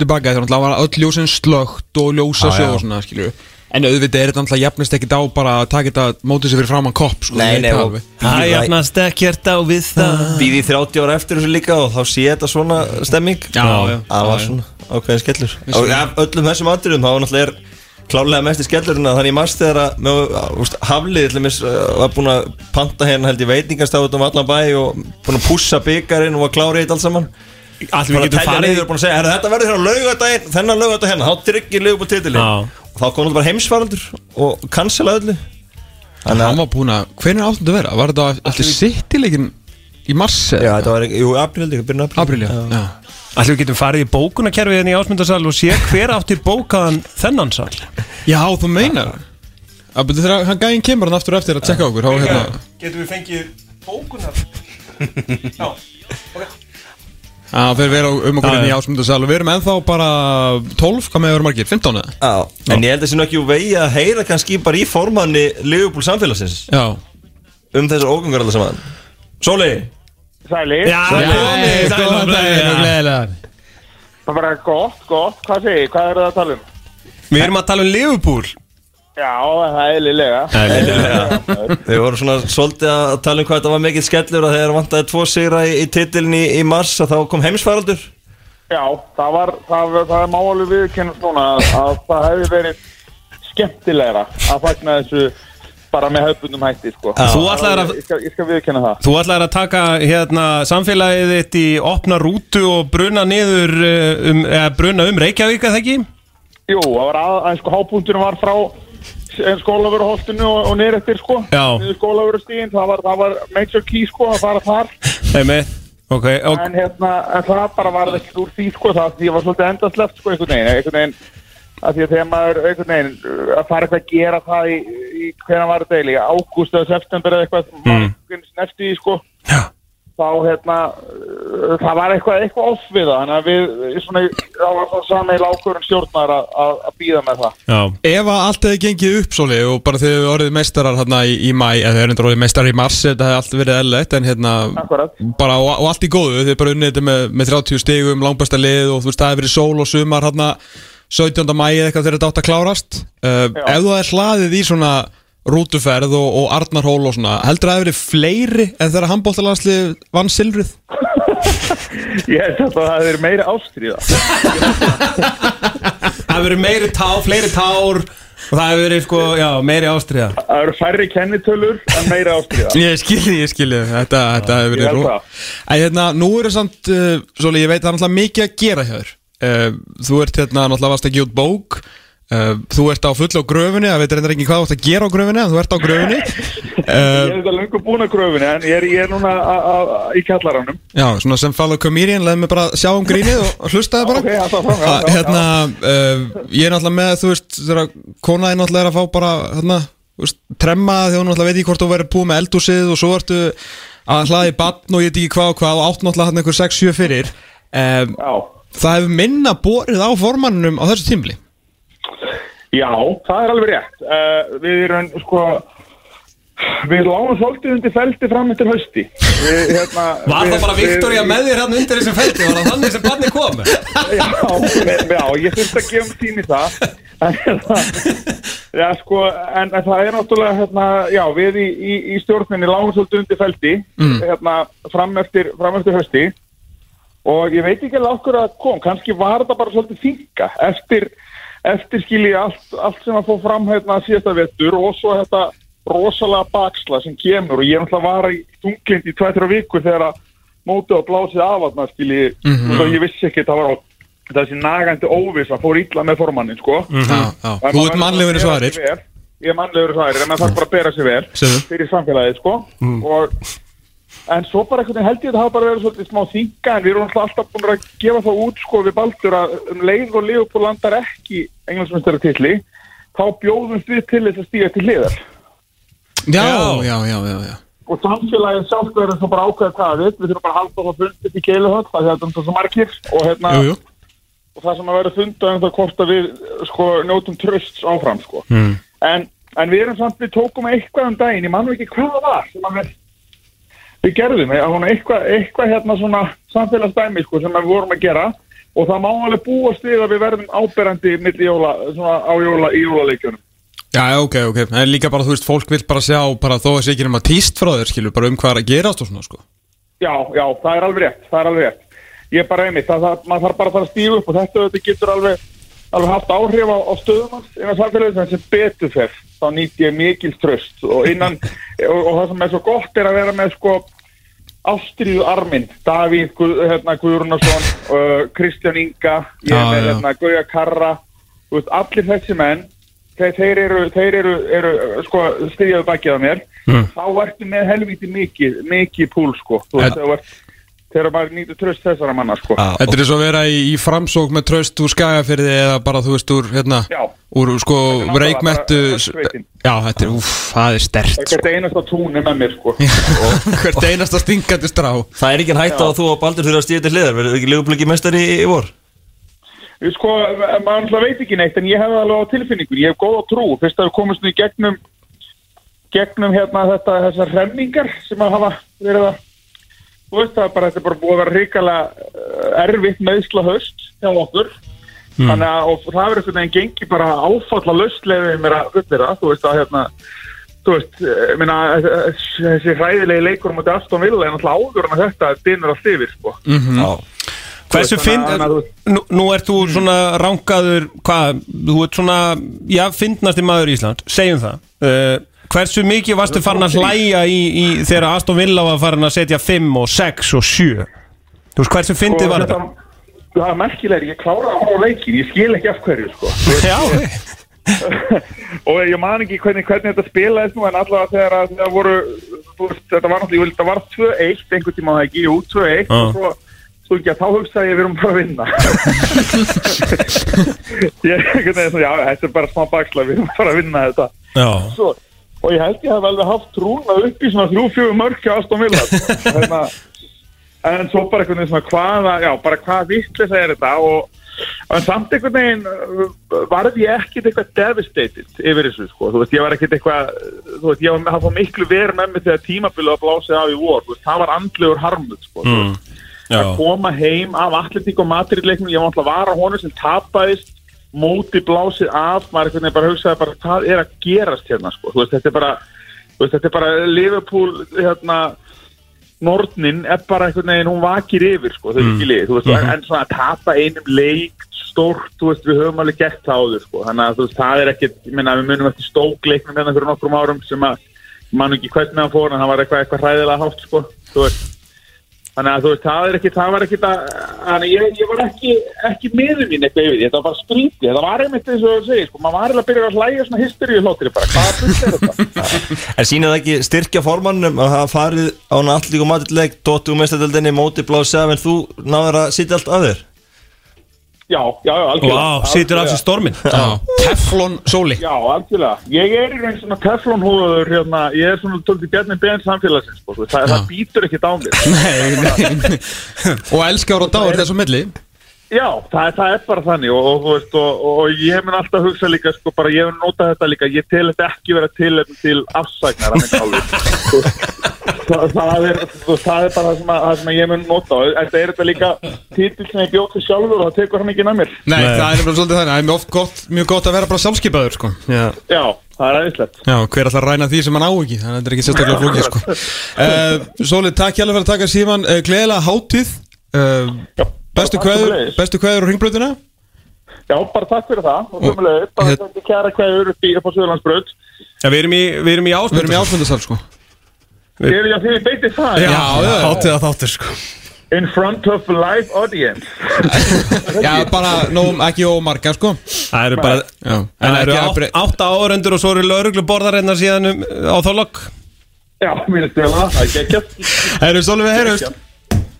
Tilbaka, þegar náttúrulega var öll ljósin slögt Og ljósa Já, sjó já. og svona, skilju En auðvitað er þetta náttúrulega jafnist ekkit á bara að taka þetta mótið sér fyrir framann kopp sko, Nei, nei, það og alveg. Það jafnast ekkert á við það. Býði 30 ára eftir þessu líka og þá sé þetta svona stemming. Já, já, Það var svona ákveðin skellur. Og ja, öllum þessum atriðum þá var náttúrulega er klárlega mest í skellurinn að þannig í mars þegar að með, úst, Haflið uh, var búin að panta hérna held í veitingastáðum um allan bæ og búin að pússa byggarinn og var klárið þetta allt saman Allir við að getum farið niður og búin að segja "Herra, þetta verður hérna laugadaginn, þennan laugadaginn hérna, þá tryggir lögum á titilin Já. og þá kom náttúrulega bara heimsfaraldur og cancela öllu Þannig Hann að, var búin að, hvernig áttum þetta að vera? Var þetta eftir sittileikin í mars? já þetta var ekki, jú, april held ég, byrjun april April, já, já. Allir við getum farið í bókunarkerfið en í ásmundarsal og sé hver átti bókaðan þennan sal? Já, þú meinar. Það betur þegar hann gæðin kemur hann aftur eftir að tjekka okkur þá hérna Getum við fengið bókunar? Já Það fyrir vera um okkur inn í já. ásmundarsal og við erum ennþá bara 12, hvað með að vera margir? 15 eða? Já, en ég held að það sé úr vegi að heyra kannski bara í formanni Liverpool samfélagsins. Já. Um þessar ógangar allar saman. Sóli, Sæli, Já, komið, sæl og blessaður. gleðilegar. Það var bara gott, gott, hvað segir, hvað eru það að tala um? Við erum að tala um Liverpool. Já, það er eðlilega. Þau voru svona svolítið að tala um hvað þetta var mikill skellur að þegar vantaði tvo sigra í, í titilin í, í mars að þá kom heimsfaraldur. Já, það var, það, var- það er máli viðkennast núna að, að það hefði verið skemmtilegra að fagna þessu bara með höfbundum hætti, sko. Þú ætlaðir að- Ég skal, ég skal viðkenna það. Þú ætlaðir að taka hérna samfélagið þitt í opna rútu og bruna niður eh, um, eða bruna um Reykjavík eða ekki? Jú, það var að, að sko, hápunkturinn var frá skólaveruholtinu og, og niður eftir, sko. Já. Niður skólaverustíðin, það var, það var major key, sko, að fara þar. Einmitt, ok, ok En hérna, en það bara varð ekkert úr því, sko, það því ég var svolítið endasleft, sko, einhvern veginn, einhvern veginn, að því að þegar maður, einhvern veginn, uh, að fara eitthvað að gera það í, í hvernig var þetta eiginlega, í ágúst eða september eða eitthvað, mm. eftir því, sko, Já. þá, hérna, uh, það var eitthvað, eitthvað off við það, þannig að við, svona, það var svona sameil ákvörðun stjórnar að, býða með það. Já. Ef að allt hefði gengið upp svolí og bara þegar við orðið meistarar hérna í, í mæ eða þeir eru orðið meistarar í mars þetta hefði allt verið eðlilegt en hérna Akkurat. bara og, og allt í góðu þið bara unnið þetta með, með 30 stigum langbæsta lið og þú veist það hefði verið sól og sumar hérna 17. mæ eða eitthvað þegar þetta átt að klárast uh, ef þú hefði hlaðið í svona rútuferð og, og Arnarhól og svona heldur það hefði verið fleiri en þegar handbóltalandslið vann silfrið Ég held að það hefði verið meira ástriða. Það hefur verið meiri tá, fleiri tár og það hefur verið sko, já, meiri ástriða Það eru færri kennitölur en meira ástriða. Ég skilji, ég skilji Þetta, þetta hefur verið rú það. Æ, hérna, Nú er það samt, uh, Sóli, ég veit það er náttúrulega mikið að gera hjá þér Þú ert hérna náttúrulega varst gefa út bók uh, Þú ert á full á gröfunni Það veit reyndar ekki hvað þú ert að gera á gröfunni En þú ert á gröfunni Ég uh, er þetta lengur búin að gröfinni en ég er, ég er núna í kallaranum. Já, svona sem fellow comedian Leðum mig bara sjá um grínið og hlustaði bara Ok, alltaf fram, já, Ah, já, já. Hérna, uh, ég er náttúrulega með, þú veist Þegar konaði náttúrulega er að fá bara Hérna, tremma Þegar hún náttúrulega veit ekki hvort þú verið búið með eldúsið Og svo ertu að hlaði bann og ég veit ekki hvað og hvað Og átt náttúrulega hann einhver 6-7 fyrir um, Já. Það hefur minna borið á formannunum á þessu tímli Já, það er alveg rétt. Uh, við erum, sko, við lágum svolítið undir feldi fram eftir hausti. Við, hérna, Var við- það bara Viktoria með þér hann undir þessum feldi? Var það þannig sem barni kom? Já, með, já, ég þurfti að gefa um tími það. En, hérna, já, sko, en, en það er náttúrulega, hérna, já, við í, í, í stjórninni lágum svolítið undir feldi, hérna, fram eftir, fram eftir hausti. Og ég veit ekki alveg okkur að það kom, kannski var þetta bara svolítið þinga eftir, eftir skilji allt, allt sem að fóð fram hérna síðasta vettur og svo þetta rosalega baksla sem kemur og ég er náttúrulega var í tunglind í tvættra viku þegar að mótið og blásið af að skilji, Mhm. og ég vissi ekki það var á þessi nagandi óviss að fór illa með formannin sko. Já, já. En Þú ert mannlegur í að svarir. Ég er mannlegur í svarir, en maður þarf bara að bera sig vel Segðu. fyrir samfélagið, sko og, En svo bara einhvern veginn held ég að það hafa bara verið svolítið smá þinga en við erum alltaf búin að gefa það út sko við Baldur að um leið og Leopold landar ekki englandsmestari titli þá bjóðum við til þess að stíga til hliðar Já, já, já, já, já. og samfélagið sjálf verður svo bara ákveða hvað við við þurfum bara að halda það fundið í keiluhöld það er þetta svo margir og hérna Jú, jú. og það sem að vera fundað um það hvort að við sko njótum trösts áfram sko. Mm. en, en við erum samt við tókum eitthvað um daginn, ég mann ekki hvað það var sem að við, við gerðum eitthvað, eitthvað hérna svona samfélagsdæmi sko, sem við vorum að gera. Og það má alveg búast við að við verðum áberandi milli jóla, svona á jóla í jólaleikjunum. Já, ok, ok. En líka bara, þú veist, fólk vil bara sjá bara þó að sé ekki nema tíst frá þér, skilur bara um hvað er að gerast og svona, sko. Já, já, það er alveg rétt, það er alveg rétt. Ég er bara einmitt, það, það, maður þarf bara að fara að stífa upp og þetta, þetta getur alveg, alveg haft áhrif á, á stöðum hans innan samfélagið sem betur fer. Þá nýtt ég mikil tröst og innan, og, og það sem er svo gott er að vera með sko ástriðu arminn, Davíð hérna, Guðrunarsson, uh, Kristján Inga, ég er Já, með hérna, Gauja Karra, veist, allir þessi menn, þeir, þeir eru, þeir eru, eru sko, styrjaðu bakið á mér, þá ertu með helviti mikið, mikið púl, sko, þú En- þegar maður nýtur tröst þessara manna, sko. Þetta er svo að vera í, í framsók með tröst úr skagafyrði eða bara, þú veist, úr, hérna Já. úr, sko, sveitin. Já, þetta er, úff, það er stert, Það er hvert einasta túnir með mér, sko. sko Hvert einasta stingandi strá Það er ekki hægt á að þú og Baldur þurfa að stíða til hliðar Verður ekki legubliki mestari í, í vor? Sko, maður alltaf veit ekki neitt, en ég hef alveg á tilfinningun, ég hef góða trú, fyrst að við komumst nú í gegnum, gegnum hérna þetta, þú veist það er bara, þetta er bara búið að vera ríkala erfitt meðsla höst hjá okkur, Þannig að og það verður einhvern veginn gengi bara áfalla lauslega mér að fullera, þú veist að hérna þú veist, ég meina þessi hræðilegi leikur mútið Aston Villa en alltaf áður en að þetta dynur allt yfir sko. Hversu Þú veist, finn þannig að- nú, nú ert þú svona ránkaður Hvað, þú ert svona Já, fyndnasti maður í Ísland, segjum það. Uh, Hversu mikið varstu farin að hlæja í, í þegar Aston Villa var farin að setja 5 og 6 og 7 Þú veist, hversu fyndið Og var þetta-? Það er merkilegri, ég kláraði á leikin, ég skil ekki af hverju sko. Já, og ég man ekki hvernig, hvernig þetta spilaðist nú en allavega þegar að það voru veist, þetta var náttúrulega, þetta var 2-1 einhvern tíma það ekki, jú, 2-1 Já. og svo, svo ekki að þá hugsaði ég við erum bara að vinna ég, einhvern veginn, svona, já, þetta er bara smá baksla við erum bara að vinna þetta já svo, og ég held ég hef alveg haft trúna upp í svona þrjú-fjögur mörk hjá Aston Villa. Hérna, en svo bara einhvern veginn svona hvaða, já, bara hvað vittlis er þetta? Og en samt einhvern veginn uh, varði ég ekkit eitthvað devastated yfir þessu, sko, þú veist, ég var ekkit eitthvað þú veist, ég var það fór miklu verið með mig þegar tímabilu að blása af í vor, þú veist, það var andlegur harmut, sko, veist að koma heim af Atletík og Madrid-leiknum ég var alltaf að vara honum sem tapaðist móti blásið af maður einhvern veginn bara hugsaði bara hvað er að gerast hérna sko, veist þetta er bara veist þetta er bara Liverpool hérna Nordnin er bara einhvern veginn hún vakir yfir sko, þau ekki lið, þú veist, en svona að tapa einum leik veist, við höfum alveg gert það áður sko, þannig að það er ekkert ég minna, við munum eftir stókleiknum hérna fyrir nokkrum árum sem að, mann ekki hvernig hann fór en það var eitthvað, eitthvað hræðilega hátt sko, þú veist Þannig að þú veist, það er ekki, það var ekki það, þannig ég, ég var ekki, ekki miður mín eitthvað yfir því, þetta var skrítið, þetta var einmitt eins og þú segir, sko, maður var eiginlega að byrja að hlæja svona hysteríu hlóttir bara, hvaða bull er þetta? En það ekki styrkja formannum að hafa farið á maturleik Dóttu og mestadöldinni, móti af en þú náður að sitja allt að þér Já, já, já, algjörlega. Vá, situr af sér stormin Teflon sóli Já, algjörlega. Ég er í raun svona teflonhúður, hérna, ég er svona tóltið bjarni beðin samfélagsins, sko, þú veist, það, það býtur ekkit á mér. Nei, nei, nei. Og elskar og dáður þessu milli Já, það, er- það er bara þannig og, og, þú veist, og, og, og ég mun alltaf hugsa líka sko, bara ég mun nota þetta líka ég tel þetta ekki vera tilefn til afsæknar að minn álið það, það, er, það er bara það sem, að, það sem ég mun nota og þetta er þetta líka títil sem ég bjóð til sjálfur og það tekur hann ekki með mér. Nei, það er nefnilega svolítið þannig Það er mjög, oft gott, mjög gott að vera bara sjálfskeipaður sko. Já. Já, það er aðeinslegt Já, hver að ræna því sem hann á ekki? Þannig að þetta er ekki sérstaklega flókið sko. uh, Sólið, takk hjálpa fyrir að taka síman uh, Gleðilega hátíð. Uh, Já, Bestu kveður sömuleiðis. Bestu kveður á ringbröðina Já, bara takk fyrir það og sömulegir, bara þetta kæra kveður upp í upp á Suðurlandsbraut. Já, við erum í, við erum í Við erum í sko. Já því við beitið það. Já, já, Hátíða þáttur sko. In front of live audience. Já, bara nóg, ekki ómarga sko. Það eru bara Já, En það eru átta árendur og svo eru lauruglu borðarinnar síðan um, á þólokk Já, mér er stila, það er geggjast Herru, Sólið, við heyrjumst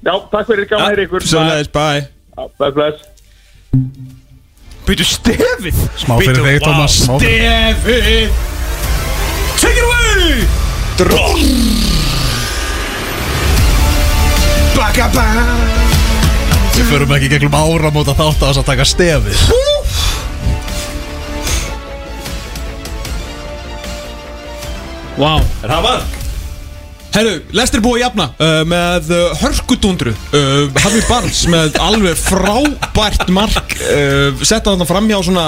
Já, takk fyrir, gaman að heyra ykkur. Sólið, bye. Bless, bless. Býtu stefið. Smá fyrir þig Thomas. Stefið. Take it away. Drop Baka baka Við förum ekki gegnum áramóta þátt á þess að taka stefið. Wow Er það var? Herru, Lester búið að jafna uh, með uh, hörkudundru. Uh, Harvey Barnes með alveg frábært mark uh, Setta þarna fram hjá svona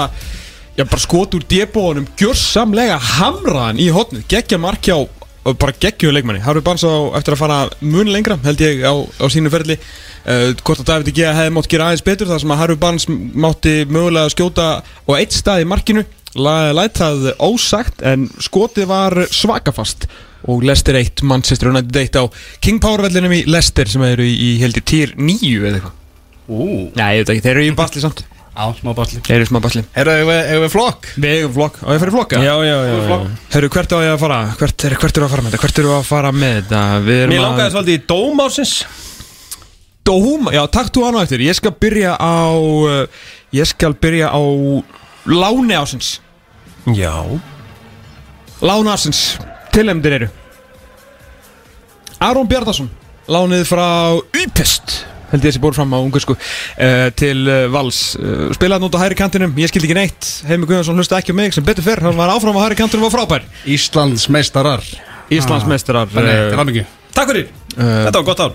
Já, bara skot úr debóðunum Gjörsamlega hamraðan í hotnið Gekkja mark hjá uh, bara geggjuðu leikmanni. Harvey Barnes á eftir að fara mun lengra Held ég á, á sínu ferli. Uh, Hvort að David G. hefði mátt gera aðeins betur Það sem að Harvey Barnes mátti mögulega skjóta á eitt stað í markinu. La- Læt það ósagt En skotið var svakafast og Leicester 1, Manchester United 1 á King Power vellinum í Leicester sem eru í, í heldur týr 9 eða eitthvað. Ú. Nei, ég veit ekki, þeir eru í basli samt. Á, smá basli. Þeir eru í smá basli. Herra, eigum við- eigum við flokk? Við eigum flokk, á ég að fara í flokka? Já, já, já, já. Herru, hvert á ég að fara? Hvert, er, hvert eru að fara með þetta? Hvert eru að fara með þetta? Við erum Mér langaði svolítið í dómásins Dóm, já, takk þú hann á eftir. Ég skal byrja á uh, Ég skal byrja á Láni ásins Já. Láni ásins Tilemdir eru Aron Bjarnason Lánið frá Upest held ég þessi bór fram á ungarsku uh, til uh, Vals. Uh, spilaði nút á hæri kantinum, ég skildi ekki neitt. Heimi Guðjónsson hlusta ekki á mig sem betur fyrr hann var áfram á hæri kantinum og frábær. Íslands meistarar Íslandsmeistarar Þannig, eh, til hann ekki Takk fyrir, eh, þetta var gott ár.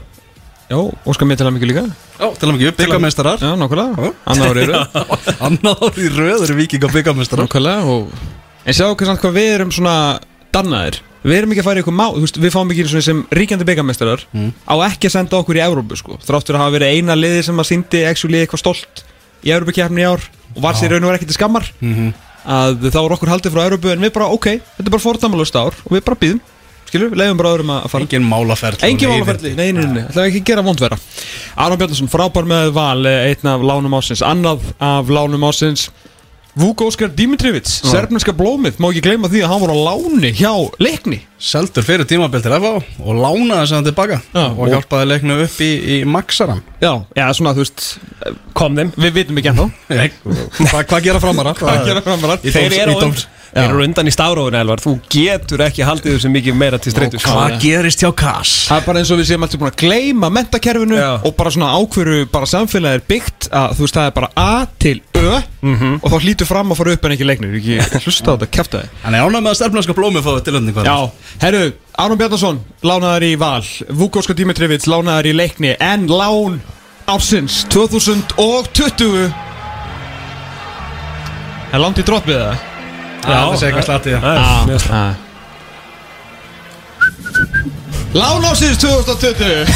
Já, óskar mér til að mikið líka. Já, til að mikið byggameistarar Já, nákvæmlega. Annað árið eru Annað árið röð eru vikinga byggameistarar Nákvæmlega og En sjáu samt hvað við erum svona dannaðir Við erum ekki að fara í eitthvað má veist, Við fáum ekki sem ríkjandi byggamestrar Á ekki að senda okkur í Evrópu sko. Þráttur að hafa verið eina liði sem að síndi eitthvað stolt í Evrópukefni í ár Og var sér raun og verið ekki til skammar. Að þá er okkur haldið frá Evrópu En við bara ok, þetta er bara fordæmalust ár Og við bara býðum Skilur, leiðum bara öðrum að fara. Engin málaferð Engin málaferli, nei, nei, nei, ætlaði ekki að gera vondvera Aron Bjarnason, frábær með val eh, Einn af lánum ásins, annað af lánum ásins Vuk Óskar Dimitrievits Serbneska blómið, má ekki gleyma því að hann voru á láni hjá leikni. Seldur fyrir tímabil til FH og lánaði sem hann tilbaka Já, og, og- hjálpaði leiknu upp í, í Maxaran Já, já, svona, þú veist Kom þeim. Við vitum ekki ennþá. Hvað hva gera framara? Hvað gera framarar Í Þeir dóms- eru í á dóms- und- þeir eru undan í stafrófinu Elvar. Þú getur ekki haldið þessu mikið meira til streytu Hvað gerist hjá Kass? Það er bara eins og við séum alltaf búin að gleyma mentakerfinu Já. og bara svona ákveru bara samfélagið er byggt að þú veist það er bara A til Ö og þá hlýtur fram að fara upp en ekki leiknir. Ekki hlusta á þetta, kæfta þið Hann er ánægð með að stefnarska blómi fáið tilönding Já, herru, Aron Bjarnason lánaðar í Val, Vukóska Dimitrievits lánaðar í leikni. En lán ársins 2020 Er langt í droppið það? Já, það. Sé eitthvað slatið. Lán ársins 2020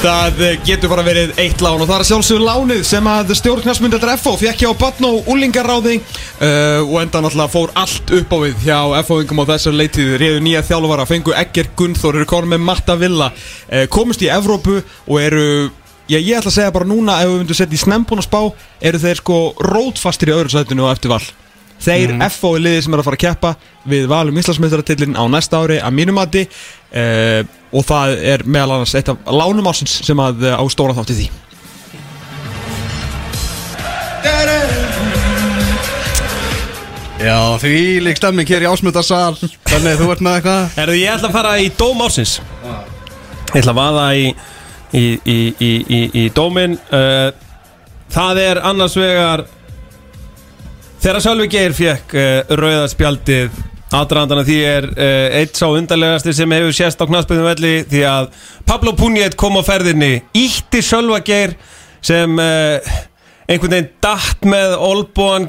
Það getur bara verið eitt lán og það er sjálfsögur lánið sem að stjórnknarsmyndar FO fekk hjá Batn og Úlingaráði uh, og enda náttúrulega fór allt upp á við hjá FO-ingum á þessar leitið reyðu nýja þjálfara, fengu Egger Gunnþór eru konum með Matta Villa uh, komist í Evrópu og eru Já, ég ætla að segja bara núna ef við myndum setja í snembún og spá eru þeir sko rótfastir í öðru sætinu og eftir val. Þeir FO er liðið sem er að fara að keppa við valum Íslandsmyndaratillin á næsta ári að mínum mati uh, og það er meðal annars eitt af lánum ásins sem að uh, á stóra þátti því. Já, því lík stemming hér í ásmundarsal. Þannig þú ert með eitthvað? Erðu ég ætla að fara í dóm ársins. Ég ætla að vaða í í, í, í, í, dómin uh, Það er annars vegar Þegar Sölvi Geir fekk uh, rauðarspjaldið Aðdraðandana því er uh, eitt sá undarlegasti sem hefur sést á knaspinu velli því að Pablo Puniet kom á ferðinni ítti Sölva Geir sem uh, einhvern veginn datt með olbúan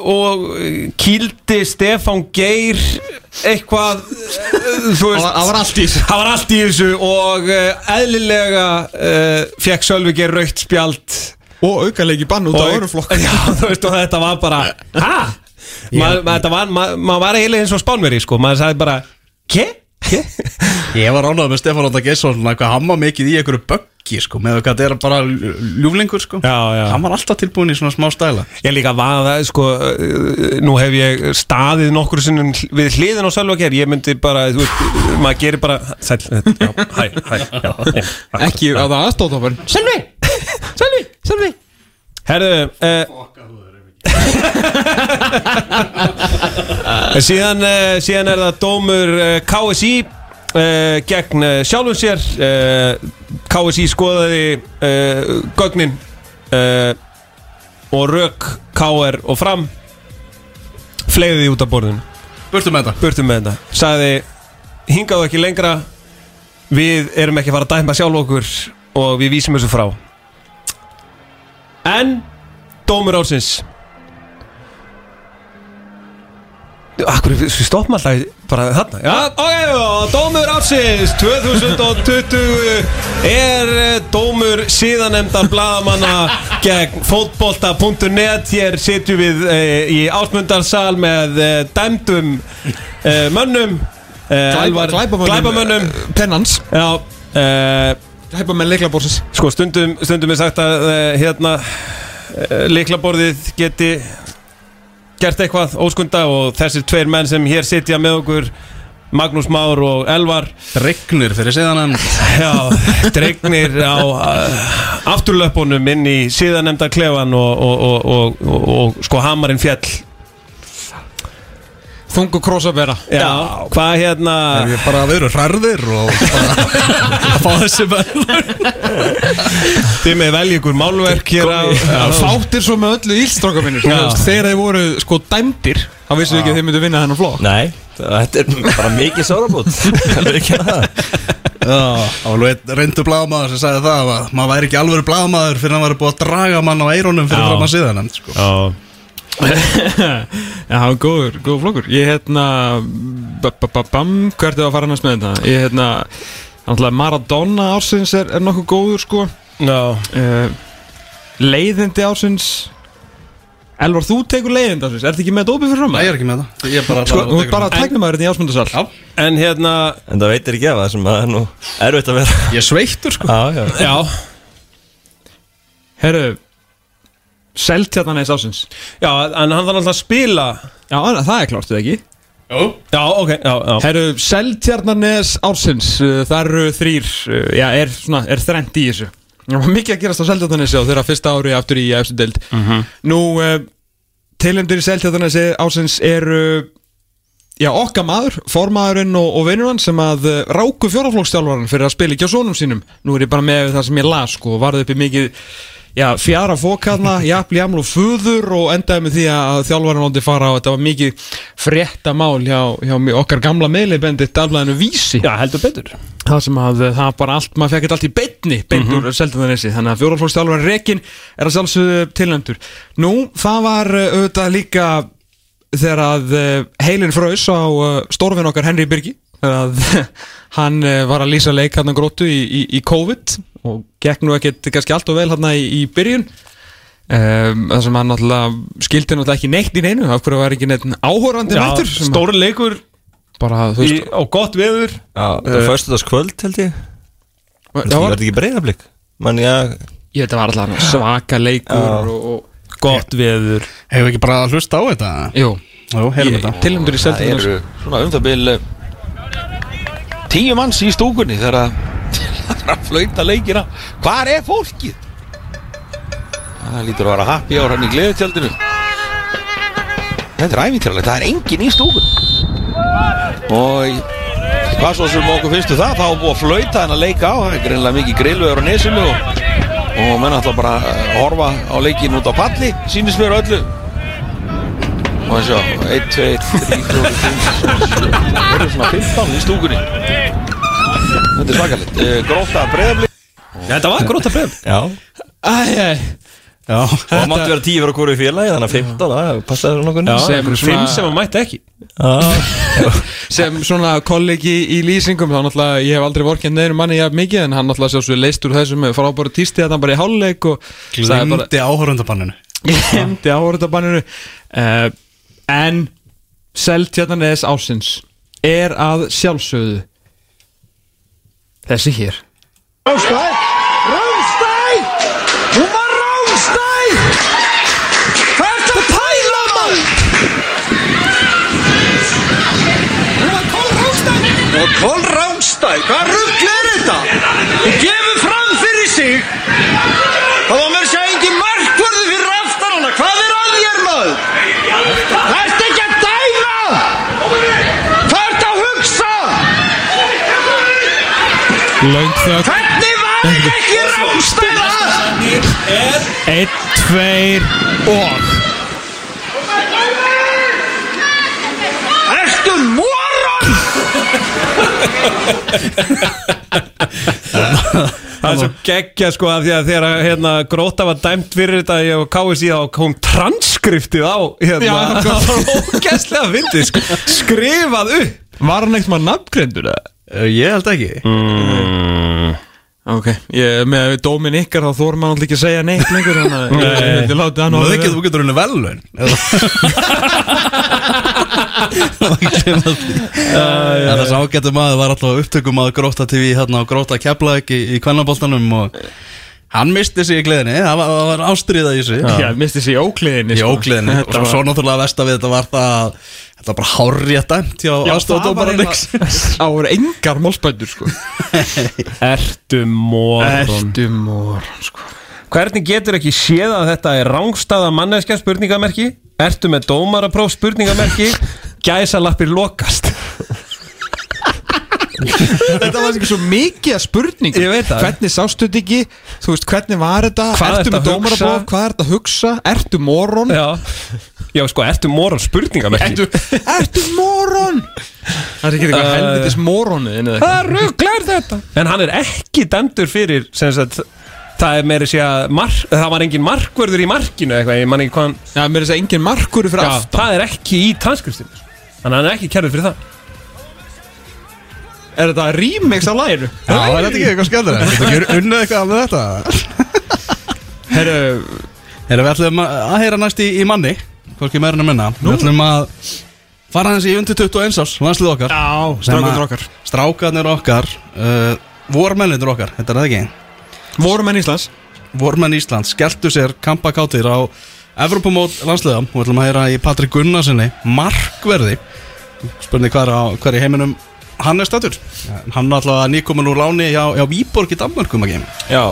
og kýldi Stefán Geir eitthvað þú veist, Það var allt í þessu. Það var allt í þessu og eðlilega uh, fekk Sölvi Geir raukt spjald. Og aukalegi bann út á Og- öðru flokk Já, þú veist og þetta var bara Hæ? Maður ma, þetta var, ma, maður var eiginlega eins og spánveri sko. Maður sagði bara Kje? Ég? Var ánægð með Stefán Óta Gesson Hvað var mikið í einhverju böggi sko, Með hvað þetta er bara ljúflingur sko. Já, já. Hann var alltaf tilbúin í svona smá stæla. Ég líka var það sko uh, Nú hef ég staðið nokkur sinnum við hliðin á Sölva Geir Ég myndi bara, þú veist, maður gerir bara Sæl, já, hæ, hæ, já, já. Ekki á það aðstóðtofan Sölvi, Sölvi, Sölvi. Herðu uh, síðan, uh, síðan er það dómur uh, KSI uh, gegn uh, sjálfum sér. Uh, KSI skoðaði uh, gögnin uh, og rök KR og fram. Fleiði því út af borðinu. Burtu með þetta. Burtum með þetta. Sagði hingaðu ekki lengra. Við erum ekki að fara að dæma sjálf okkur og við vísum þessu frá. En dómur ársins Akkur, stoppum alltaf bara þarna? Já, ok, og dómur ársins 2020 er eh, dómur síðanemdar bladamanna gegn fótbolta.net Hér sitjum við e, í ásmundarsal með e, dæmdum e, mönnum Glæpamönnum Pennans. Já, Glæpamenn leiklabórsins Sko stundum, stundum er sagt að hérna leiklaborðið geti gert eitthvað óskunda og þessir tveir menn sem hér sitja með okkur Magnús Már og Elvar. Regnir fyrir síðan já, dregnir á uh, afturlöpunum inn í síðanemda klefan og, og, og, og, sko hamarinn fjall Þungu krossa vera Já, hvað hérna Ég bara að vera hræðir og bara að fá þessi menn þið með velja ykkur málverk hér á fáttir svo með öllu ílstráka minnir Já. Þegar þeir voru sko dæmdir Þá vissu við ekki að þeir myndu vinna þennan flokk. Nei. Þetta er bara mikið sárabót. Það er ekki það. Já, það var einn reyndu blaðmaður sem sagði það að maður væri ekki alveg blaðmaður fyrir að hann væri búið að draga mann á eironum fyrir Já. fram að síðan sko. Já, Já, góður, góður flokkur. Ég hérna hvert er að fara næst með þetta? Ég hérna Náttúrulega Maradona ársins er, er nokkuð góður sko. Já. Uh, Leiðindi ársins. Elvar, þú tekur leiðindi ársins. Ertu ekki með dópið fyrir fram? Nei, ég er ekki með það. Ég er bara Sko, þú ert bara að tækna maður í ásmundasal Já. En hérna, En það veitir ekki af það sem að er nú erfitt að vera. Ég er sveittur sko. Já, já. Já. Herru Seltjarnanes ársins. Já, en hann þarf alltaf að spila. Já, það er klart, eða ekki? Jú. Já, ok, já, já. Herru, Seltjarnanes ársins uh, Það eru þrýr uh, Já, er, svona, er þrennt í þessu. Það var mikið að gerast á Seltjarnanesi á þeirra fyrsta ári aftur í eftir deild. Nú, uh, tilendur í Seltjarnanesi ársins eru Já, okkar maður, formaðurinn og, og vinnur hann sem að uh, ráku fjóraflókstjálfaran fyrir að spila ekki á sónum sínum. Nú er ég bara með það sem ég las sko, varði uppi mikið Já, fjara fókarna, jafnli, jaml og fuður og endaði með því að þjálfarinn átti fara og þetta var mikið fréttamál hjá, hjá okkar gamla meðleibendi daflaðinu vísi. Já, heldur betur. Það sem að uh, það bara allt, maður fekk þetta allt í beinni beint úr Seltjarnanesi, þannig að fjóraflókstjálfarin Rekin er að sjálfsögðu tilnæmdur Nú, það var uh, auðvitað líka þegar að uh, heilin frös á stórfinn okkar Henry Birgi að hann var að lýsa leik hann gróttu í, í, í COVID og gekk nú ekkert kannski allt og vel hann í, í byrjun. Um, það sem hann náttúrulega skildi náttúrulega ekki neitt í neinu. Af hverju var ekki neitt áhórandi mættur stóri leikur. Bara, þú í, veist, á gott veður. Já, það er föstudags kvöld held ég. Það Það var, ekki breyðablík Man, já, ég veit að var alltaf svaka leikur og, og Gott veður. Hefur ekki bara að hlusta á þetta? jú, Jú, tilnæmdur í Það Seltjarnanesi eru svona um það bil eh, tíu manns í stúkunni þegar að er að flauta leikina Hvar er fólkið? Það lítur að vera happy ára hann í gleðutjaldinu Þetta er ævintýralegt, það er engin í stúkunni Og hvað svo sem okkur finnstu það, þá er búið að flauta hann að leika á Það er greinlega mikið grillveður á nesinu og, og menn ætla bara að horfa á leikin út á palli Sýnist mér öllu Og sjá, 1, 2, 3, 4, 5, 6, 7 Það eru svona 15 í stúkunni Þetta er svakalegt. Uh, Gróta breyðabli Þetta var gróta breyð já. Æjæj Já, Og það mátti vera tíu fyrir að hverju félagi Þannig að 15, það passaði svona okkur Já, Sem sem svona- fimm sem hann mætti ekki. Sem svona kollegi í lýsingum þá náttúrulega, ég hef aldrei vorkend neðinu manni jafn mikið en hann náttúrulega sjálfsögur leist úr þessum með frábæra tísti að hann bara í hálfleik og sagði bara, glimti áhörundabanninu glemdi áhverjandabanninu uh, en Seltjarnanes ásins er að sjálfsögðu þessi hér. Rámstæð Rámstæð Hún var Rámstæð Hvað er þetta að pæla maður? Hún var Kól Rámstæð Hún var Kól Rámstæð Hvað rugl er þetta? Hún gefur fram fyrir sig Það var mér að segja engin markvörðu fyrir aftan hana Hvað er að þér maður? Það ert ekki að dæma Hvað ert að hugsa? Löng þögn. Hvernig var ekki Rámstæða? Einn, tveir og. Ertu moron? Það er svo geggja sko að því að þegar hérna, gróta var dæmt fyrir þetta ég og KSI þá kom transkriptið á hérna, Já, það var ógæslega fyndið sko, skrifað upp Var hann eitthvað nafngreyndur eða? Uh, Ég held ekki. Ok, ég, með dómin ykkar þá þórum maður ekki að segja neitt lengur þannig að ég myndi láta hann Þú orðið getur, þú getur henni velun En þess ágættu maður var alltaf upptökum að gróta TV hérna og gróta keflaðik í, í kvennaboltanum og hann misti sig í gleðinni, það var, var ástriða í sig Já, misti sér í ókliðinni í ógleðinni. Og Þetta var- svo náttúrulega vest að við þetta var það að þetta var bara dæmt hjá Já, það var eiginlega- Það voru engar málspændur sko. Ertu moron Ertu mór sko. Hvernig getur ekki séð að þetta er rángstaða manneskja spurningamerki? Ertu með dómarapróf spurningamerki? Gæsa lappir lokast Þetta var svo mikið að spurning Ég veit það. Hvernig sástu þetta ekki? Þú veist, hvernig var þetta? Hvað Ertu með hugsa? hvað ertu að hugsa? Ertu moron? Já, já sko, ertu moron? Spurningamerki Ertu, ertu moron? Það er ekki eitthvað Uh, helvitis Hvað eitthvað. rugglar þetta? En hann er ekki dæmdur fyrir sem sagt, Það er meiri sé að mark, það var engin markvörður í markinu eitthvað, ég man ekki hvað hann Já, er þess að engin markur fyrir Já, aftan. það er ekki í transkriptinu Þannig að hann er ekki kærður fyrir það Er þetta remix á læginu? Já, það er þetta ekki eitthvað skemmður Þetta ekki unnið eitthvað með þetta? Herru, Herra, við ætlum að heyra næst í, í manni Hvorki meira en að minna. Við ætlum að fara hans í undir 21 árs Landslið okkar. Já, strákunir okkar. Strákarnir okkar uh, Vormenninir okkar, þetta er það ekki? Vorum enn Íslands. Vormenn Íslands Skeltu sér kampakáttir á Evropamót landsliða. Og við ætlum að heyra í Patrik Gunnarsinni Markverði. Spurning hvað er, á, hvað er í heiminum Hann er stættur Hann er alltaf nýkomin úr láni hjá, hjá Víborg í Danmörkum ekki Já,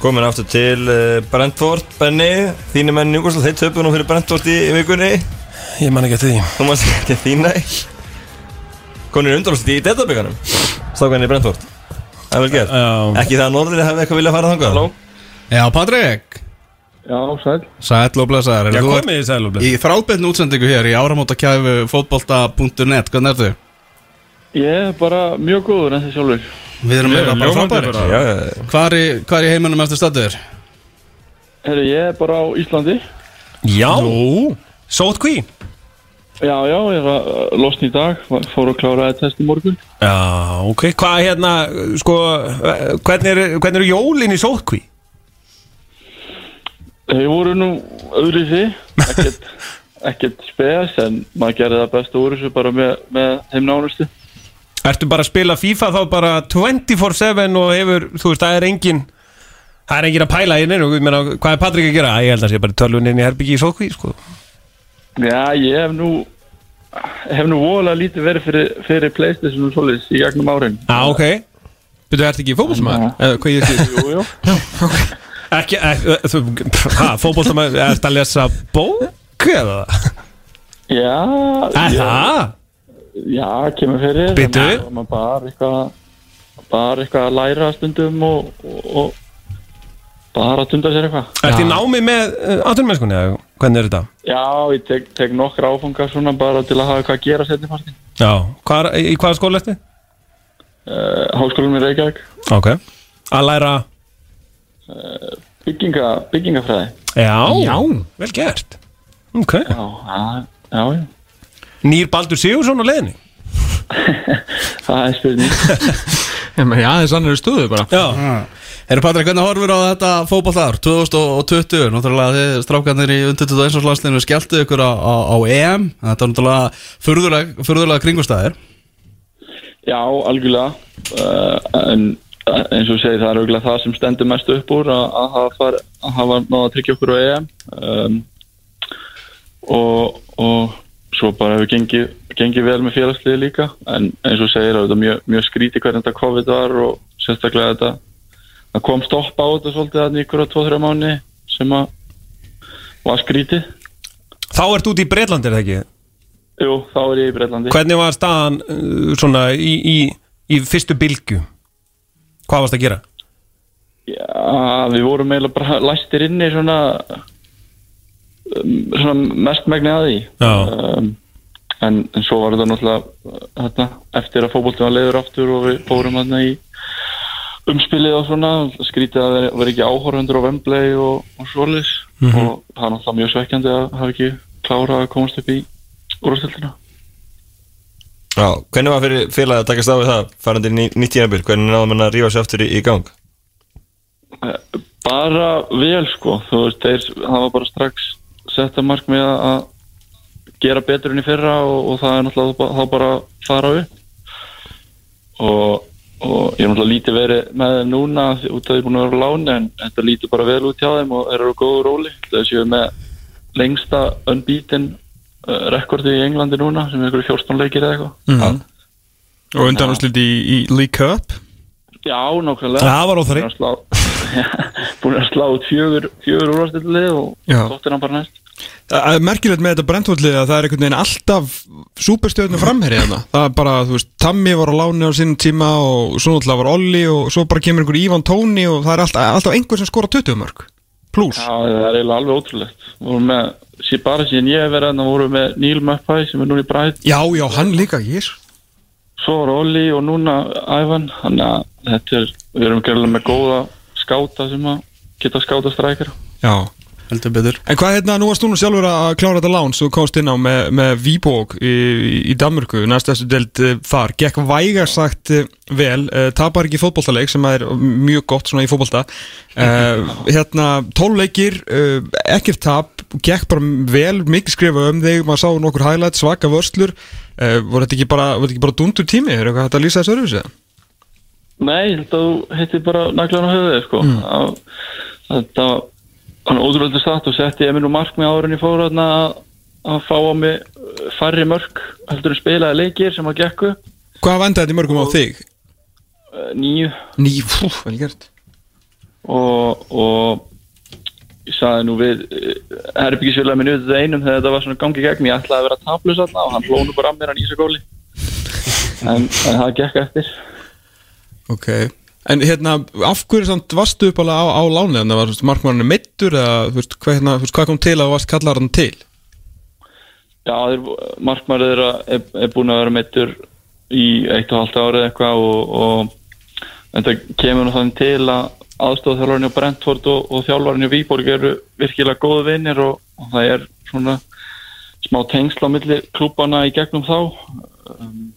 komin aftur til uh, Brentford, Benny Þínu menn Júkosl, þeir töpu nú fyrir Brentford í, í vikunni. Ég man ekki að því. Þú maður ekki þína Konir undanlust í detabygganum Stákan í Brentford. Það er vel gert. Já. Ekki það að Norðri hefði eitthvað viljað fara þangað? Halló? Já, Patrik. Já, sæl. Sæll og blessaður. Já, komið í sæl og bless Í þráðbyrnu útsendingu hér í áramótakæfu fótbolta.net Hvernig ertu? Ég er bara mjög góður en þessi sjálfur. Við erum meira bara frábæri bara. Já, já, já. Hvar í, hvar í heiminum ertu stættur? Herri, ég er bara á Íslandi. Já, sótkví Já, já, ég er að losna í dag. Fór að klára að test í morgun. Já, ok, hvað hérna, sko, eh, hvernig er, hvernig er jólin í sótkví? Þeir voru nú öðru því Ekkert, ekkert spes En maður gerði það besta úr þessu bara með, með þeim nánustu Ertu bara að spila FIFA þá bara 24-7 og hefur, þú veist, það er engin Það er engin að pæla í meina, hvað er Patrik að gera? Ég held að sé bara tölvun inn í herbyggi í sótkví, sko Já, ég hef nú Hef nú voðalega lítið verið fyrir, fyrir Playstation og svoleiðis í gegnum árin Já, ok Byrju, ertu ekki fótbolsmaður? Eða hvað ég sé? Jú, jú Ekki, ekki, þú, hæ, fótbolsmaður, ertu að lesa bók eða? Já, það? Já, kemur fyrir er maður bara eitthvað bara eitthvað að læra stundum og, og, og bara að tunda sér eitthvað. Ertu í námi með uh, aðtunmennskunni eða hvernig er þetta? Já, ég tek, tek nokkra áfangar svona bara til að hafa eitthvað að gera setni partin Já, hvar, í í hvaða skóla ertu? uh, Háskólum í Reykjavík. Ok. Að læra? Uh, bygginga, byggingafræði. Já, já, vel gert. Ok. Já, já, já. Nýr Baldur Sigursson á leiðinni? Það er spurning. Já, það er sannur stöðu bara. Já. Herru Patrik, hvernig horfir á þetta fótbollar 2020, náttúrulega þið strákarnir í undir 21 árslandsliðinu skelltu ykkur á, á, á EM. Þetta er náttúrulega furðulega kringustæðir Já, algjörlega. Uh, en uh, eins og segir það er auðvitað það sem stendur mest upp úr að, að hafa, far, að hafa náða að tryggja okkur á EM. Um, og, og svo bara hefur gengið, gengið vel með félagsliði líka en eins og segir það er mjög, mjög skríti hvernig þetta COVID var og sérstaklega þetta það kom stopp á þetta svolítið að ykkur á 2-3 mánu sem að var skrítið Þá ert út í Breitland, er það ekki? Jú, þá er ég í Breitlandi Hvernig var staðan uh, svona í, í, í fyrstu bylgu? Hvað varst að gera? Já, við vorum eiginlega bara læstir inni svona, um, svona mest megni að því. Um, en, en svo var þetta náttúrulega hérna, eftir að fótboltum var leiður aftur og við fórum hérna í umspilið og svona skrítið að vera, vera ekki áhorfundur á Wembley og, og svolis Mhm. og það er náttúrulega mjög svekkjandi að hafa ekki klárað að komast upp í úrstildina Já, hvernig var fyrir félagi að takast á við það farandi ný, nýtt tímabil, hvernig náðum hann að rífa sér aftur í, í gang? bara vel sko. Þú veist, þeir hafa bara strax sett að mark með að gera betur enn í fyrra og, og það er náttúrulega þá- bara að fara upp. Og, og ég er náttúrulega lítið verið með þeim núna út af því búin að vera á láni en þetta lítur bara vel út hjá þeim og eru á góðu róli. Þeir séu með lengsta unbeaten uh, rekordi í Englandi núna sem er ykkur 14 leikir eða eitthvað. Mhm. Og undan úrslit í, í League Cup? Já, nákvæmlega. Það var óþarfi. Að búin að slá út fjögur, úrvastillið og Já. þóttir hann bara næst Það er merkilegt með þetta brentfóllið að það er einhvern veginn alltaf súperstjörnum framherri hérna. Það er bara, þú veist, Tammy var á láni á sínum tíma og svo náttúrulega var Olli og svo bara kemur einhver Ívan Tóni og það er alltaf, alltaf einhver sem skora 20 mörg. Plus. Já, það er alveg ótrúlegt Við vorum með, sé bara síðan ég verið þannig vorum við með Neil Muppai sem er núna í bræð Já, já, hann líka, ég Svo var Olli og núna Ævan Þannig að þetta er, við erum gerðilega með góða skáta sem að geta skáta strækjara Já. Heldur betur. En hvað hérna, nú varst þú nú sjálfur að klára þetta lán svo komst inn á með, með Víbók í, í Danmörku, næst þessu deild uh, þar, gekk væga sagt uh, vel, uh, tapar ekki fótboltaleik sem er mjög gott svona í fótbolta uh, hérna, tóluleikir ekkert tap, gekk bara vel mikið skrifa um þig, maður sá nokkur highlight, svaka vörslur, voru þetta ekki bara, voru þetta ekki bara dundur tími, er eitthvað hægt að lýsa þessu öðruvísi? Nei, ég held að þú heitir bara naglan á höfuðið sko. mm. Þetta hann ótrúlega satt og setti ég minn og markmið áður en ég fór þarna að, að fá á mig uh, færri mörg heldur en spilaði leikir sem að gekku. Hvað vendaði þetta mörgum á þig? uh, nýju Nýju, fú, vel gert. Og, og ég sagði nú við herbyggisfélagi minn auðvitað einum þegar þetta var svona gangi gegn. Ég ætlaði að vera taplus þarna og hann hlónu bara að mér í þessu góli en, en það gekk eftir Ok. En hérna, af hverju samt varstu upp alveg á, á lánið? En það var markmanninu meittur eða þú veist, hvað, hérna, hvað kom til að varst kallar hann til? Já, markmærið er, er, búin að vera meittur í eitt og halvt árið eitthvað og, og þetta kemur nú þannig til að aðstofþjálfarinn á Brentford og, og þjálfarinn á Víborg eru virkilega góðu vinnir og, og það er svona smá tengsla á milli klúbana í gegnum þá. Um,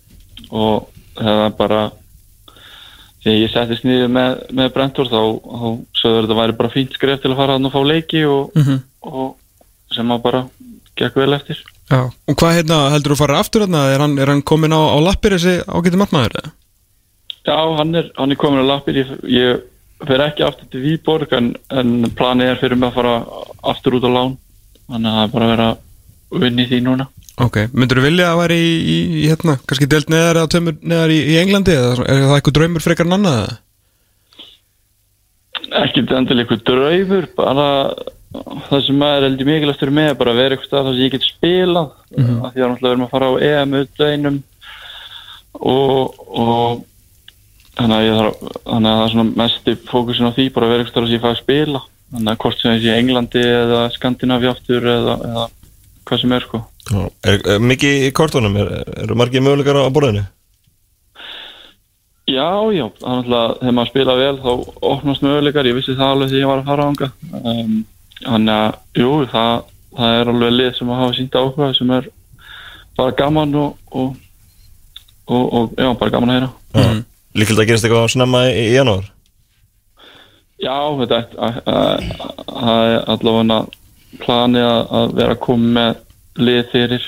og það er bara þegar ég settist niður með, með Brentford þá, þá sögður þetta væri bara fínt skref til að fara og fá leiki og, Mhm. og sem að bara gekk vel eftir Já. Og hvað hérna, heldur þú að fara aftur hérna? Er hann, er hann komin á, á lappir þessi ágæti markmaður? eða? Já, hann er, hann er komin á lappir ég, ég fer ekki aftur til Víborg en, en planið er fyrir mig að fara aftur út á lán þannig að það er bara að vera í því núna Ok, myndur þú vilja að vera í, í, í hérna, kannski delt neðar eða tömur neðar í, í Englandi eða er það eitthvað draumur frekar en annað? eða? ekki endilega eitthvað draufur bara það sem er heldur mikilvægt fyrir mig er bara að vera eitthvað þar sem ég get spilað Mhm. af því að náttúrulega erum að fara á EM auðvitaðinum og, og þannig að, ég þarf, þannig að það er svona mesti fókusin á því bara að vera eitthvað þar sem ég fæ að spila þannig að hvort sem í Englandi eða Skandinavi aftur eða, eða hvað sem er sko Já. Er, er mikið í kortunum? Er, eru margir möguleikar á borðinu? Já, já, þannig að þegar maður spila vel þá opnast möguleikar, ég vissi það alveg þegar ég var að fara ánga um, þannig að, jú, það, það er alveg lið sem að hafa sínt áhuga sem er bara gaman og, og, og, og já, bara gaman að heyra Mm. Líkilegt að gerast eitthvað snemma í, í janúar? Já, þetta er að- að- það er allavega planið að, að vera að koma með lið fyrir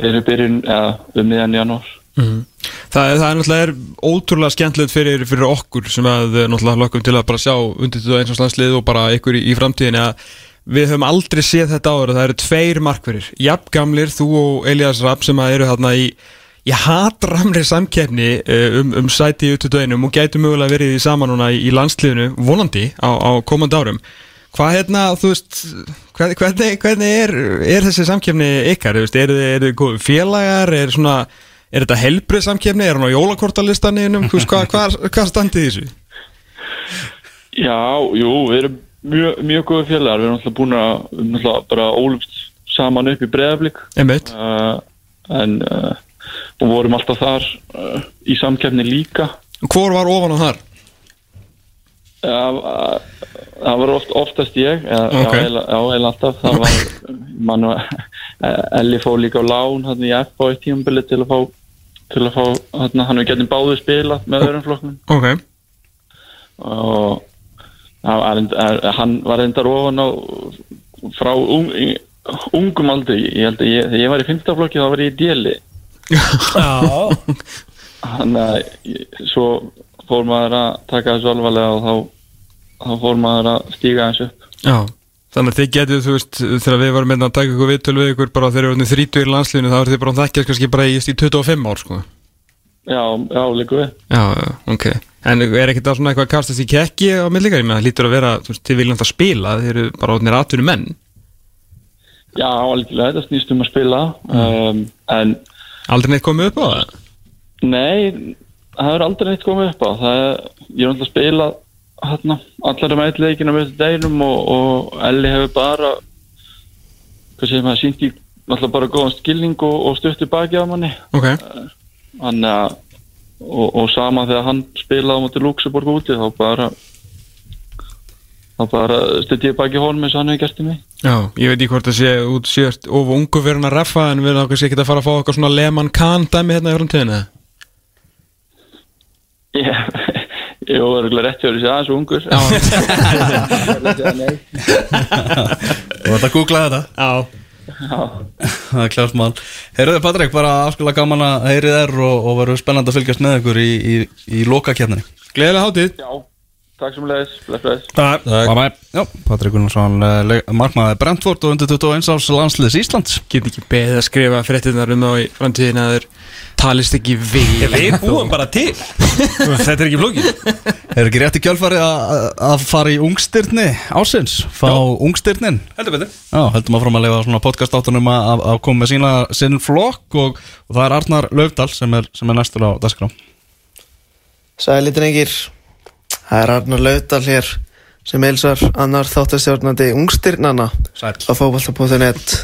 fyrir byrjun, eða um miðjan janúar. Mhm. Það, það er náttúrulega ótrúlega skemmtilegt fyrir, fyrir okkur sem að eh, náttúrulega lokkum til að bara sjá undir þetta eins og slanslið og bara ykkur í, í framtíðinni að við höfum aldrei séð þetta áður. Það eru tveir markverir, jafngamlir þú og Elias Rapp sem að eru þarna í í hatramri samkeppni eh, um, um sæti í 21 og gætu mögulega verið í saman í, landsliðinu vonandi á, á komandi árum hvað hérna, þú veist hvað, hvernig, hvernig er, er þessi samkeppni ykkar, eru þið, félagar, er svona er þetta helbrið samkeppni, er hann á jólakortalistaninum hvað, hvað, hvað, í þessu? Já, jú, við erum mjög, mjög góða félagar, við erum náttúrulega búin að við erum náttúrulega bara ólumst saman upp í breðaflik Einmitt. uh, en uh, og vorum alltaf þar uh, í samkeppni líka. Hvor var ofan á þar? Það var- það var oft, oftast ég eða, Ok. já, eiginlega- já, eiginlega alltaf. Það var, mann Elli fór líka á lán hann í F á eitt tímabili til að fá til að fá, hann, hann við getum báðu spilað með öðrum flokknum Ok. Og hann hann var reyndar ofan á frá í- ungum aldrei ég held að ég, þegar ég var í fimmtaflokki þá var ég í djeli Já. Þannig að svo fór maður að taka þessu alvarlega og þá, þá fór maður að stíga þessu upp. Já, þannig að þið getið, þú veist, þegar við varum með að taka ykkur viðtöl við ykkur bara þegar við varum þrítur í landsliðinu þá er þið bara að þekkjast kannski bara í, í 25 ár, sko. Já, já, líka við Já, já, ok En er ekkert að svona eitthvað að kastast í kekki á millikar? Ég með það lítur að vera, þú veist, þið viljum það spila Þið eru bara átnir atvinnu menn Já, algjörlega, þetta snýst um að spila um, En Aldrei neitt komið upp á það? Nei, það er aldrei neitt komið upp á. Það er, Ég er alltaf að spila hérna, allar um eitt leikina með þetta deginum og, og Elli hefur bara hvað segir maður, sínt í alltaf bara góðan skilning og, og stutti baki á manni. Ok. Þannig að og, og sama þegar hann spilaði á móti Luxemburg úti þá bara þá bara stutti ég baki honum eins og hann hefur gert í mig. Já, ég veit ekki hvort það sé út sért of ungu hann að reffa en við erum kannski ekki að fara að fá okkar svona Lehmann Kahn dæmi hérna í framtíðinu Ég, var örgulega rétt hjá þessi aðeins ungur. Þú ert að googla þetta? Já. Það er klart mál. Heyrðu Patrik, bara afskala gaman að heyri þér og, og verður spennandi að fylgjast með ykkur í, í, í lokakjarninni Gleðilega hátíð. Já, takk sem leiðis, bless, bless. Takk. Bye bye Já, Patrik Gunnarsson, uh, markmaði Brentford og undir 21 árs landsliðs Íslands. Get ekki beðið að skrifa fréttinnar um þá í framtíðinu að þeir talist ekki við. Við búum bara til. Þetta er ekki flókið. Er ekki rétt í kjálfari að að fara í ungstyrni ásins? Fá ungstyrnin? Heldur betur. Já, heldum að fram að leifa svona podcast áttunum að, að- koma með sína sinn flokk og, og það er Arnar Laufdal sem er, sem er næstur á dagskrá. Sæli drengir Það er Arnar Laudal hér sem heilsar annar þáttastjórnandi ungstyrnana á fótbolta.net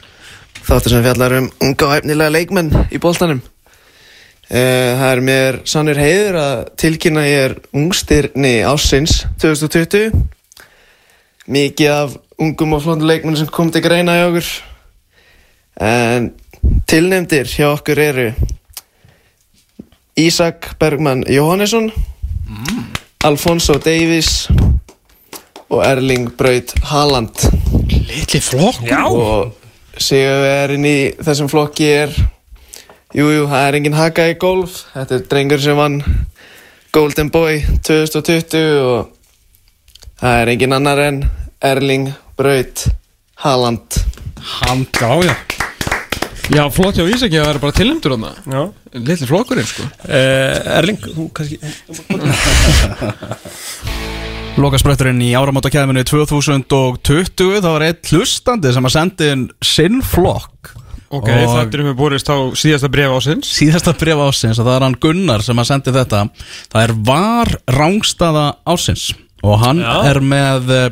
þáttur sem fjallar um unga og efnilega leikmenn í boltanum. Eh, Það er mér sannur heiður að tilkynna ég er ungstyrni ásins 2020 mikið af ungum og flóndu leikmenn sem kom til greina hjá okkur. En tilnefndir hjá okkur eru Ísak Bergmann Jóhannesson Alfonso Davies og Erling Braut Haaland. Litli flokk og sigurverðin í þessum flokki er Jújú, jú, það er engin haka í golf. Þetta er drengur sem vann Golden Boy 2020 og það er engin annar en Erling Braut Haaland. Hand Já, já Já, flott hjá Ísaki að vera bara tilnæmdur á það Já. Litli flokkurinn sko. Uh, Erling, þú kannski Lokasprötturinn í áramótakæðinu 2020 þá var eitt hlustandi sem að sendi inn sinn flokk. Ok, þetta er um að borist á síðasta bref ásins Síðasta bref ásins og það er hann Gunnar sem að sendi þetta. Það er var rángstaða ásins og hann Já. er með uh,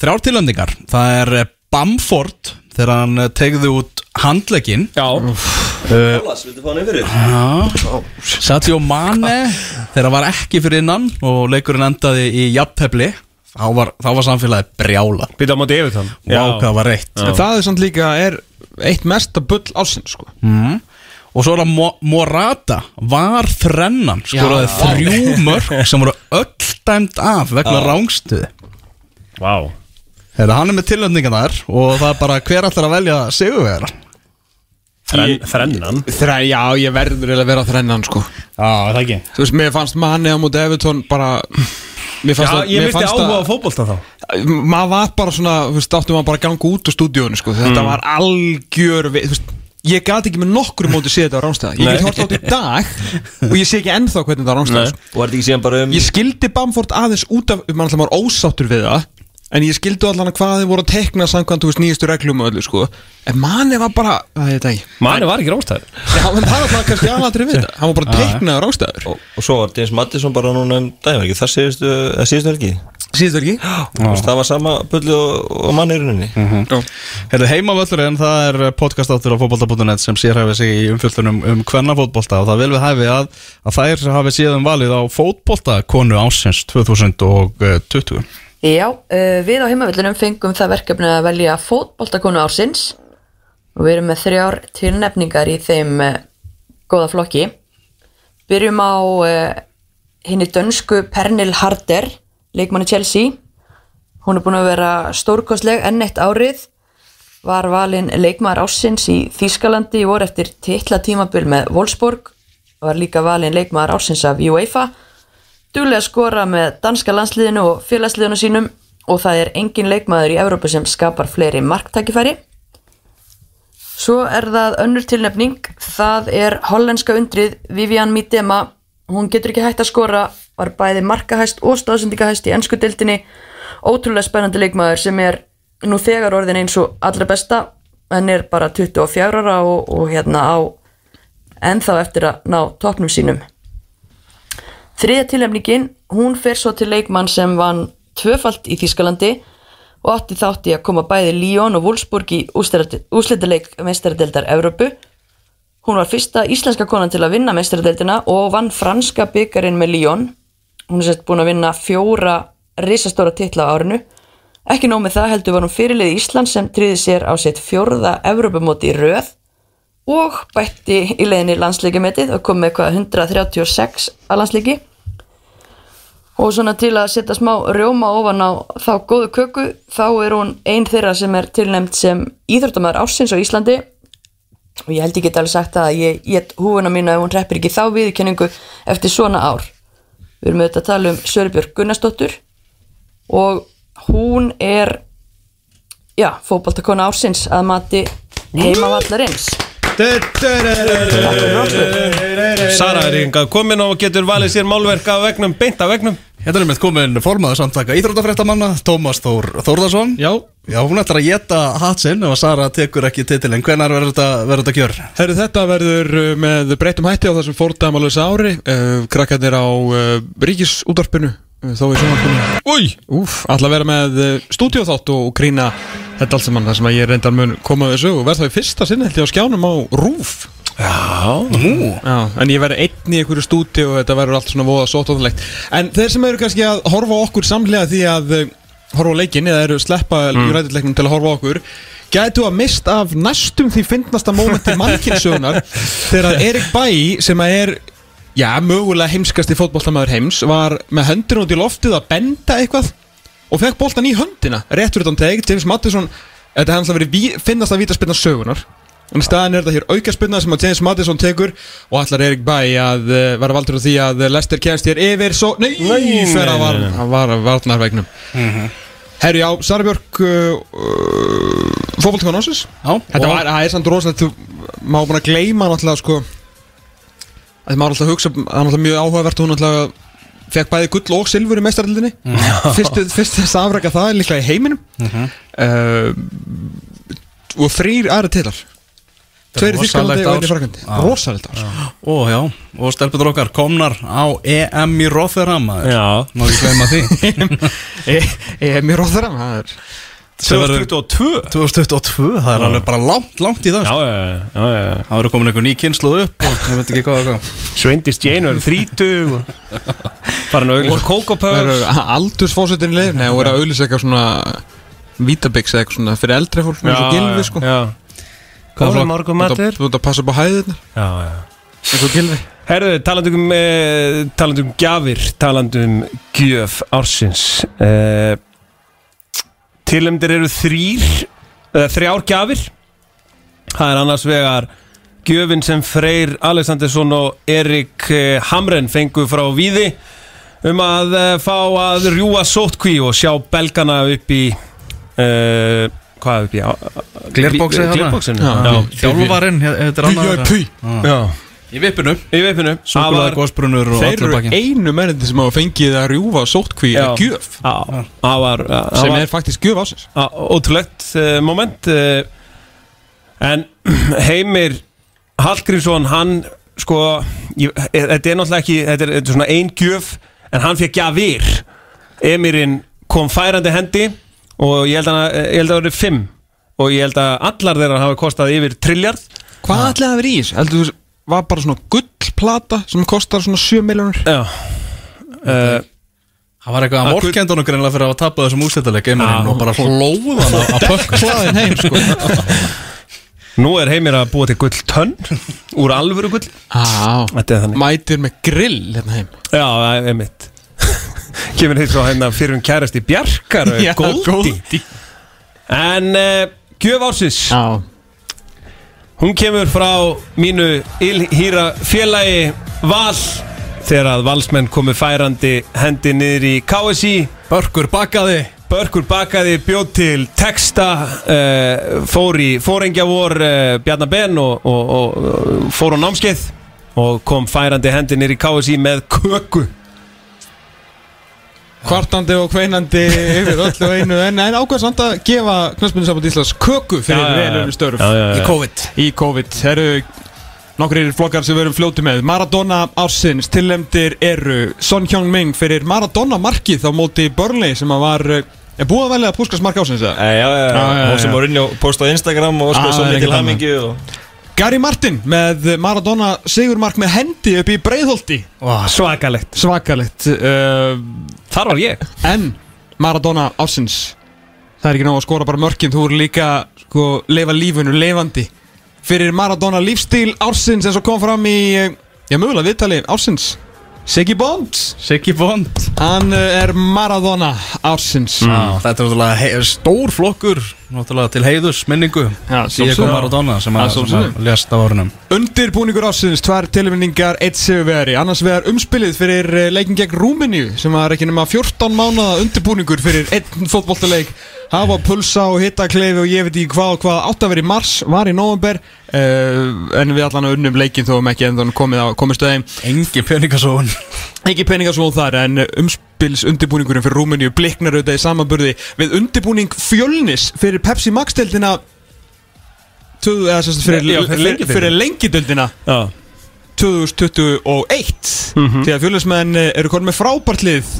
þrjár tilöndingar Það er uh, Bamford þegar hann uh, tegði út handlegin Já. Uh, Ólas, viltu fá hann yfir þér? Já. Sadio Mane þegar var ekki fyrir innan og leikurinn endaði í jafntefli þá var, þá var samfélagið brjála Býta á móti yfir þann Vá hvað var reitt. En það er samt líka er eitt mesta bull ásins sko. Mm. Og svo er það Mo Morata var þrennan skoraði þrjú mörg sem voru öll dæmt af vegna rángstuði Vá Heyrðu, hann er með tilöndingan þar og það er bara hver allar að velja sigurvegara? Þrenn, Þrennan? Þræ, Já, ég verður að vera þrennan sko. Já, það ekki? Þú veist, mér fannst manni á móti Evertón bara Mér Já, fannst að ég fannst áhuga á að- fótbolta þá. Maður var bara svona, þú veist, áttum maður bara að ganga út úr stúdíónu, sko, þetta Mm. var algjör við, þú veist, ég gati ekki með nokkur móti séð þetta á rángstæða, ég get hort átt í dag og ég sé ekki ennþá hvernig þetta á rángstæða Nei. Og var þetta ekki síðan bara um ég skildi Bamford aðeins út af mann alltaf var ósáttur við það en ég skildi allan að hvað þið voru að tekna samkvæmt, þú veist, nýjastu reglum og öllu, sko. En manni var bara, það er ekki. Mani var ekki rángstæður Já, en það var bara kannski aðaldri við þetta. Hann var bara teiknaður rángstæður og, og svo var James Madison bara núna um ekki það síðustu, eða síðustu helgi? Síðustu helgi? Veist, Það var sama bulli og, og manni í rauninni. Herðu heimavöllurinn, það er podcast áttur á fótbolta.net sem sérhæfi sig í umfjöldunum um hvenna fótbolta og það vil við hæfi að, að þær hafi síðan valið á fótbolta konu ásins 2020 Já, uh, við á heimavillunum fengum það verkefni að velja fótboltakonu ársins og við erum með þrjár tilnefningar í þeim uh, góða flokki. Byrjum á henni dönsku Pernil Harder, leikmanni Chelsea. Hún er búin að vera stórkostleg enn eitt árið, var valin leikmaður ársins í Þýskalandi voru eftir titla tímabil með Wolfsburg, var líka valin leikmaður ársins af UEFA Duglega skora með danska landsliðinu og félagsliðinu sínum og það er engin leikmaður í Evrópu sem skapar fleiri marktækifæri. Svo er það önnur tilnefning, það er hollenska undrið Vivian Miedema, hún getur ekki hægt að skora, var bæði markahæst og stóðsendingahæst í ennsku dildinni, ótrúlega spennandi leikmaður sem er nú þegar orðin eins og allra besta, en er bara 24 ára og, og hérna á ennþá eftir að ná toppnum sínum. Þriða tilnefningin, hún fer svo til leikmann sem vann tvöfalt í Þýskalandi og átti þátti að koma bæði Lyon og Wolfsburg í úslitaleik meistaradeildar Evrópu. Hún var fyrsta íslenska konan til að vinna meistaradeildina og vann franska byggarinn með Lyon. Hún er sett búin að vinna fjóra risastóra titla á árinu. Ekki nóg með það heldur var hún fyrirlið Ísland sem tryði sér á sitt fjórða Evrópumóti í röð og bætti í leiðinni landsleikametið og kom með eitthvað 136 að landsleiki. Og svona til að setja smá rjóma ofan á þá góðu köku þá er hún ein þeirra sem er tilnæmt sem íþróttamæður ársins á Íslandi. Og ég held get alveg sagt að ég get húfuna mína ef hún reppir ekki þá viðkenningu eftir svona ár. Við erum auðvitað að tala um Söribjörg Gunnarsdóttur og hún er já, fótboltakona ársins að mati heimavallarins Sara er yngvað komin og getur valið sér málverk af vegnum, beint af vegnum Hérna er með komin formaður samtaka Íþróttafréttamanna Tómas Þór Þórðarsson Já. Já, hún ætlar að geta hatsinn ef að Sara tekur ekki titilinn. Hvenær verður þetta, verður þetta gjör? Herru, þetta verður uh, með breytum hætti á þessum fórdamalus ári. Uh, Krakkarnir á uh, ríkisútvarpinu uh, Þó í sjónvarpinu. Új! Úf, ætla að vera með stúdíóþátt og grína þetta allt saman Það sem að ég reyndar mun koma þessu og verð það í fyrsta sinni held ég á skjánum á Rúf Já, nú? Já, en ég verði einn í einhverju stúti og þetta verður allt svona voða sótóðanlegt En þeir sem eru kannski að horfa okkur samlega því að uh, horfa á leikin eða eru að sleppa mm. rættileiknum til að horfa á okkur gætu að mist af næstum því fyndnasta mómenti mannkynnsögunar þegar Erik Bæ sem að er já, mögulega heimskasti fótboltamæður heims var með höndin út í loftið að benda eitthvað og fekk boltan í höndina. Réttur utan teg, James Mattisson þetta hefði alltaf verið finnast að vítaspilna sögunar en í staðin er þetta hér aukarspilna sem að James Mattisson tekur og allar Erik Bæ að uh, vera valdur á því að Lester kemst hér yfir svo, nei, nei. fyrir að var, að var varnarvegnum mm -hmm. Herri, já, Sara Björk uh, uh, fókvöldkvæðan ásins Þetta var, það er samt rosalegt þú má bara gleyma náttúrulega sko að maður alltaf hugsa það er náttúrulega mjög áhugavert hún náttúrulega fekk bæði gull og silfur í meistaraldinni fyrst, þess að afrækja það er líka í heiminum. Mhm. uh, og þrýr aðra tilar Tveir í Þýskalandi og einn í Fraklandi Rosalegt ár. Ó, já, og stelputur okkar komnar á EM í maður. Já. Má ekki gleyma því. EM í Rotherham, það er 2022 2022, það er alveg bara langt, langt í það Já, sko. já, já, já. Það verður komin einhver ný kynslu upp og ég veit ekki hvað og Jane er 30 Farin að auðvitað eru aldursfósitin leif Nei, og er að auðvisa eitthvað svona Vítabix eða eitthvað svona fyrir eldri fólk eins og gilvi sko. Já Góður flokk? morgunmatur. Þú ert að- passa upp á hæðirnar Já, já og gilvi Herðu, talandum um, eh, talandum um gjafir, talandum um gjöf ársins eh, Tilumdir eru þrýr, eða þrjár gjafir Það er annars vegar gjöfin sem Freyr Alexandersson og Erik eh, Hamren fengu frá Víði um að eh, fá að rjúa sótkví og sjá belgana upp í uh, hvað upp í? Glerbóksinu Já. Þjálfarinn, er Í vippinu Í og Þeir eru einu mennandi sem hafa fengið að rjúfa sótkví eða gjöf. Já, það var það sem var- er faktisk gjöf ásins Já, Ótrúlegt uh, moment uh, En Heimir Hallgrímsson Hann sko ég, e- Þetta er náttúrulega ekki Þetta er, þetta er svona ein gjöf En hann fekk gjafir. Emirinn kom færandi hendi Og ég held að, ég held að það verið fimm. Og ég held að allar þeirra hafa kostað yfir trilljard Hvað ætlaði að vera í þessu? Heldur þú var bara svona gullplata sem kostar svona 7 miljónur Já. Uh, Það var eitthvað að vorkendunum greinlega fyrir að tapa þessum úsleitaleg Emirinn og bara hlóð hann að pökklaðin heim sko. Nú er Heimir að búa til gull tönn Úr alvöru gull. Mætir með grill hérna heim. Já, það er mitt Kemur hitt svo hérna fyrir um kærast í Bjarkar Já, Goldi Goldi. En uh, gjöf ársins. Já. Hún kemur frá mínu ilhýra félagi Val Þegar að valsmenn komu færandi hendi niður í KSI Börkur bakaði. Börkur bakaði bjóð til texta uh, fór í fóringja vor uh, Bjarnar Ben og, og, og, og fór á námskeið og kom færandi hendi nýr í KSI með köku Kvartandi og kveinandi yfir öllu einu. En, en ákveð samt að gefa Knastbunni Samband Íslands köku fyrir velunni störf Já, já, já. Í COVID. Í COVID. Herru Nokkur flokkar sem við erum fljóti með. Maradona ársins. Tillemdir eru Son Hyung-Ming fyrir Maradona markið á móti Burnley sem að var eh, Er búið að velja að púskast mark ársins eða? Já, já, já, hún sem var inn og postaði á Instagram og skoði svo það annað. hamingju og... Gary Martin með Maradona sigurmark með hendi upp í Breiðholti. Wow. Svakalegt. Svakalegt uh, Þar var ég. En Maradona ásins Það er ekki ná að skora bara mörkin Þú eru líka sko, lifa lífunu levandi. Fyrir Maradona lífstíl ársins eins og kom fram í Já, mögulega viðtali ársins Siggy Bond. Siggy Bond. Hann eh, er Maradona ársins. Já, þetta er náttúrulega stór flokkur náttúrulega til heiðus minningu. Sjálfsögðu. Maradona sem að, að lést á árunum. Undirbúningur ársins, tvær tilvinningar, eitt sigurveri Annars vegar umspilið fyrir eh, leikin gegn Rúmeníu Sem var ekki nema 14 mánuða undirbúningur fyrir einn fótboltaleik Hafa pulsa og hitta kleifi og ég veit ekki hvað og hvað. Átt að vera í mars, var í november uh, En við allan unnum leikin þó um ekki en þannig komið á komistu þeim. Engi peningasón Ekki peningasón þar en umspils undirbúningurinn fyrir Rúmeníu Bliknar auðvitað í samanburði við undirbúning fjölnis fyrir Pepsi Max-deildina Tvö- eða sem sagt fyrir, Já, fyrir lengjudöldina. fyrir lengjudöldina Já. 2021 Mhm. því að fjölusmenn eru konið með frábært lið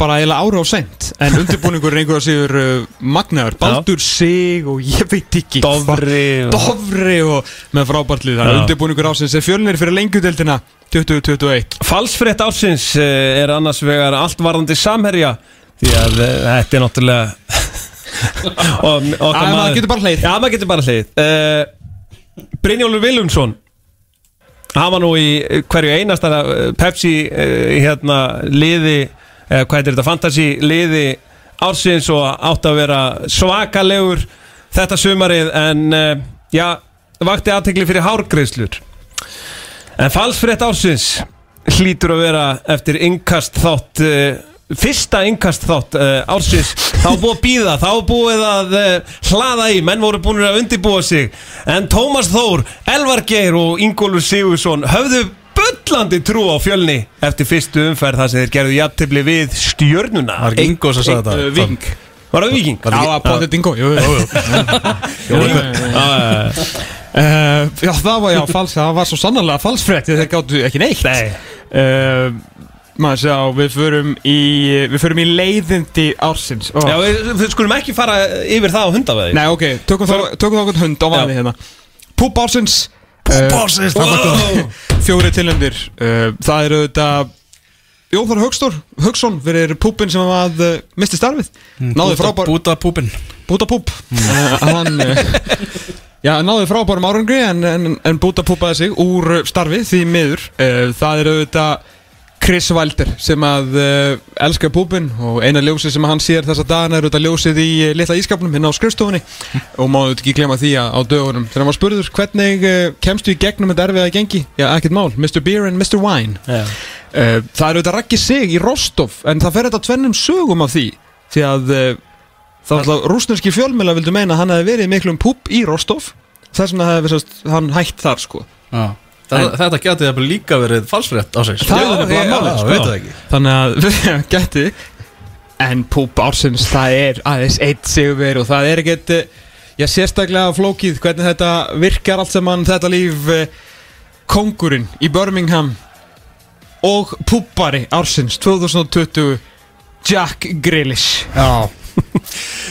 bara eiginlega ára á sent en undirbúningur er einhverja sigur uh, magnaður, Baldur Sig og ég veit ekki Dofri og... Dofri og með frábært lið. Þannig að undirbúningur ásins er fjölnir fyrir lengjudeldina 2021 Falsfrétt ársins eh, er annars vegar allt varðandi samherja því að eh, þetta er náttúrulega og, Æ, maður getur bara hlegið. Já, maður getur bara hleið uh, Brynjólfur Willumsson hann var nú í eh, hverju einasta eh, Pepsi uh, hérna liði hvað heitir þetta, fantasy liði ársins og átt að vera svakalegur þetta sumarið en uh, já, vakti aðtekli fyrir hárgreiðslur. En falsfrétt ársins hlýtur að vera eftir innkast þátt uh, fyrsta innkast þátt ársins. Þá búið að býða, þá búið að hlaða í, menn voru búin að undirbúa sig. En Tómas Þór, Elvar Geir og Ingólfur Sigursson höfðu bullandi trú á fjölni eftir fyrstu umferð þar sem þeir gerðu jafntefli við stjörnuna. Var ekki Ingo sem sagði þetta? Ving Var það Viking? Já, að potið dingo Jú, jú, jú. Já, það var, já, fals, það var svo sannarlega falsfrétt þeir gáttu ekki neitt. Nei. uh, maður sjá, við förum í við förum í leiðindi ársins. Oh. Já, við, við skulum ekki fara yfir það á hundaveði. Nei, ok, tökum þá tökum þá hund á vaði hérna. Púp ársins Uh. Fjóri tilhendir uh, Það. Eru auðvitað Jóþór Högstór, Högsson fyrir púpin sem að uh, misti starfið. Náði frábær Búta púpin Búta púp uh, Hann uh, Já, náði frábærum árangri en, en, en Búta púpaði sig úr starfi því miður. Það er auðvitað Chris Wilder sem að uh, elskar púpin og eina ljósið sem hann sér þessa dagana er auðvitað ljósið í uh, litla ískapnum hinn á skrifstofunni og má auðvitað ekki glemma því að á dögunum þegar hann var spurður hvernig uh, kemstu í gegnum þetta erfiða gengi? Já, ekkert mál, Mr. Beer and Mr. Wine. Uh, það er auðvitað rakki sig í Rostov en það fer þetta tvennum sögum af því því að þá ætla rúsneski fjölmjöla vildu meina að hann hefði verið miklum púp í Rostov þess vegna hefði hann hætt þar sko Já. Það, þetta geti það líka verið falsfrétt á sig það er já, málið já, sko. veit það ekki. Þannig að geti en púp ársins það er aðeins eitt sigurveri og það er ekkert uh, já sérstaklega flókið hvernig þetta virkar allt saman þetta líf uh, kongurinn í Birmingham og púpari ársins 2020 Jack Grealish. Já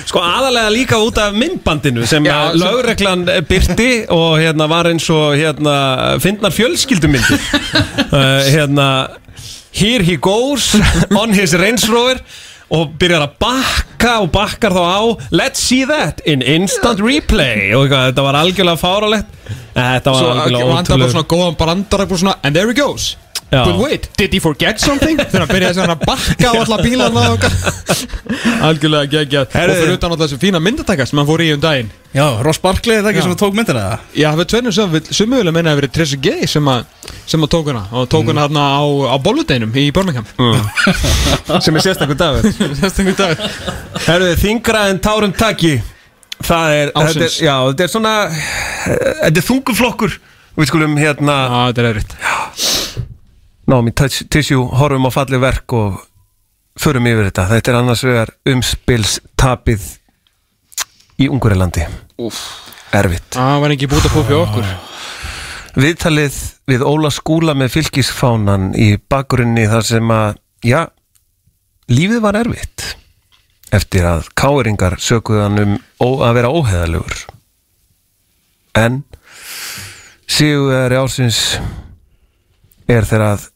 Sko aðalega líka út af myndbandinu sem Já, sem- lögreglan byrti og hérna var eins og hérna fyndnar fjölskyldumyndir. Uh, hérna Here he goes on his Range Rover og byrjar að bakka og bakkar þá á Let's see that in instant replay. Og eitthvað, þetta var algjörlega fáralegt Þetta var Svo algjörlega vantar bara ótrúlega svona góðan brandar eitthvað svona And there he goes Já. But wait, did he forget something? Þegar hann byrjaði svona að bakka á alla bílarna og Algjörlega geggjað. Og fyrir utan á þessu fína myndataka sem hann fór í um daginn. Já, Ross Barkley er það ekki sem tók myndina það? Já, það var tvennum sem Summu vilja meina að verið Tressi Gay sem að sem að tók hana. Og tók hana hérna á, á bolludeinum í Birmingham. Sem er sérstakur dagur. Sérstakur dagur. Herðu, þingra en tárum taki. Það er, þetta er, já, þetta er svona Þetta er þunguflokkur. Við skulum hérna Já, þetta er erfitt Í touch- tissue, horfum á falli verk og förum yfir þetta. Þetta er annars vegar umspilstapið í Ungurilandi Erfitt. Það var ekki búið að fyrir okkur? Viðtalið við Óla Skúla með fylgisfánan í bakgrunni þar sem að, já, lífið var erfitt eftir að káringar sökuðu hann um ó, að vera óheðalugur. En sigurvegari ásins er þegar að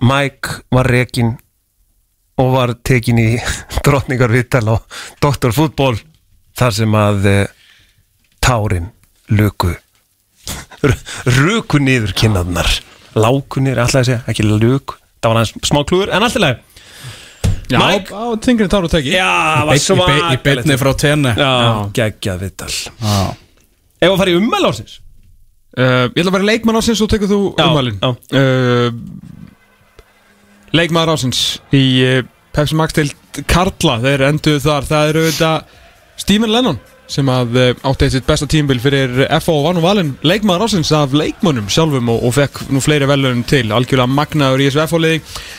Mike var rekin og var tekin í drottningar viðtal á Dr. Fútból þar sem að e, tárin luku ruku niður kynnaðnar lákunir, alltaf að segja, ekki luk það var hans smá klúður, en alltaf leið Já, Mike- á þingri táru teki Já, var Í be- í be- í beinni frá tenni. Já, Já. geggjað viðtal Ef að fara í ummæl ásins Uh, ég ætla að vera leikmann ásins og tekur þú Já, umvalin já. uh, Leikmann ásins í uh, Pepsi Max til Karla þeir enduðu þar, það eru þetta Stephen Lennon sem að uh, átti eitt sitt besta tímbil fyrir FO og var nú valinn leikmann ásins af leikmannum sjálfum og, og fekk nú fleiri velun til. Algjörlega magnaður í þessu FO-liði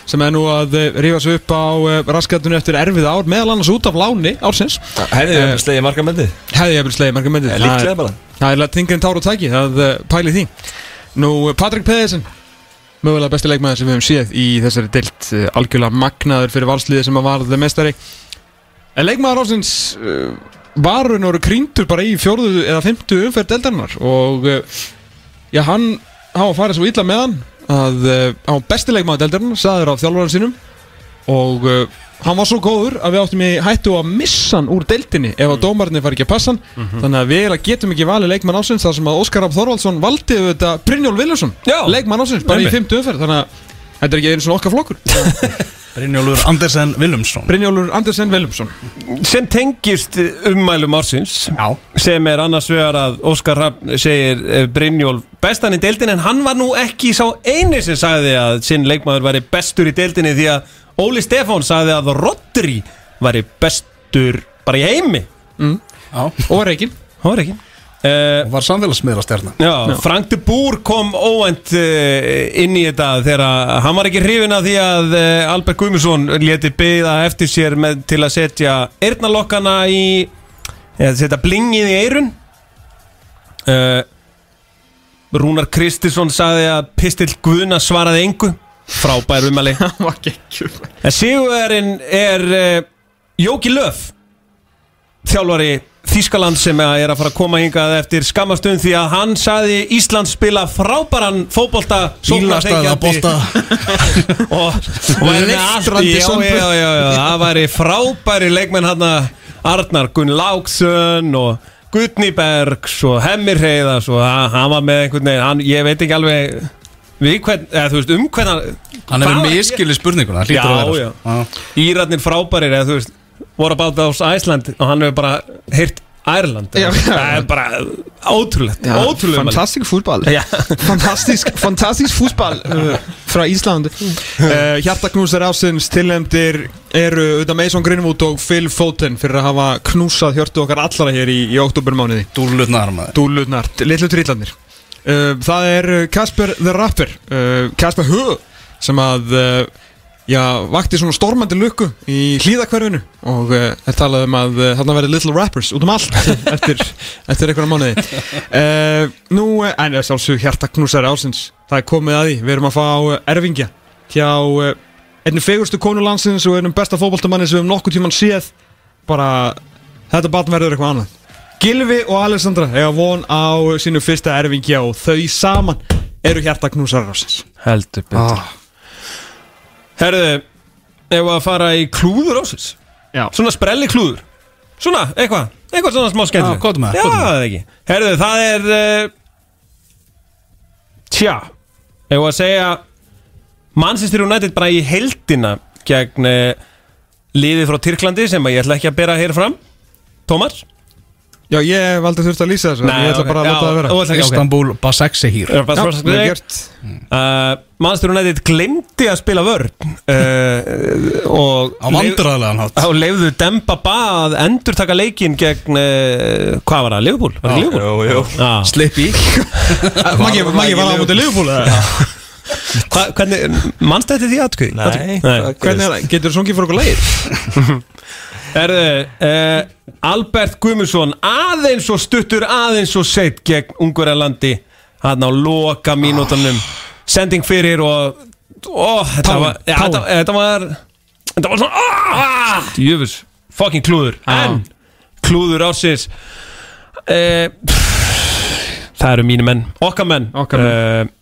sem er nú að uh, rífa sig upp á raskatunni eftir erfið ár meðal annars út af láni ársins. Hefði Eh, þið slegið marga myndið? Hefði ég vel slegið marga myndið Eh, líklega bara. Það er þingri en tár og tæki, það pæli því Nú, Patrik Pedersen Mögulega besti leikmaður sem við höfum séð í þessari deilt uh, Algjörlega magnaður fyrir valsliði sem að varða mestari En leikmaður ásins uh, var raun og veru krýndur bara í fjórðu eða fymtu umferð deildarinnar Og uh, já, hann hafa farið svo illa með hann Að hann besti leikmaður deildarinnar, saður af þjálfurinn sínum og hann var svo góður að við áttum í hættu að missa hann úr deildinni ef að dómarnir fari ekki að passa hann. Þannig að við getum ekki valið leikmann ásins þar sem að Óskar Rapp Þorvaldsson valdi Brynjól Viljarsson, leikmann ásins bara Einmitt. í fymtu umferð. Þannig að þetta er ekki einu svona okkar flokkur Brynjólfur Andersen Willumsson Brynjólfur Andersen Viljarsson sem tengist ummælum ársins Já. sem er annars vegar að Óskar Rapp segir eh, Brynjól bestan í deildin en hann var nú ekki sá eini sem sagði að sinn leikmaður væri bestur í deildinni því að Óli Stefán sagði að Rodri væri bestur bara í heimi. Mm. og Reikin og Reikin Uh, var samfélagsmiðla stjarnan Já, Frank de Boer kom óvænt uh, inn í þetta þegar að- hann var ekki hrifin af því að uh, Albert Guðmundsson leti byggða eftir sér með, til að setja eyrnalokkana í eða setja blingið í eyrun. Uh, Rúnar Kristisson sagði að Pistill Guðna svaraði engu. Frábær En sigurverðin er uh, Jóki Löf þjálfari Þískaland sem er að fara að koma hingað eftir skamastund því að hann saði Ísland spila frábæran fótbolta Bílastæða bolta. Og, og væri með allt í- það væri frábæri leikmenn hann Arnar Gunn Láksson og Gutni Bergs og Hemmir Heiðas og hann var með einhvern veginn, hann, ég veit ekki alveg við hvern, eða þú veist um hvern Hann spurninguna, að vera Já, svo. já. Írarnir frábærir, eða þú veist What about those Iceland? Og hann hefur bara heyrt Írland Já, já. Það er bara ótrúlegt Ótrúlega Fantastisk fútball. Já. Fantastisk, fantastisk fútball uh, frá Ísland uh, Hjartaknúsar ásins tilnefndir eru auðvitað Mason Greenwood og Phil Foden fyrir að hafa knúsað hjörtu okkar allara hér í, í oktobermániði Dúllutnar Dúllutnar, litlu trillarnir. Uh, Það er Kasper the Rapper uh, Kasper Hö sem að uh, já, vakti svona stormandi lukku í hlýðakverfinu og uh, er talað um að uh, þarna verði Little Rappers út um allt eftir, eftir einhverja mánuði. Uh, Nú, uh, en þess að hjartaknúsari ásins það er komið að því, við erum að fá erfingja hjá uh, einnig fegurstu konulandsins og einum besta fótboltamanni sem við um nokkuð tíman séð. Bara, þetta barn verður eitthvað annað. Gilvi og Alessandra eiga von á sínu fyrsta erfingja og þau saman eru hjartaknúsari ásins Heldur betur. Ah. Herðu, ef að fara í klúður ásins Já. Svona sprelli klúður Svona, eitthvað, eitthvað svona smá skemmtileg Já, gott með, Já, gott með. það er ekki Herðu, það er uh, Tja Ef að segja Manchester United bara í heldina gegn uh, liðið frá Tyrklandi sem að ég ætla ekki að bera hér fram Tómas? Já, ég valdi þurft að lýsa þessu Nei, Ég ætla bara að láta það vera þú ætlar ekki- ok. Istanbul Basaksehir Já, Já, svara- vel gert. Uh, Manchester United glemdi að spila vörn uh, og Á vandræðalegan hátt. og leifðu Demba Ba að endur taka leikinn gegn uh, hvað var það, Liverpool? Var það Liverpool? jú, jú. Já. Slippi Maggi Maggi var á móti Liverpool eða? Hva, hvernig, mannst þetta því aðkvið? Nei, Hvernig er það? Getur þú sungið fyrir okkur leið? Erðu, uh, Albert Guðmundsson aðeins og stuttur aðeins og seitt gegn Ungverjalandi hann á loka mínútonum sending fyrir og ó, þetta, var, ja, þetta, þetta var þetta var svona ah, djöfus, fucking klúður. En klúður ásins uh, það eru mínu menn. Okkar menn, Okkar menn. Uh,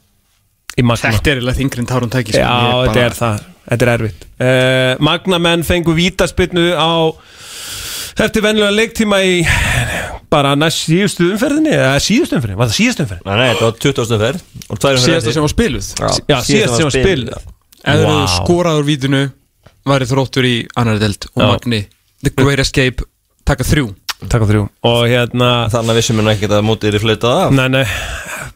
í Magna Þetta er eiginlega þingri en Tárun tækis Já, þetta er það, þetta er erfitt. Uh, Magnamenn fengu vítaspinnu á eftir venlega leiktíma í bara næst síðustu umferðinni eða síðustu umferðinni, var það síðustu umferðinni? Nei, nei, þetta var 20. ferð og tvær umferðir Síðasta sem var spiluð. Já, síðasta sem var spiluð. Eða wow. skoraður vítinu væri þróttur í annari delt og Já. Magni The Great Escape taka þrjú. Takk á þrjú. Og hérna Þannig að vissum við nú ekkert að mótið er fleitað af. Nei, nei,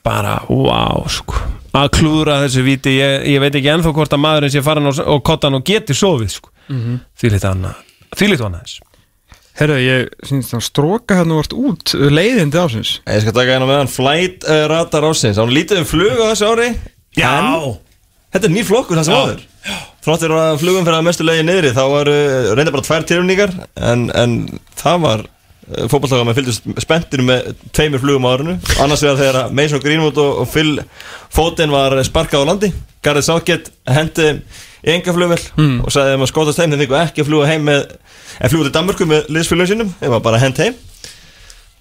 bara, wow, sko að klúðra þessu víti, ég, ég veit ekki ennþá hvort að maðurinn sé farin og, og kottan og geti sofið, sko. Mhm. Því lítið annað, því lítið annað þess Herðu, ég syns það stróka hérna vart út leiðindi ásins Ég skal taka hérna með hann Flight uh, Radar ásins Hann lítið um flug á þessu ári. Já. En Þetta er nýr flokkur það sem áður. Þráttir að flugum fyrir að mestu leiði niðri Þá var uh, reynda bara tvær tilumningar en, en það var uh, Fótballtáka með fylgdust spenntir með Tveimur flugum á árinu. Annars vegar þegar að Mason Greenwood og, Phil Foden var sparkað á landi. Gareth Southgate hendi enga flugvel Hmm. og sagði að skótast heim þeim þykku ekki að fljúga heim með en fljúga til Danmörku með liðsfélagum sínum. Þeim var bara hent heim.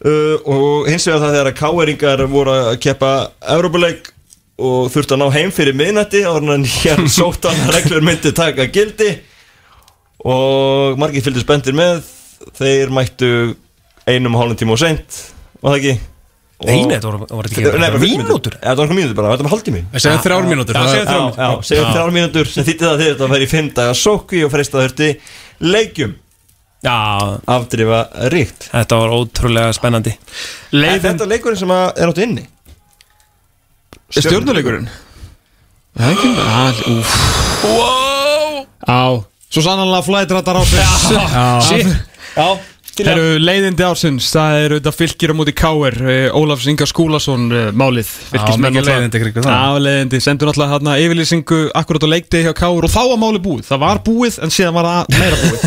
Uh, og hins vegar það þegar að káeringar voru að keppa Európuleik og þurftu að ná heim fyrir miðnætti og nýjar sóttan reglur myndi taka gildi. Og margir fylgdu spendir með. Þeir mættu einum og hálfum tíma og seint var það ekki? Nei, nei, þetta var- var þetta ekki Nei, bara mínútur? Þetta var mínútur bara, þetta var hálftími. Við segjum þrjár mínútur, það- segjum þrjár mínútur. sem þýtti það að þetta væri í fimm daga sókvi og freista þurfti leikjum. Já. Afdrifa ríkt. Þetta var ótrúlega spennandi. Er þetta leikurinn sem að er áttu inni? Stjórnuleikurinn Það er ekki Það, úf Wow! Á Svo sannanlega flætrættar ásins Shit. Já Það eru leiðindi ársins, það eru þetta fylgir á móti Káer, Ólafs Inga Skúlason uh, málið, fylgismenn náttúrulega. leiðindi kringum það. Já, leiðindi, sendur náttúrulega hérna yfirlýsingu akkurat á leikdegi hjá Káer og þá var málið búið, það var búið en síðan var það meira búið.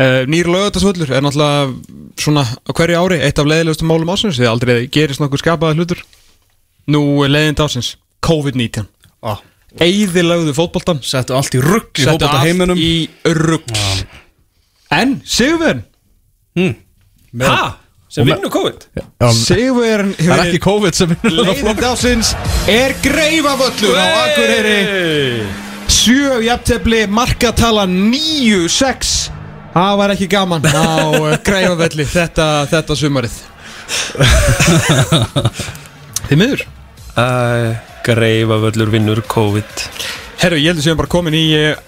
Uh, Nýr lögutarsvöllur er náttúrulega svona á hverju ári, eitt af leiðilegustu málum ársins því aldrei gerist nokkuð skapaði hlutur. Nú leiðindi ársins, COVID-19. Ah. Eyðilögðu fótboltan Settu allt í rugg Settu allt í rugg En Sigurverðin hmm. Ha? Sem vinnur COVID? Sigurverðin Það er ekki COVID sem vinnur Leiðind ásins er greifavöllur á Akureyri. Sjö jafntefli markatala 9-6 Það var ekki gaman á uh, greifavelli þetta, þetta sumarið. Þið miður? Uh, Greifavöllur vinnur COVID. Herru, ég heldur sem bara komin í uh,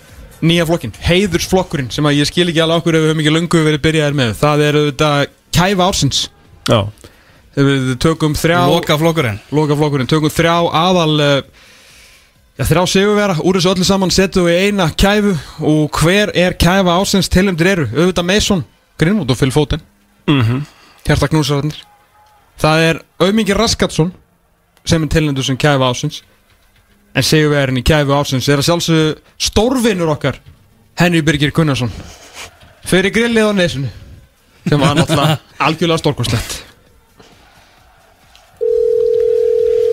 nýja flokkin Heiðursflokkurinn sem að ég skil ekki alveg okkur ef við höfum ekki löngu verið byrjaðir með. Það er þetta kæfa ársins. Já. Við tökum þrjá Lokaflokkurinn. Lokaflokkurinn, tökum þrjá aðal uh, Já, þrjá sigurvera, úr þessu öllu saman setjum við eina kæfu. Og hver er kæfa ásins tilumdir eru? Auðvitað Mason, Greenwood og Phil Foden. Mm -hmm. Hjartaknúsararnir. Það er Auðmingi Raskatsson sem er tilumdur sem kæfa ásins en sigurverin í kæfu ásins er að sjálfsögðu stórvinnur okkar Henry Birgir Gunnarsson. Fyrir grillið á nesunu sem var náttúrulega algjörlega stórkostlegt.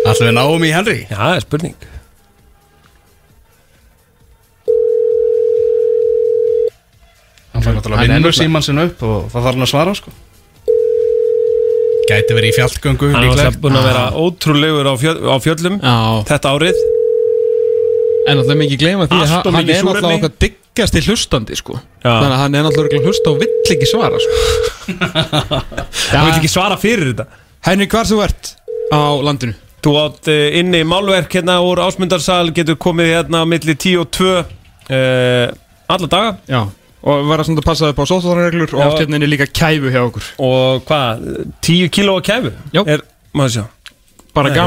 Ætlum við náum í Henry? Já, það er spurning. Hann fær náttúrulega vinnur náttúrulega- síman sinna upp og það þarf hann að svara sko. Gæti verið í fjallgöngu Hann er alltaf búin að vera ótrúlegur á, fjöl, á fjöllum Já. Þetta árið En náttúrulega mikið gleyma því að Allt hann er náttúrulega okkar diggast í hlustandi sko. Já. Þannig að hann er náttúrulega hlusta og vill ekki svara sko. Hann vil ekki svara fyrir þetta Henry, hvar þú ert á landinu? Þú átt uh, inni málverk hérna úr ásmundarsal Getur komið hérna á milli 10 og 2 uh, Alla daga Já Og vera svona að passa upp á sóttarreglur og oft hérna inni líka kæfu hjá okkur Og hvað, 10 kíló að kæfu? Já er, Maður sjá Bara að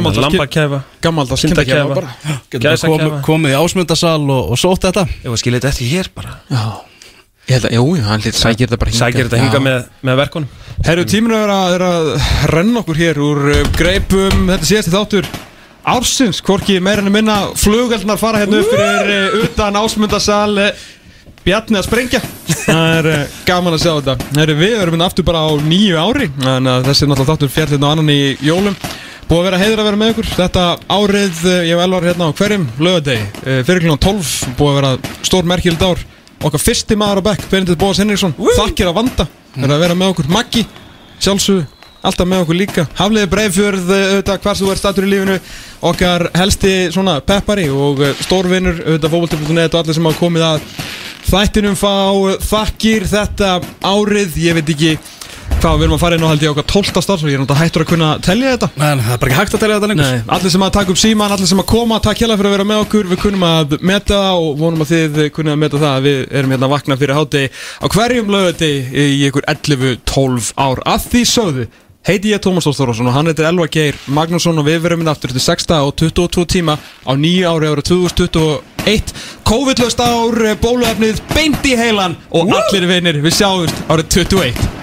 Kindakæfa bara Getur kom, komið í ásmundasal og, og sótt þetta. Ég var skiljið þetta eftir hér bara. Já. Ég held að, jú, hann lit sækir þetta bara hinga Sækir þetta hinga með, með verkunum. Herru, tíminu er að, er að renna okkur hér úr uh, greipum Þetta síðasti þáttur ársins Hvorki að minna. Flugöldnar fara hérna upp fyrir uh, utan ásmundasal Bjarni að sprengja. Það er uh, gaman að sjá þetta. Herru, við erum hérna aftur bara á nýju ári Þannig að þessi er náttúrulega þáttur fjallinn og annan í jólum Búið að vera heiður að vera með ykkur. Þetta árið, uh, ég hef elvar hérna á hverjum lögadegi uh, Fyrir klukkan 12 Búið að vera stór merkjöld ár Okkar fyrsti maður á bekk, Benedikt Bóas Henriksson Þakkir að vanda, er að vera með okkur. Maggi, sjálfsög, alltaf með okkur líka. Hafliði Breifjörð, auðvitað hvar þú er statur í lífinu. Okkar helsti svona peppari og eh, stórvinur auðvitað fótbolti.net og allir sem hafa komið að Þættinum fá eh, þakkir. Þetta árið, ég veit ekki hvað við erum að fara inn á held ég okkar 12. starf ég er náttúrulega hættur að kunna telja þetta. Nei, það er bara ekki hægt að telja þetta lengur. Allir sem að taka upp síman, allir sem að koma takk hérlega fyrir að vera með okkur, við kunum að meta og vonum að þið kunum að meta það að við erum hérna að vakna fyrir hátti á hverjum lögati í ykkur 11-12 ár. Að því sögðu heiti ég Tómas Þórsson og hann heitir Elva Geir Magnússon og við verum hérna aftur til 6 og 22 tíma á nýju ári ára 2021 COVID-löst ár, bóluefnið beint í heilan og allir vinnir, við sjáumst árið 21